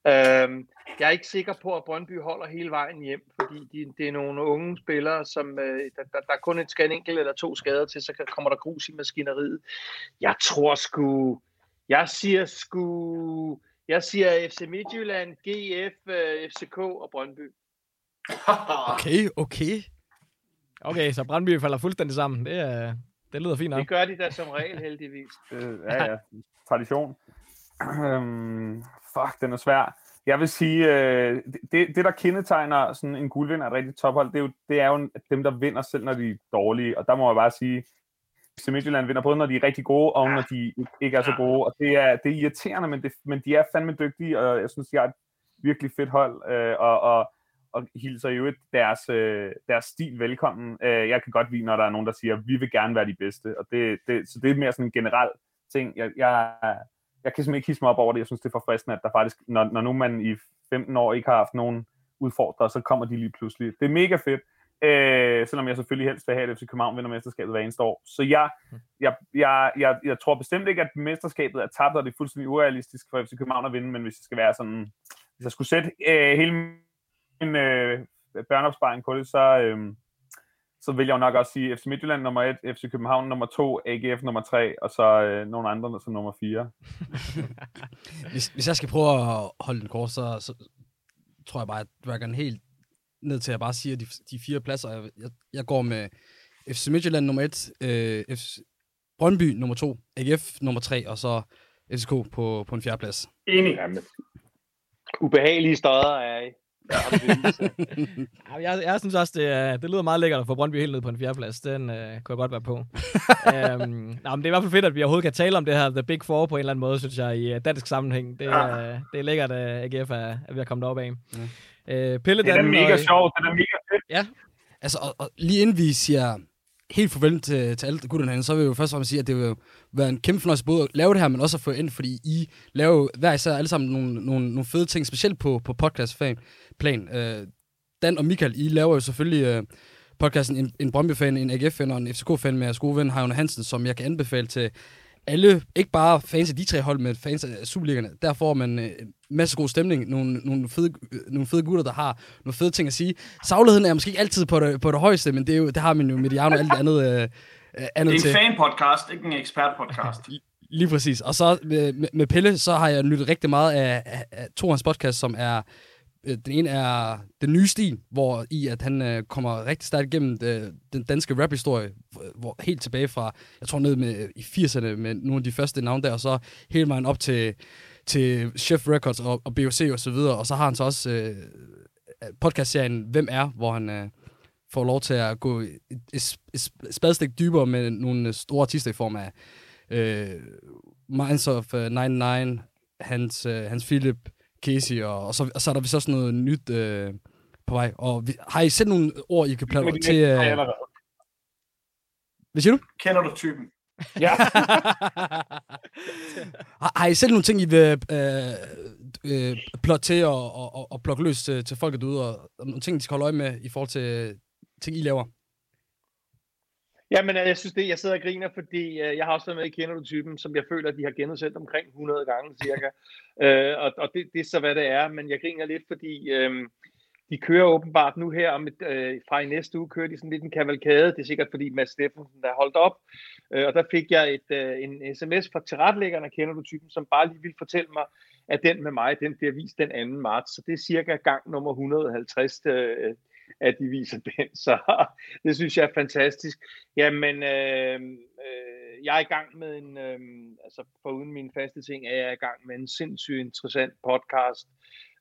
C: Øhm, jeg er ikke sikker på, at Brøndby holder hele vejen hjem, fordi de, det er nogle unge spillere, som øh, der, der, der er kun et skal enkelt eller to skader til, så kommer der grus i maskineriet. Jeg tror sgu, jeg siger sgu, jeg siger FC Midtjylland, GF, øh, FCK og Brøndby.
E: Okay, okay.
A: Okay, så Brøndby falder fuldstændig sammen. Det, er, det lyder fint nok.
C: Det gør de da som regel heldigvis.
D: Øh, ja, ja. Tradition. Øhm, fuck, den er svær. Jeg vil sige, øh, det, det, der kendetegner sådan en guldvinder et rigtigt tophold, det er, jo, det er jo dem, der vinder selv, når de er dårlige. Og der må jeg bare sige, FC Midtjylland vinder både, når de er rigtig gode, og når de ikke er så gode. Og det er, det er irriterende, men, det, men de er fandme dygtige, og jeg synes, de har et virkelig fedt hold, øh, og, og, og hilser jo deres, øh, deres stil velkommen. Øh, jeg kan godt lide, når der er nogen, der siger, vi vil gerne være de bedste. Og det, det, så det er mere sådan en generel ting. Jeg, jeg, jeg kan simpelthen ikke hisse mig op over det. Jeg synes, det er for fristende, at der faktisk, når, når nu man i 15 år ikke har haft nogen udfordrere, så kommer de lige pludselig. Det er mega fedt. Øh, selvom jeg selvfølgelig helst vil have, at FC København vinder mesterskabet hver eneste år. Så jeg, jeg, jeg, jeg, jeg tror bestemt ikke, at mesterskabet er tabt, og det er fuldstændig urealistisk for FC København at vinde, men hvis det skal være sådan, hvis jeg skulle sætte øh, hele min øh, børneopsparing på det, så, øh, så vil jeg jo nok også sige FC Midtjylland nummer 1, FC København nummer 2, AGF nummer 3, og så øh, nogle andre som nummer 4.
E: Hvis, hvis jeg skal prøve at holde den kort, så, så tror jeg bare, at Dragon helt ned til at bare sige, at de, de fire pladser, jeg, jeg, jeg går med FC Midtjylland nummer 1, øh, FC Brøndby nummer 2, AGF nummer 3, og så FCK på, på en fjerde plads.
B: Enig.
C: Ubehagelige støder er I.
A: Ja, Jeg, jeg synes også, det, det lyder meget lækkert at få Brøndby helt ned på en fjerdeplads. Den øh, kunne jeg godt være på. øhm, nå, men det er i hvert fald fedt, at vi overhovedet kan tale om det her The Big Four på en eller anden måde, synes jeg, i øh, dansk sammenhæng. Det,
B: Ja.
A: øh, det er lækkert, at AGF er, er ved at komme derop af. Øh, Pelle
D: Det er da mega
A: og-
D: sjovt, det er da mega fedt.
E: Altså, og, og lige inden vi siger helt farvel til, til alle gutterne herinde, så vil jeg jo først og fremmest sige, at det vil være en kæmpe fornøjelse både at lave det her, men også at få ind, fordi I laver jo hver især alle sammen nogle, nogle, nogle fede ting, specielt på, på podcast-plan. Øh, Dan og Michael, I laver jo selvfølgelig øh, podcasten en, en Brøndby-fan, en AGF-fan og en FCK-fan med jeres gode ven, Heino Hansen, som jeg kan anbefale til alle, ikke bare fans af de tre hold, men fans af Superligerne. Der får man øh, en masse god stemning, nogle, nogle, fede, øh, nogle fede gutter, der har nogle fede ting at sige. Sagligheden er måske ikke altid på det, på det højeste, men det, er jo, det har man jo Mediano og alt det andet, øh, øh, andet
B: Det er en fan-podcast, ikke en ekspert-podcast.
E: Lige præcis. Og så med, med- med Pelle, så har jeg nyttet rigtig meget af, af, af to af hans podcast, som er... Øh, den ene er Den Nye Stil, hvor i at han øh, kommer rigtig stærkt igennem det, den danske rap-historie, hvor helt tilbage fra, jeg tror ned med, øh, i 80'erne med nogle af de første navne der, og så hele vejen op til, til Chef Records og, og BOC og så videre. Og så har han så også øh, podcastserien Hvem er, hvor han øh, får lov til at gå et, et, et spadestik dybere med nogle store artister i form af øh, Minds of uh, 99, Hans, øh, Hans Philip, Casey, og, og, så, og så er der vist også noget nyt øh, på vej. Og vi, har I selv nogle ord, I kan
D: Men
E: plage
D: de
E: til... Øh, hvad siger du?
B: Kender du typen?
D: Ja.
E: har, har I selv nogle ting, I vil øh, øh, plotte til og, og, og, og plukke løs til, til folket derude, og, og nogle ting, de skal holde øje med i forhold til ting, I laver?
C: Jamen, jeg synes det, jeg sidder og griner, fordi øh, jeg har også været med i Kender du typen, som jeg føler, de har genudsendt omkring 100 gange cirka. øh, og og det, det er så, hvad det er, men jeg griner lidt, fordi øh, de kører åbenbart nu her, om et, øh, fra i næste uge kører de sådan lidt en kavalkade. Det er sikkert fordi Mads Steffensen der er holdt op. Øh, og der fik jeg et, øh, en sms fra tilretlæggerne, kender du typen, som bare lige ville fortælle mig, at den med mig, den bliver vist den 2. marts. Så det er cirka gang nummer 150, øh, at de viser den. Så det synes jeg er fantastisk. Jamen, øh, øh, jeg er i gang med en, øh, altså foruden mine faste ting, er jeg i gang med en sindssygt interessant podcast,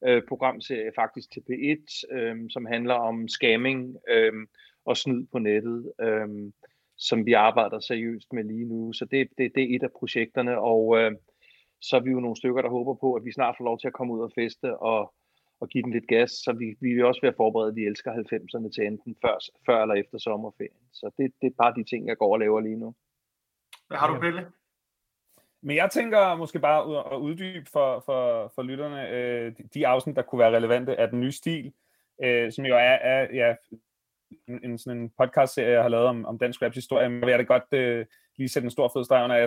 C: øh, programserie faktisk til P1, øh, som handler om scamming øh, og snyd på nettet, øh, som vi arbejder seriøst med lige nu. Så det, det, det er et af projekterne, og øh, så er vi jo nogle stykker, der håber på, at vi snart får lov til at komme ud og feste og, og give den lidt gas. Så vi, vi vil også være forberedt, vi elsker 90'erne til enten før, før eller efter sommerferien. Så det, det er bare de ting, jeg går og laver lige nu.
B: Hvad har du, Pelle?
D: Men jeg tænker måske bare at uddybe for, for, for lytterne øh, de afsnit, der kunne være relevante af den nye stil, øh, som jo er, er ja, en, en, sådan en podcast-serie, jeg har lavet om, om dansk raps historie. Men vil jeg da godt øh, lige sætte en stor fed streg under.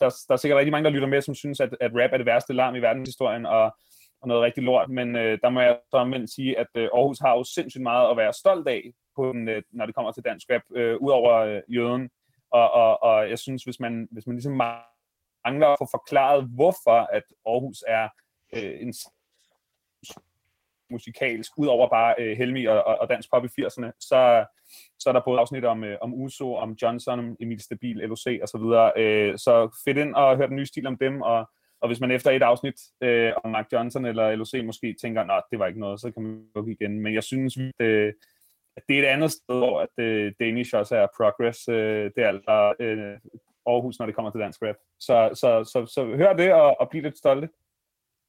D: Der, der er sikkert rigtig mange, der lytter med, som synes, at, at rap er det værste larm i verdenshistorien, og, og noget rigtig lort. Men øh, der må jeg så omvendt sige, at øh, Aarhus har jo sindssygt meget at være stolt af, på den, øh, når det kommer til dansk rap, øh, ud over øh, jøden. Og, og, og jeg synes, hvis man, hvis man ligesom mangler at få forklaret, hvorfor at Aarhus er øh, en musikalsk, udover bare øh, Helmi og, og, og dansk pop i 80'erne, så, så er der både afsnit om, øh, om Uso, om Johnson, om Emil Stabil, LOC og så videre. Øh, så fedt ind og hør den nye stil om dem, og, og hvis man efter et afsnit øh, om Mark Johnson eller LOC måske tænker, nej, det var ikke noget, så kan man lukke igen. Men jeg synes, at, øh, at det er et andet sted, hvor at, øh, Danish også er progress. Øh, det er altså øh, Aarhus, når det kommer til dansk rap. Så, så, så, så, så hør det og, og bliv lidt stolte.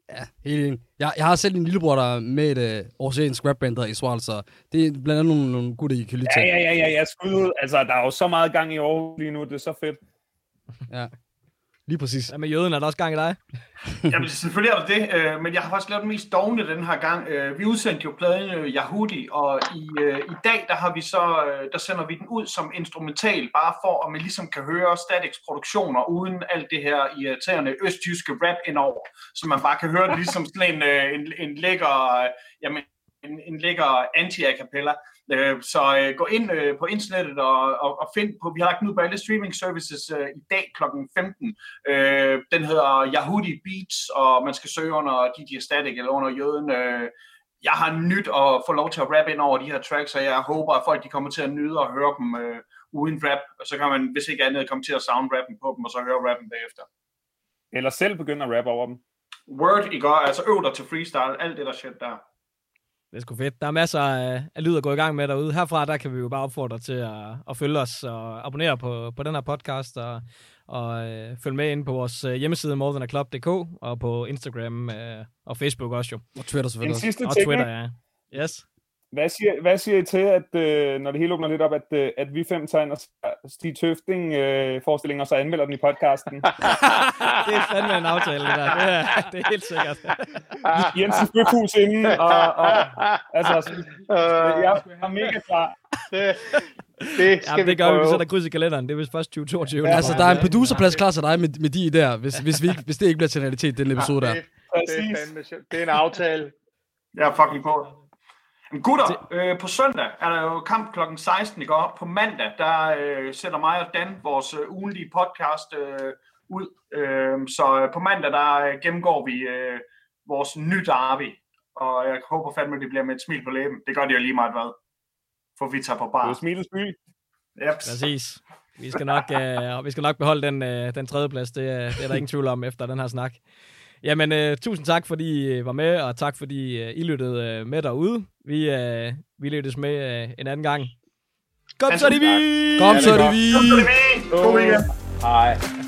E: Ja, helt enig. Jeg, jeg har selv en lillebror, der er med et øh, oceansk rapband, der i Swal, så det er blandt andet nogle, nogle gutter, I kan lytte
D: til. Ja, ja, ja, ja, ja, skud ud. Altså, der er jo så meget gang i Aarhus lige nu, det er så fedt.
E: ja. Lige præcis.
A: Ja, med jøden er der også gang i dig.
B: Jamen, selvfølgelig er der det, øh, men jeg har faktisk lavet den mest dogne den her gang. Øh, vi udsendte jo pladen øh, Yahudi, og i, øh, i dag, der har vi så, øh, der sender vi den ud som instrumental, bare for at man ligesom kan høre Statics produktioner, uden alt det her irriterende østjyske rap indover, så man bare kan høre det ligesom sådan en, øh, en, en lækker, øh, jamen, en, en lækker anti-a-cappella. Øh, så øh, gå ind øh, på internettet og, og, og find på, vi har lagt den ud på alle streaming services i dag kl. 15. Den hedder Yahudi Beats, og man skal søge under DJ Static eller under Jøden. Jeg har nyt at få lov til at rap ind over de her tracks, og jeg håber, at folk de kommer til at nyde at høre dem uden rap, og så kan man, hvis ikke andet, komme til at sound rappen på dem, og så høre rappen bagefter.
D: Eller selv begynde at rappe over dem.
B: Word, I går, altså øv dig til freestyle, alt det der shit der.
A: Det er sgu fedt. Der er masser af, af lyd at gå i gang med derude. Herfra der kan vi jo bare opfordre til at, at følge os og abonnere på, på den her podcast og, og øh, følge med ind på vores øh, hjemmeside morethanaclub.dk og på Instagram øh, og Facebook også jo.
E: Og Twitter selvfølgelig
D: En sidste
A: Og
D: ting,
A: Twitter, ja. Yes.
D: Hvad siger, hvad siger I til, at øh, når det hele åbner lidt op, at, øh, at vi fem tager ind og Stig Tøfting øh, forestillingen, og så anmelder den i podcasten?
A: det er fandme en aftale, det der. Det er, det er helt sikkert.
D: Jensens Bøfhus inden, og, og altså, jeg er mega klar.
C: Det, det skal
A: ja,
C: vi
A: det gør
C: prøve.
A: vi, vi sætter kryds i kalenderen. Det er vist først 2022.
E: Ja, altså, der er en producerplads klar til dig med, med de idéer, hvis, hvis, vi, ikke- hvis det ikke bliver til realitet, den episode der.
C: Det, det, er fandme det er en aftale.
B: Jeg er fucking på. Gutter, øh, på søndag er der jo kamp klokken 16 i går. På mandag, der øh, sætter mig og Dan vores øh, ugenlige podcast øh, ud. Øh, så øh, på mandag, der øh, gennemgår vi øh, vores nye derby. Og jeg håber fandme, at det bliver med et smil på læben. Det gør det jo lige meget hvad. For vi tager på
D: Det
B: bar.
D: er Smilets by.
B: Yep.
A: Præcis. Vi skal nok, øh, vi skal nok beholde den, øh, den tredje plads. Det, er- det er der ingen tvivl om efter den her snak. Jamen, øh, tusind tak, fordi I var med, og tak, fordi øh, I lyttede øh, med derude. Vi, øh, vi lyttes med øh, en anden gang. Kom så, det vi!
E: Kom så, det vi!
B: God weekend.
C: Hej.